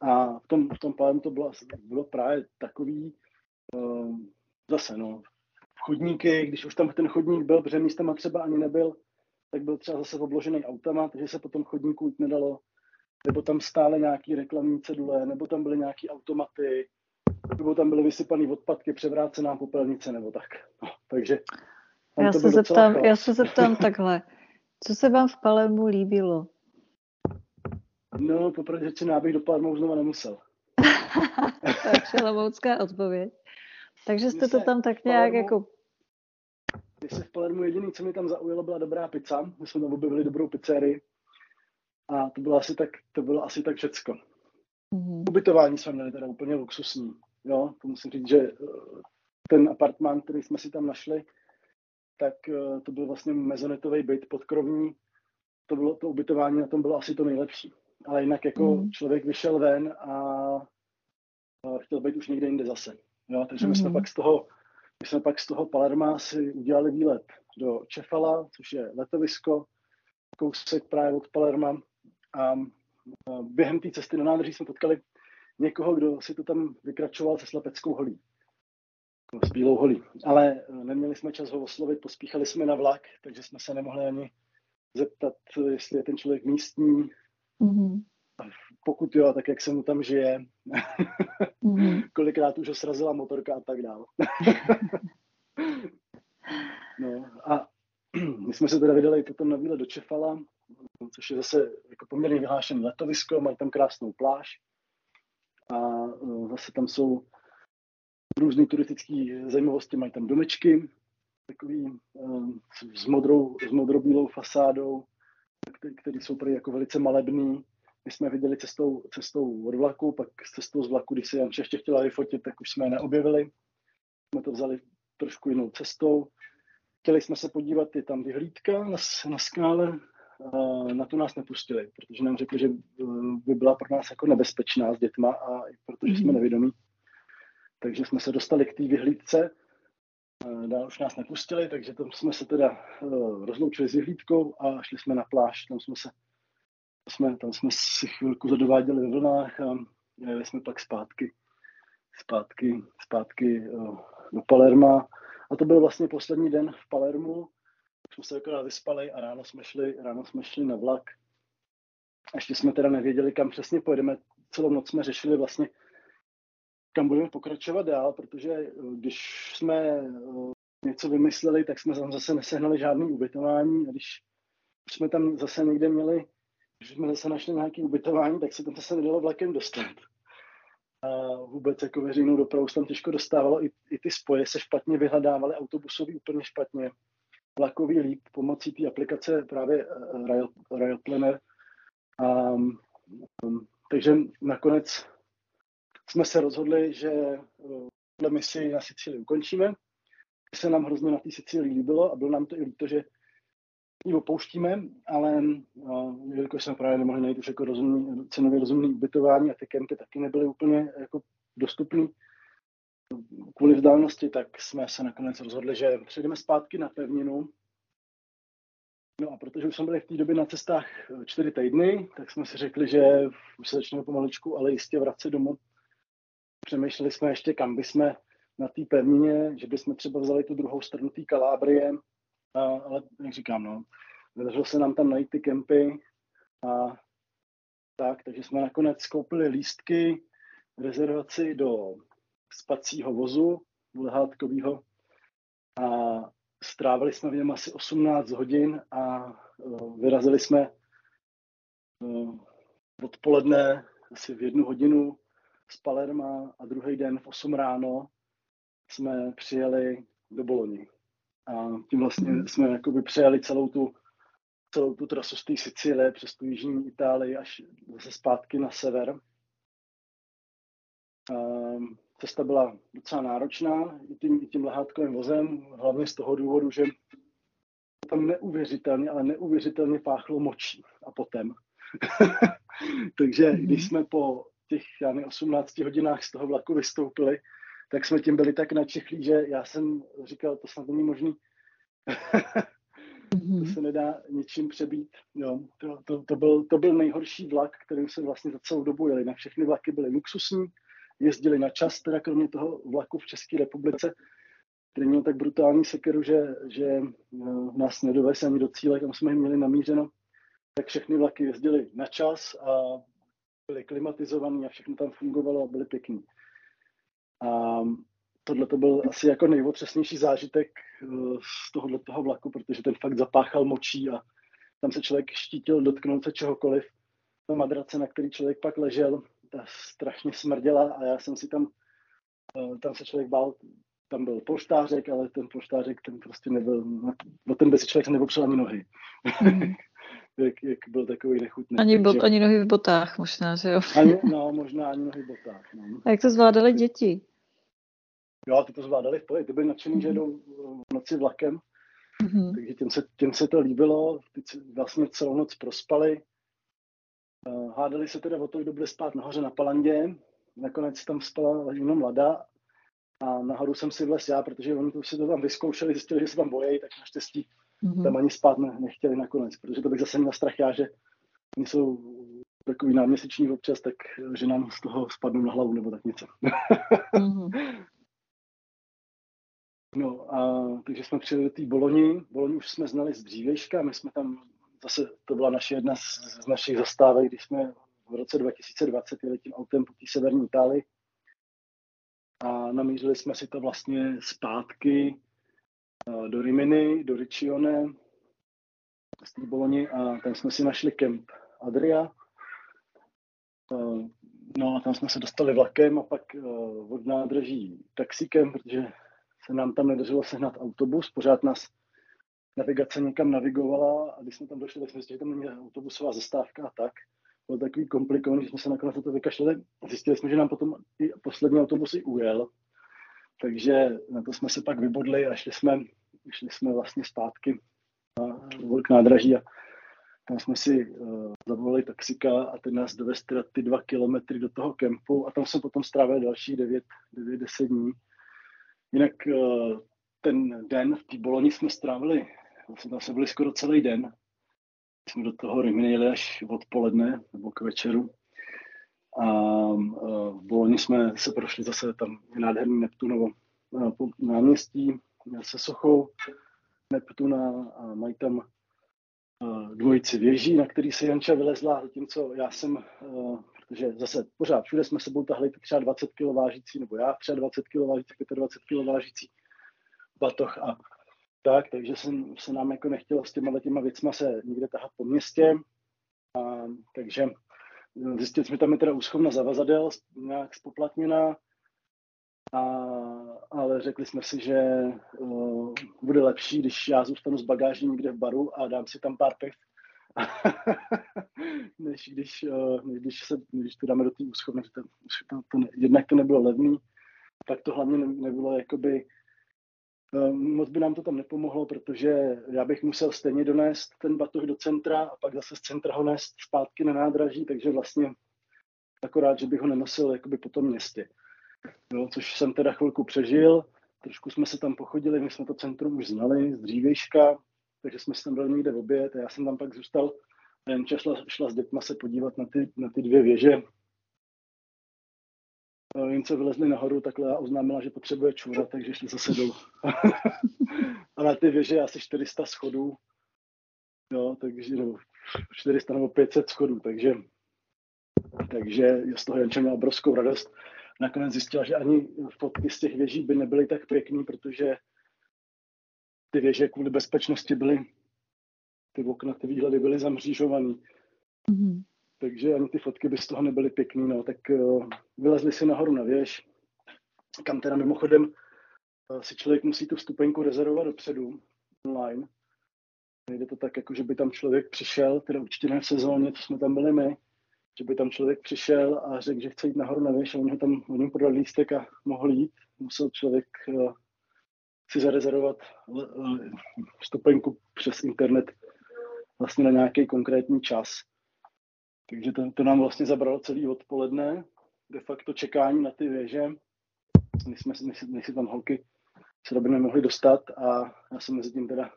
A v tom, v tom pádem to bylo, bylo právě takový, zase no, chodníky, když už tam ten chodník byl, protože místama třeba ani nebyl, tak byl třeba zase obložený autama, takže se potom chodníku jít nedalo, nebo tam stále nějaký reklamní cedule, nebo tam byly nějaký automaty, nebo tam byly vysypané odpadky, převrácená popelnice, nebo tak. No, takže já se, zeptám, já se zeptám takhle. Co se vám v Palermu líbilo? No, popravdě řečeně, já bych do Palermu znova nemusel. to je odpověď. Takže jste to tam tak nějak Palermu, jako... Když se v Palermu jediný, co mi tam zaujalo, byla dobrá pizza. My jsme tam objevili dobrou pizzerii. A to bylo asi tak, to bylo asi tak všecko. Mm-hmm. Ubytování jsme měli teda úplně luxusní. Jo, to musím říct, že eh, ten apartmán, který jsme si tam našli, tak eh, to byl vlastně mezonetový byt podkrovní. To, bylo, to ubytování na tom bylo asi to nejlepší. Ale jinak jako mm. člověk vyšel ven a chtěl být už někde jinde zase. Jo, takže my jsme mhm. pak z toho, my jsme pak z toho Palerma si udělali výlet do Čefala, což je letovisko, kousek právě od Palerma. A během té cesty na nádrží jsme potkali někoho, kdo si to tam vykračoval se slepeckou holí. S bílou holí. Ale e, neměli jsme čas ho oslovit, pospíchali jsme na vlak, takže jsme se nemohli ani zeptat, jestli je ten člověk místní. Mm-hmm pokud jo, tak jak se mu tam žije, mm-hmm. kolikrát už ho srazila motorka a tak dále. no a my jsme se teda vydali potom na výlet do Čefala, což je zase jako poměrně vyhlášené letovisko, mají tam krásnou pláž a e, zase tam jsou různé turistické zajímavosti, mají tam domečky, takový e, s modrou, s modrobílou fasádou, které jsou prý jako velice malebný, my jsme viděli cestou, cestou od vlaku, pak s cestou z vlaku, když se Janče ještě chtěla vyfotit, tak už jsme je neobjevili. Jsme to vzali trošku jinou cestou. Chtěli jsme se podívat, je tam vyhlídka na, na skále, na to nás nepustili, protože nám řekli, že eh, by byla pro nás jako nebezpečná s dětma a protože jsme mhm. nevědomí. Takže jsme se dostali k té vyhlídce, dál už nás nepustili, takže tam jsme se teda eh, rozloučili s vyhlídkou a šli jsme na pláž, tam jsme se jsme, tam jsme si chvilku zadováděli ve vlnách a jeli jsme pak zpátky, zpátky, zpátky eh, do Palerma. A to byl vlastně poslední den v Palermu jsme se akorát vyspali a ráno jsme šli, ráno jsme šli na vlak. Ještě jsme teda nevěděli, kam přesně pojedeme. Celou noc jsme řešili vlastně, kam budeme pokračovat dál, protože eh, když jsme eh, něco vymysleli, tak jsme tam zase nesehnali žádný ubytování a když jsme tam zase někde měli, když jsme zase našli nějaké ubytování, tak se tam zase nedalo vlakem dostat. A vůbec jako veřejnou dopravu se tam těžko dostávalo, i, i ty spoje se špatně vyhledávaly, autobusový úplně špatně, vlakový líp pomocí té aplikace právě eh, Rail, Rail Planner. A, um, takže nakonec jsme se rozhodli, že tuhle misi na Sicílii ukončíme. Se nám hrozně na té Sicílii líbilo a bylo nám to i líto, že ji opouštíme, ale uh, jelikož jsme právě nemohli najít už jako rozumný, cenově rozumný ubytování a ty kempy taky nebyly úplně jako dostupný kvůli vzdálenosti, tak jsme se nakonec rozhodli, že přejdeme zpátky na pevninu. No a protože už jsme byli v té době na cestách čtyři týdny, tak jsme si řekli, že už se začneme pomaličku, ale jistě vracet domů. Přemýšleli jsme ještě, kam bychom na té pevnině, že bychom třeba vzali tu druhou stranu té Kalábrie, a, ale jak říkám, no, vydařilo se nám tam najít ty kempy a tak, takže jsme nakonec koupili lístky, rezervaci do spacího vozu lehátkového a strávili jsme v něm asi 18 hodin a uh, vyrazili jsme uh, odpoledne asi v jednu hodinu z Palerma a druhý den v 8 ráno jsme přijeli do Boloni. A tím vlastně mhm. jsme jakoby přejeli celou tu, celou tu trasu z té Sicílie přes tu jižní Itálii až zase zpátky na sever. A cesta byla docela náročná i tím, i tím lehátkovým vozem, hlavně z toho důvodu, že tam neuvěřitelně, ale neuvěřitelně páchlo močí a potem. Takže když jsme po těch já ne, 18 hodinách z toho vlaku vystoupili, tak jsme tím byli tak načichlí, že já jsem říkal, to snad není možný. to mhm. se nedá ničím přebít. Jo, to, to, to, byl, to byl nejhorší vlak, kterým jsem vlastně za celou dobu jeli. Na všechny vlaky byly luxusní, jezdili na čas, teda kromě toho vlaku v České republice, který měl tak brutální sekeru, že, že no, nás nedovez ani do cíle, kam jsme měli namířeno, tak všechny vlaky jezdili na čas a byly klimatizovaný a všechno tam fungovalo a byly pěkný. A tohle to byl asi jako nejotřesnější zážitek eh, z tohohle toho vlaku, protože ten fakt zapáchal močí a tam se člověk štítil dotknout se čehokoliv. Ta madrace, na který člověk pak ležel, ta strašně smrděla a já jsem si tam, eh, tam se člověk bál, tam byl polštářek, ale ten polštářek, ten prostě nebyl, o ten by si člověk nepopřel ani nohy. Mm. jak, jak, byl takový nechutný. Ani, bot, ani nohy v botách možná, že jo? Ani, no, možná ani nohy v botách. No. A jak to zvládali děti? Jo, ty to zvládali v pohodě, ty byli nadšený, mm-hmm. že mhm. jdou v noci vlakem, mm-hmm. takže těm se, těm se to líbilo, ty vlastně celou noc prospali, uh, hádali se teda o to, kdo bude spát nahoře na palandě, nakonec tam spala jenom mladá a nahoru jsem si vlez já, protože oni to si to tam vyzkoušeli, zjistili, že se tam bojejí, tak naštěstí mm-hmm. tam ani spát ne, nechtěli nakonec, protože to bych zase měl strach já, že oni jsou takový náměsíční občas, tak že nám z toho spadnou na hlavu nebo tak něco. mm-hmm. No a takže jsme přijeli do té Boloni. Boloni už jsme znali z dřívějška, my jsme tam, zase to byla naše jedna z, z našich zastávek, když jsme v roce 2020 jeli tím autem po té severní Itálii a namířili jsme si to vlastně zpátky do Rimini, do Riccione, z té Boloni a tam jsme si našli kemp Adria. No a tam jsme se dostali vlakem a pak od nádraží taxíkem, protože se nám tam nedařilo sehnat autobus, pořád nás navigace někam navigovala a když jsme tam došli, tak jsme zjistili, že tam není autobusová zastávka a tak. Bylo takový komplikovaný, že jsme se nakonec na to vykašlali. Zjistili jsme, že nám potom i poslední autobus i ujel. Takže na to jsme se pak vybodli a šli jsme, šli jsme vlastně zpátky k nádraží a tam jsme si uh, zavolali taxika a ten nás dovez ty dva kilometry do toho kempu a tam jsme potom strávili další 9-10 dní. Jinak uh, ten den v té Boloni jsme strávili, vlastně tam se byli skoro celý den. Jsme do toho Rimini až odpoledne nebo k večeru. A uh, v Boloni jsme se prošli zase tam nádherný Neptunovo po náměstí se sochou Neptuna a mají tam dvojici věží, na který se Janča vylezla, zatímco já jsem, protože zase pořád všude jsme sebou tahli třeba 20 kg vážící, nebo já třeba 20 kg vážící, 25 kg vážící batoh a tak, takže jsem, se nám jako nechtělo s těma těma věcma se někde tahat po městě, a, takže zjistili jsme, tam je teda úschovna zavazadel, nějak spoplatněná, a, ale řekli jsme si, že uh, bude lepší, když já zůstanu s bagáží někde v baru a dám si tam pár piv, než, když, uh, než, když, se, když to dáme do té úschovny. To, to, to, jednak to nebylo levný, tak to hlavně nebylo jakoby Ehm, moc by nám to tam nepomohlo, protože já bych musel stejně donést ten batoh do centra a pak zase z centra ho nést zpátky na nádraží, takže vlastně akorát, že bych ho nenosil jakoby po tom městě. Jo, což jsem teda chvilku přežil, trošku jsme se tam pochodili, my jsme to centrum už znali z dřívejška, takže jsme se tam byli někde v oběd a já jsem tam pak zůstal a Janča šla, šla s dětma se podívat na ty, na ty dvě věže, Jince vylezli nahoru takhle a oznámila, že potřebuje čůra, takže šli zase dolů. a na ty věže asi 400 schodů, jo, takže no, 400 nebo 500 schodů, takže, takže z toho Janča měla obrovskou radost. Nakonec zjistila, že ani fotky z těch věží by nebyly tak pěkný, protože ty věže kvůli bezpečnosti byly, ty okna, ty výhledy byly zamřížovaný. Mm-hmm takže ani ty fotky by z toho nebyly pěkný, no, tak uh, vylezli si nahoru na věž, kam teda mimochodem uh, si člověk musí tu vstupenku rezervovat dopředu online. Nejde to tak, jako že by tam člověk přišel, teda určitě ne v sezóně, co jsme tam byli my, že by tam člověk přišel a řekl, že chce jít nahoru na věž a oni ho tam, oni podali lístek a mohl jít. Musel člověk uh, si zarezervovat uh, vstupenku přes internet vlastně na nějaký konkrétní čas. Takže to, to nám vlastně zabralo celý odpoledne, de facto čekání na ty věže, než, jsme, než, než si tam holky se by nemohli dostat a já jsem mezi tím teda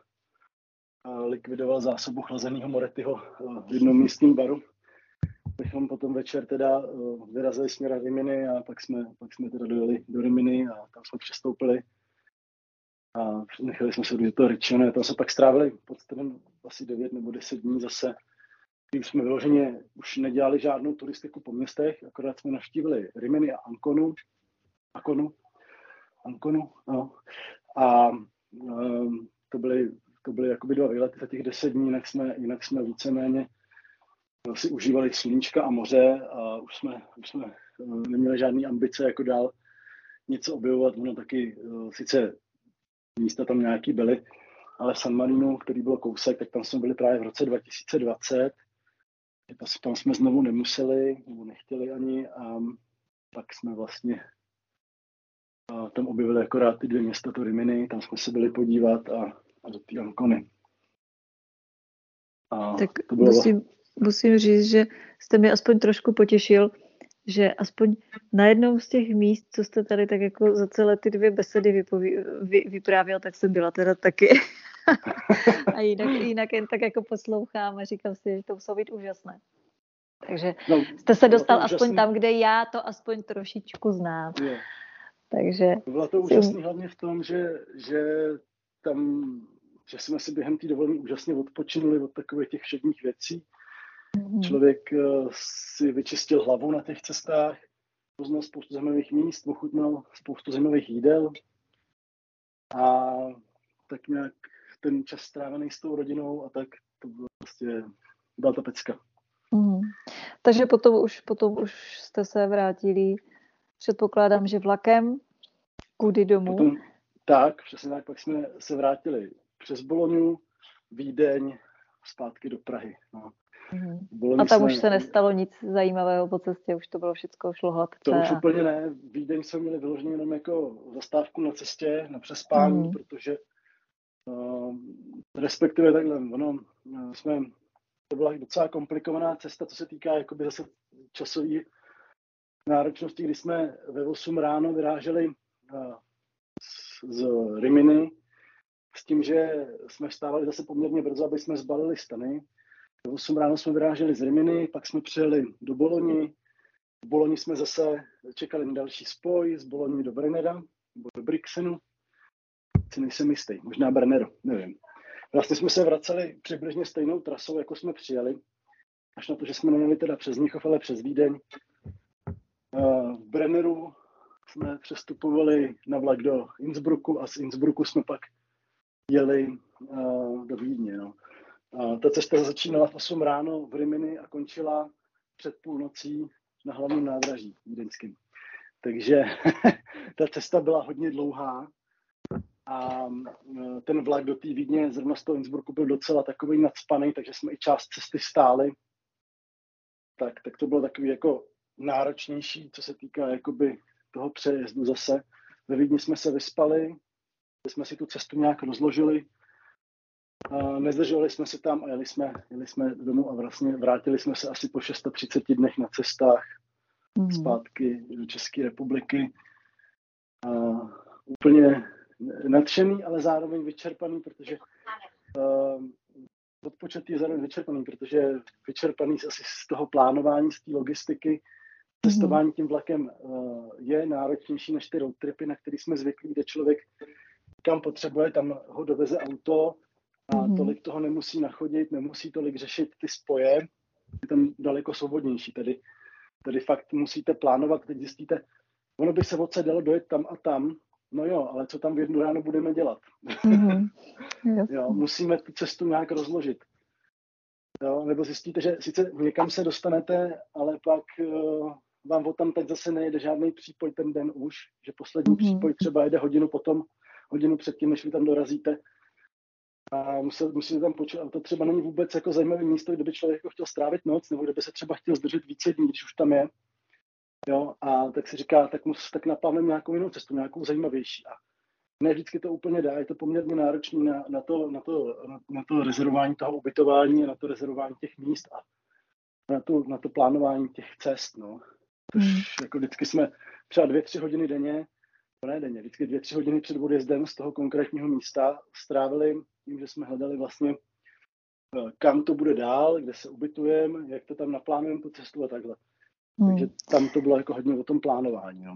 likvidoval zásobu chlazeného Moretyho v jednom místním baru. Bychom potom večer teda vyrazili směr Riminy a pak jsme, pak jsme teda dojeli do Riminy a tam jsme přestoupili a nechali jsme se do toho Ričione. Tam se pak strávili pod asi 9 nebo 10 dní zase tím jsme vyloženě už nedělali žádnou turistiku po městech, akorát jsme navštívili Rimini a Ankonu, Ankonu, Ankonu, no. A um, to byly, to byly jakoby dva výlety za těch deset dní, jinak jsme, jinak jsme víceméně si užívali sluníčka a moře a už jsme, už jsme uh, neměli žádné ambice jako dál něco objevovat. Ono taky uh, sice místa tam nějaký byly, ale v San Marino, který byl kousek, tak tam jsme byli právě v roce 2020 tam jsme znovu nemuseli, nebo nechtěli ani a pak jsme vlastně a tam objevili akorát ty dvě města, to Rimini, tam jsme se byli podívat a, a do té Ankony. A tak to bylo musím, musím říct, že jste mi aspoň trošku potěšil, že aspoň na jednom z těch míst, co jste tady tak jako za celé ty dvě besedy vypoví, vy, vyprávěl, tak jsem byla teda taky. a jinak, jinak jen tak jako poslouchám a říkám si, že to muselo být úžasné. Takže no, jste se dostal aspoň tam, kde já to aspoň trošičku znám. Je. Takže... Bylo to úžasné hlavně v tom, že, že tam, že jsme si během té dovolené úžasně odpočinuli od takových těch všedních věcí. Mm-hmm. Člověk uh, si vyčistil hlavu na těch cestách, poznal spoustu zajímavých míst, ochutnal spoustu zajímavých jídel a tak nějak ten čas strávený s tou rodinou a tak to bylo prostě, byla ta pecka. Mm. Takže potom už, potom už jste se vrátili, předpokládám, že vlakem, kudy domů? Potom, tak, přesně tak, pak jsme se vrátili přes Boloňu, Vídeň, zpátky do Prahy. No. Mm. A tam už se nestalo nic zajímavého po cestě, už to bylo všechno, šlo hladce. To už a... úplně ne. Vídeň jsme měli vyloženě jenom jako zastávku na cestě, na přespání, mm. protože uh, respektive takhle, ono, uh, jsme to byla docela komplikovaná cesta, co se týká jakoby zase časové náročnosti, kdy jsme ve 8 ráno vyráželi z Riminy s tím, že jsme vstávali zase poměrně brzo, aby jsme zbalili stany. Ve 8 ráno jsme vyráželi z Riminy, pak jsme přijeli do Boloni. V Boloni jsme zase čekali na další spoj z Boloni do Brennera, nebo do Brixenu. Si nejsem jistý, možná Brennero, nevím. Vlastně jsme se vraceli přibližně stejnou trasou, jako jsme přijeli, až na to, že jsme nejeli teda přes Mnichov, ale přes Vídeň. V Brenneru jsme přestupovali na vlak do Innsbrucku a z Innsbrucku jsme pak jeli do Vídně. No. Ta cesta začínala v 8 ráno v Rimini a končila před půlnocí na hlavním nádraží vídeňským. Takže ta cesta byla hodně dlouhá a e, ten vlak do té Vídně zrovna z toho Innsbrucku byl docela takový nadspaný, takže jsme i část cesty stáli. Tak, tak to bylo takový jako náročnější, co se týká jakoby toho přejezdu zase. Ve Vídni jsme se vyspali, jsme si tu cestu nějak rozložili, a nezdržovali jsme se tam a jeli jsme, jeli jsme domů a vlastně vrátili jsme se asi po 630 dnech na cestách mm. zpátky do České republiky. A úplně nadšený, ale zároveň vyčerpaný, protože uh, odpočet je zároveň vyčerpaný, protože vyčerpaný asi z toho plánování, z té logistiky, cestování tím vlakem uh, je náročnější než ty road tripy, na který jsme zvyklí, kde člověk kam potřebuje, tam ho doveze auto a mm tolik toho nemusí nachodit, nemusí tolik řešit ty spoje, je tam daleko svobodnější. Tady, tady fakt musíte plánovat, teď zjistíte, ono by se odse dalo dojet tam a tam, no jo, ale co tam v jednu ráno budeme dělat? Mm-hmm. jo, musíme tu cestu nějak rozložit. Jo, nebo zjistíte, že sice někam se dostanete, ale pak uh, vám o tam teď zase nejede žádný přípoj ten den už, že poslední mm-hmm. přípoj třeba jede hodinu potom, hodinu předtím, než vy tam dorazíte a musel, musíte tam počítat. To třeba není vůbec jako zajímavé místo, kde by člověk jako chtěl strávit noc, nebo kde by se třeba chtěl zdržet více dní, když už tam je. Jo, a tak si říká, tak, mus, tak naplánujeme nějakou jinou cestu, nějakou zajímavější. A ne vždycky to úplně dá, je to poměrně náročné na, na, to, na, to, na, na to rezervování toho ubytování, na to rezervování těch míst a na to, na to plánování těch cest. No. Což hmm. jako vždycky jsme třeba dvě, tři hodiny denně, ne denně, vždycky dvě, tři hodiny před odjezdem z toho konkrétního místa strávili tím, že jsme hledali vlastně, eh, kam to bude dál, kde se ubytujeme, jak to tam naplánujeme tu cestu a takhle. Hmm. Takže tam to bylo jako hodně o tom plánování. No.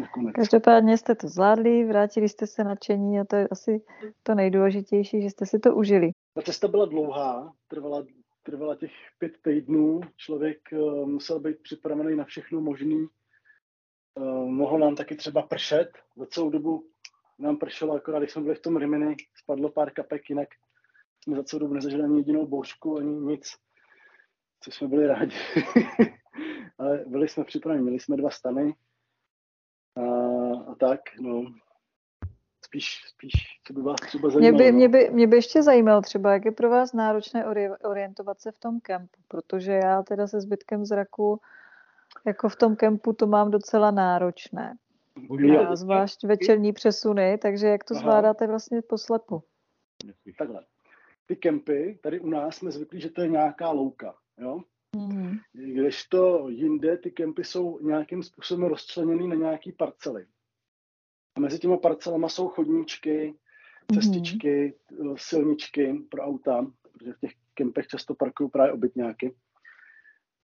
Nakonec. Každopádně jste to zvládli, vrátili jste se nadšení a to je asi to nejdůležitější, že jste si to užili. Ta cesta byla dlouhá, trvala, trvala těch pět týdnů, člověk uh, musel být připravený na všechno možný. Uh, mohlo nám taky třeba pršet, za celou dobu nám pršelo, akorát když jsme byli v tom Rimini, spadlo pár kapek, jinak jsme za celou dobu nezažili ani jedinou bouřku, ani nic, co jsme byli rádi. Ale byli jsme připraveni, měli jsme dva stany a, a tak, no. Spíš, spíš, co by vás třeba zajímalo. Mě by, mě, by, mě by ještě zajímalo třeba, jak je pro vás náročné orientovat se v tom kempu, protože já teda se zbytkem zraku jako v tom kempu to mám docela náročné. A zvlášť večerní přesuny, takže jak to Aha. zvládáte vlastně poslepu? Takhle. Ty kempy, tady u nás jsme zvyklí, že to je nějaká louka, jo? Mm. Když to jinde, ty kempy jsou nějakým způsobem rozčleněny na nějaký parcely. A mezi těma parcelama jsou chodníčky, cestičky, mm. silničky pro auta, protože v těch kempech často parkují právě obytňáky.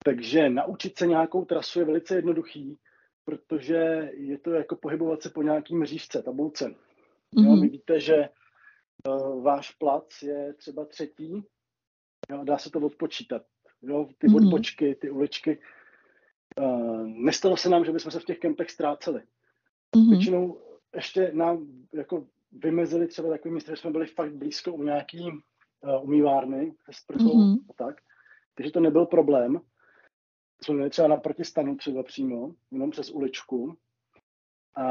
Takže naučit se nějakou trasu je velice jednoduchý, protože je to jako pohybovat se po nějakým mřížce, tabulce. Mm-hmm. Jo, mhm. vy víte, že uh, váš plac je třeba třetí, jo, dá se to odpočítat. Jo, ty mm-hmm. odbočky, ty uličky. Uh, nestalo se nám, že bychom se v těch kempech ztráceli. Mm-hmm. Většinou ještě nám jako vymezili třeba takový místo, že jsme byli fakt blízko u nějaký uh, umývárny se sprchou mm-hmm. a tak. Takže to nebyl problém jsme měli třeba naproti stanu třeba přímo, jenom přes uličku. A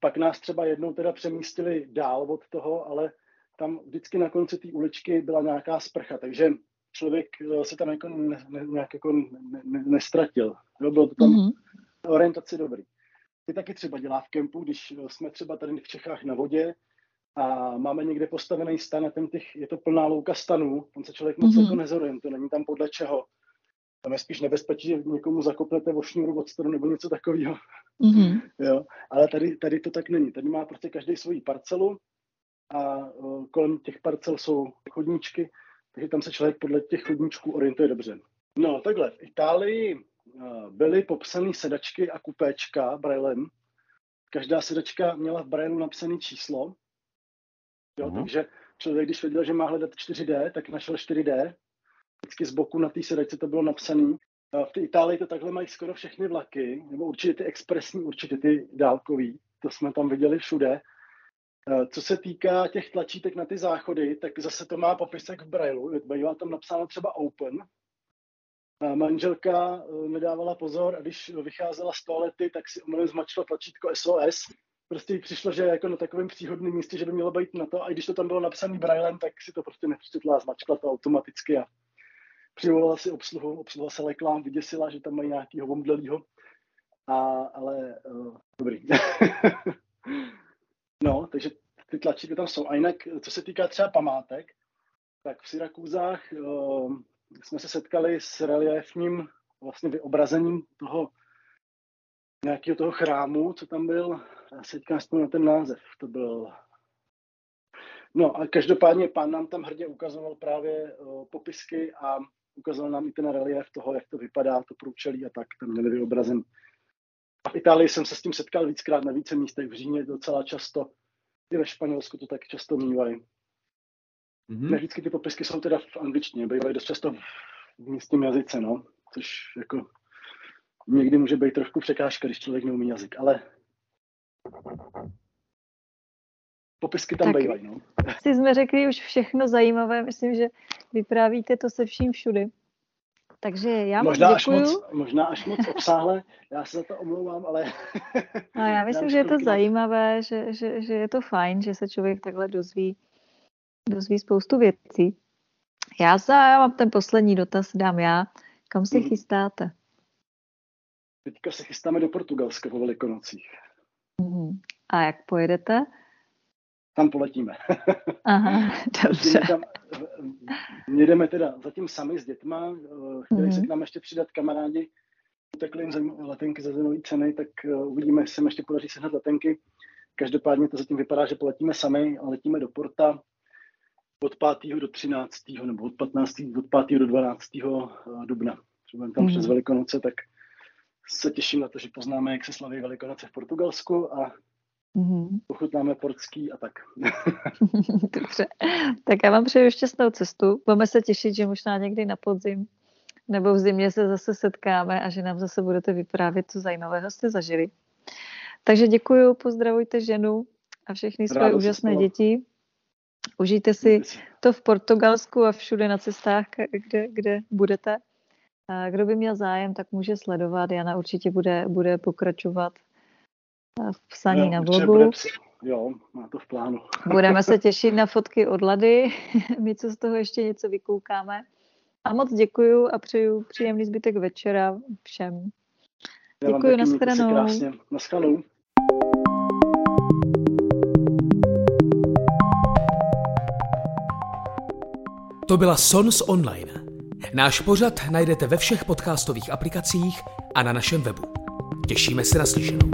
pak nás třeba jednou teda přemístili dál od toho, ale tam vždycky na konci té uličky byla nějaká sprcha, takže člověk eh, se tam jako ne, ne, nějak jako ne, ne, nestratil. Jo, bylo to tam mm-hmm. orientaci dobrý. Ty taky třeba dělá v kempu, když jsme třeba tady v Čechách na vodě a máme někde postavený stan a ten těch, je to plná louka stanů, tam se člověk moc mm-hmm. jako nezorientuje, není tam podle čeho tam je spíš nebezpečí, že někomu zakopnete o šňůru od stranu nebo něco takového. Mm-hmm. jo. Ale tady, tady to tak není. Tady má prostě každý svoji parcelu a uh, kolem těch parcel jsou chodníčky, takže tam se člověk podle těch chodníčků orientuje dobře. No takhle, v Itálii uh, byly popsané sedačky a kupéčka brailem. Každá sedačka měla v brailu napsané číslo, jo, uh-huh. takže člověk, když věděl, že má hledat 4D, tak našel 4D. Vždycky z boku na té sedačce to bylo napsané. V té Itálii to takhle mají skoro všechny vlaky, nebo určitě ty expresní, určitě ty dálkový. To jsme tam viděli všude. Co se týká těch tlačítek na ty záchody, tak zase to má popisek v Brailu. Bývá tam napsáno třeba Open. A manželka eh, nedávala pozor a když vycházela z toalety, tak si omylem zmačila tlačítko SOS. Prostě jí přišlo, že jako na takovém příhodném místě, že by mělo být na to. A když to tam bylo napsané Brailem, tak si to prostě nepřečetla a zmačkla to automaticky a přivolala si obsluhu, obsluha se lekla, vyděsila, že tam mají nějakýho omdlelýho. A, ale uh, dobrý. no, takže ty tlačítky tam jsou. A jinak, co se týká třeba památek, tak v Syrakúzách uh, jsme se setkali s reliefním vlastně vyobrazením toho nějakého toho chrámu, co tam byl. Já se teďka na ten název. To byl No a každopádně pán nám tam hrdě ukazoval právě uh, popisky a ukazoval nám i ten relief toho, jak to vypadá, to průčelí a tak, tam měli vyobrazen. A v Itálii jsem se s tím setkal víckrát na více místech, v Římě docela často, i ve Španělsku to tak často mývají. Mm-hmm. Ne vždycky ty popisky jsou teda v angličtině, bývají dost často v místním jazyce, no, což jako někdy může být trošku překážka, když člověk neumí jazyk, ale popisky tam tak bývají, no. Si jsme řekli už všechno zajímavé, myslím, že vyprávíte to se vším všudy. Takže já možná moc Až moc, možná až moc obsáhle, já se za to omlouvám, ale... No, já myslím, já že je to zajímavé, že, že, že je to fajn, že se člověk takhle dozví, dozví spoustu věcí. Já, za, já mám ten poslední dotaz, dám já. Kam se hmm. chystáte? Teďka se chystáme do Portugalska po Velikonocích. Hmm. A jak pojedete? Tam poletíme. Aha, dobře. Tam, jdeme teda zatím sami s dětma, chtěli hmm. se k nám ještě přidat kamarádi, utekli jim letenky za zemový ceny, tak eh, uvidíme, jestli se ještě podaří sehnat letenky. Každopádně to zatím vypadá, že poletíme sami a letíme do Porta od 5. do 13. nebo od 15. od 5. do 12. Eh, dubna. Třeba tam mm. přes Velikonoce, tak se těším na to, že poznáme, jak se slaví Velikonoce v Portugalsku a mm. ochutnáme portský a tak. Dobře. Tak já vám přeju šťastnou cestu. Budeme se těšit, že možná někdy na podzim nebo v zimě se zase setkáme a že nám zase budete vyprávět, co zajímavého jste zažili. Takže děkuji, pozdravujte ženu a všechny Rádo úžasné děti. Užijte si to v Portugalsku a všude na cestách, kde, kde budete. Kdo by měl zájem, tak může sledovat. Jana určitě bude, bude pokračovat v psaní jo, na blogu. Jo, má to v plánu. Budeme se těšit na fotky od Lady. My, co z toho ještě něco vykoukáme. A moc děkuju a přeju příjemný zbytek večera všem. Děkuji, nashledanou. Nashledanou. To byla Sons Online. Náš pořad najdete ve všech podcastových aplikacích a na našem webu. Těšíme se na slyšenou.